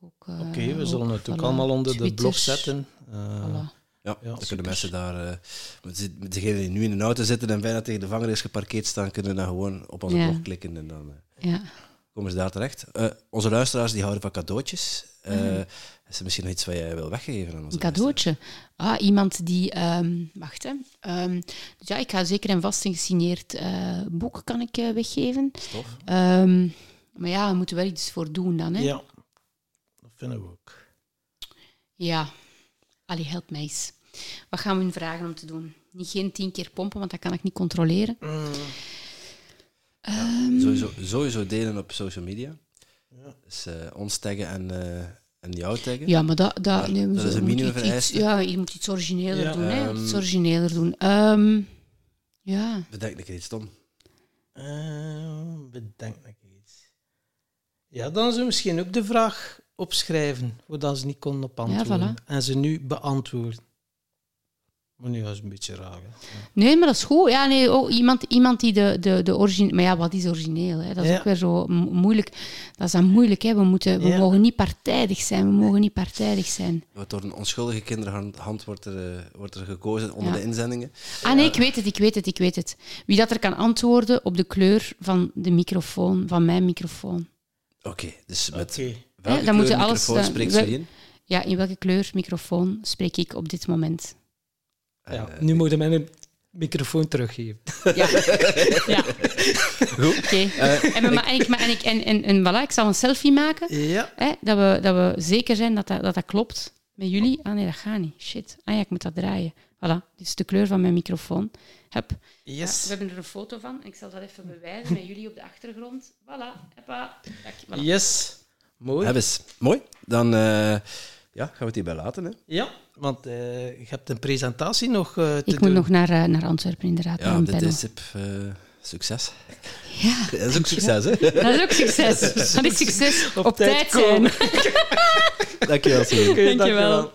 S1: ook eh,
S3: Oké, we zullen
S1: ook,
S3: het ook
S1: voilà.
S3: allemaal onder de blog zetten. Eh,
S1: Voilà.
S2: Ja,
S3: Ja,
S2: dan
S3: super.
S2: kunnen mensen daar, eh, met degenen die nu in een auto zitten en bijna tegen de vangrail geparkeerd staan, kunnen dan gewoon op onze
S1: Ja.
S2: blog klikken en dan eh,
S1: Ja.
S2: komen ze daar terecht. Eh, onze luisteraars die houden van cadeautjes. Eh,
S1: Mhm.
S2: Is er misschien nog iets wat jij wil weggeven aan onze
S1: Een cadeautje. Ah, iemand die... ehm, wacht, hè. Ehm, dus ja, ik ga zeker en vast een gesigneerd eh, boek kan ik, eh, weggeven. Ehm, maar ja, we moeten wel iets voor doen dan, hè.
S3: ja, dat vinden we ook.
S1: Ja. Allee, help mij eens. Wat gaan we hun vragen om te doen? Niet geen tien keer pompen, want dat kan ik niet controleren. Ehm,
S2: Sowieso, sowieso delen op social media.
S3: Ja.
S2: Dus eh, ons taggen en, eh, en jou taggen.
S1: Ja, maar dat, dat,
S2: Maar
S1: nee,
S2: dat is
S1: zo-
S2: een
S1: moet
S2: minimumvereiste.
S1: Ja, je moet iets origineler
S3: Ja.
S1: doen, hè.
S2: Ehm,
S1: Iets origineler doen. Ehm, ja.
S2: Bedenk een keer iets stom.
S3: Eh, bedenk nog iets. Ja, dan we misschien ook de vraag opschrijven, voordat ze niet konden op antwoorden.
S1: voilà.
S3: En ze nu beantwoorden. Maar nu was het een beetje raar. hè.
S1: Nee, maar dat is goed. Ja, nee, oh, iemand, iemand die de, de, de origine... Maar ja, wat is origineel? Hè? Dat is
S3: Ja.
S1: ook weer zo mo- moeilijk. Dat is dan moeilijk. Hè? We, moeten, we
S3: Ja.
S1: mogen niet partijdig zijn. We mogen niet partijdig zijn.
S2: Wat Door een onschuldige kinderhand hand wordt er, eh, wordt er gekozen onder
S1: Ja.
S2: de inzendingen.
S1: Ah nee, ik weet het, ik weet het, ik weet het. Wie dat er kan antwoorden op de kleur van de microfoon, van mijn microfoon.
S2: Oké, dus met
S3: Oké.
S2: Welke
S1: dan
S2: kleur
S1: moet je alles,
S2: microfoon
S1: eh,
S2: spreekt
S1: we-
S2: ze in?
S1: Ja, in welke kleur microfoon spreek ik op dit moment?
S3: Ja,
S2: Eh,
S3: nu moet je mij een microfoon teruggeven.
S1: Ja. ja.
S2: Goed.
S1: Oké. En, maar- en, ik, maar- en, ik, en, en, en voilà, ik zal een selfie maken.
S3: Ja.
S1: Hè, dat, we, dat we zeker zijn dat dat, dat dat klopt met jullie. Ah nee, dat gaat niet. Shit. Ah ja, ik moet dat draaien. Voilà, dit is de kleur van mijn microfoon. Hup. Ja,
S3: Yes.
S1: we hebben er een foto van. En ik zal dat even bewijzen met jullie op de achtergrond. Voilà. Hoppa. Kijk, voilà.
S3: Yes. Mooi.
S2: Hebben ze. Mooi. Dan eh, ja, gaan we het hierbij laten. Hè.
S3: Ja, want eh, je hebt een presentatie nog eh, te
S1: Ik
S3: doen.
S1: moet nog naar, naar Antwerpen, inderdaad.
S2: Ja, dit
S1: panel.
S2: is eh, succes.
S1: Ja,
S2: Dat is ook succes, hè?
S1: dat is ook succes. Dat is succes op, tijd, zijn.
S3: komen.
S2: Dankjewel, Simon.
S3: Oké,
S1: Dankjewel.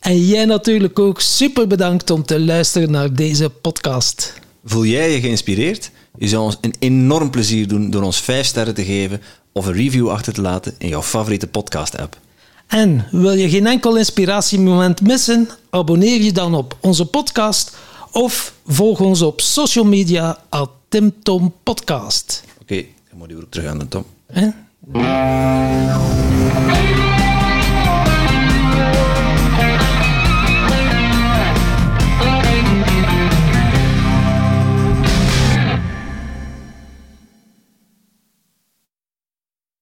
S3: En jij natuurlijk ook super bedankt om te luisteren naar deze podcast.
S4: Voel jij je geïnspireerd? Je zou ons een enorm plezier doen door ons 5 sterren te geven of een review achter te laten in jouw favoriete podcast-app.
S3: En wil je geen enkel inspiratiemoment missen? Abonneer je dan op onze podcast of volg ons op social media at Tim Tom Podcast.
S4: Oké, dan moet je ook terug aan de Tom.
S3: Hè?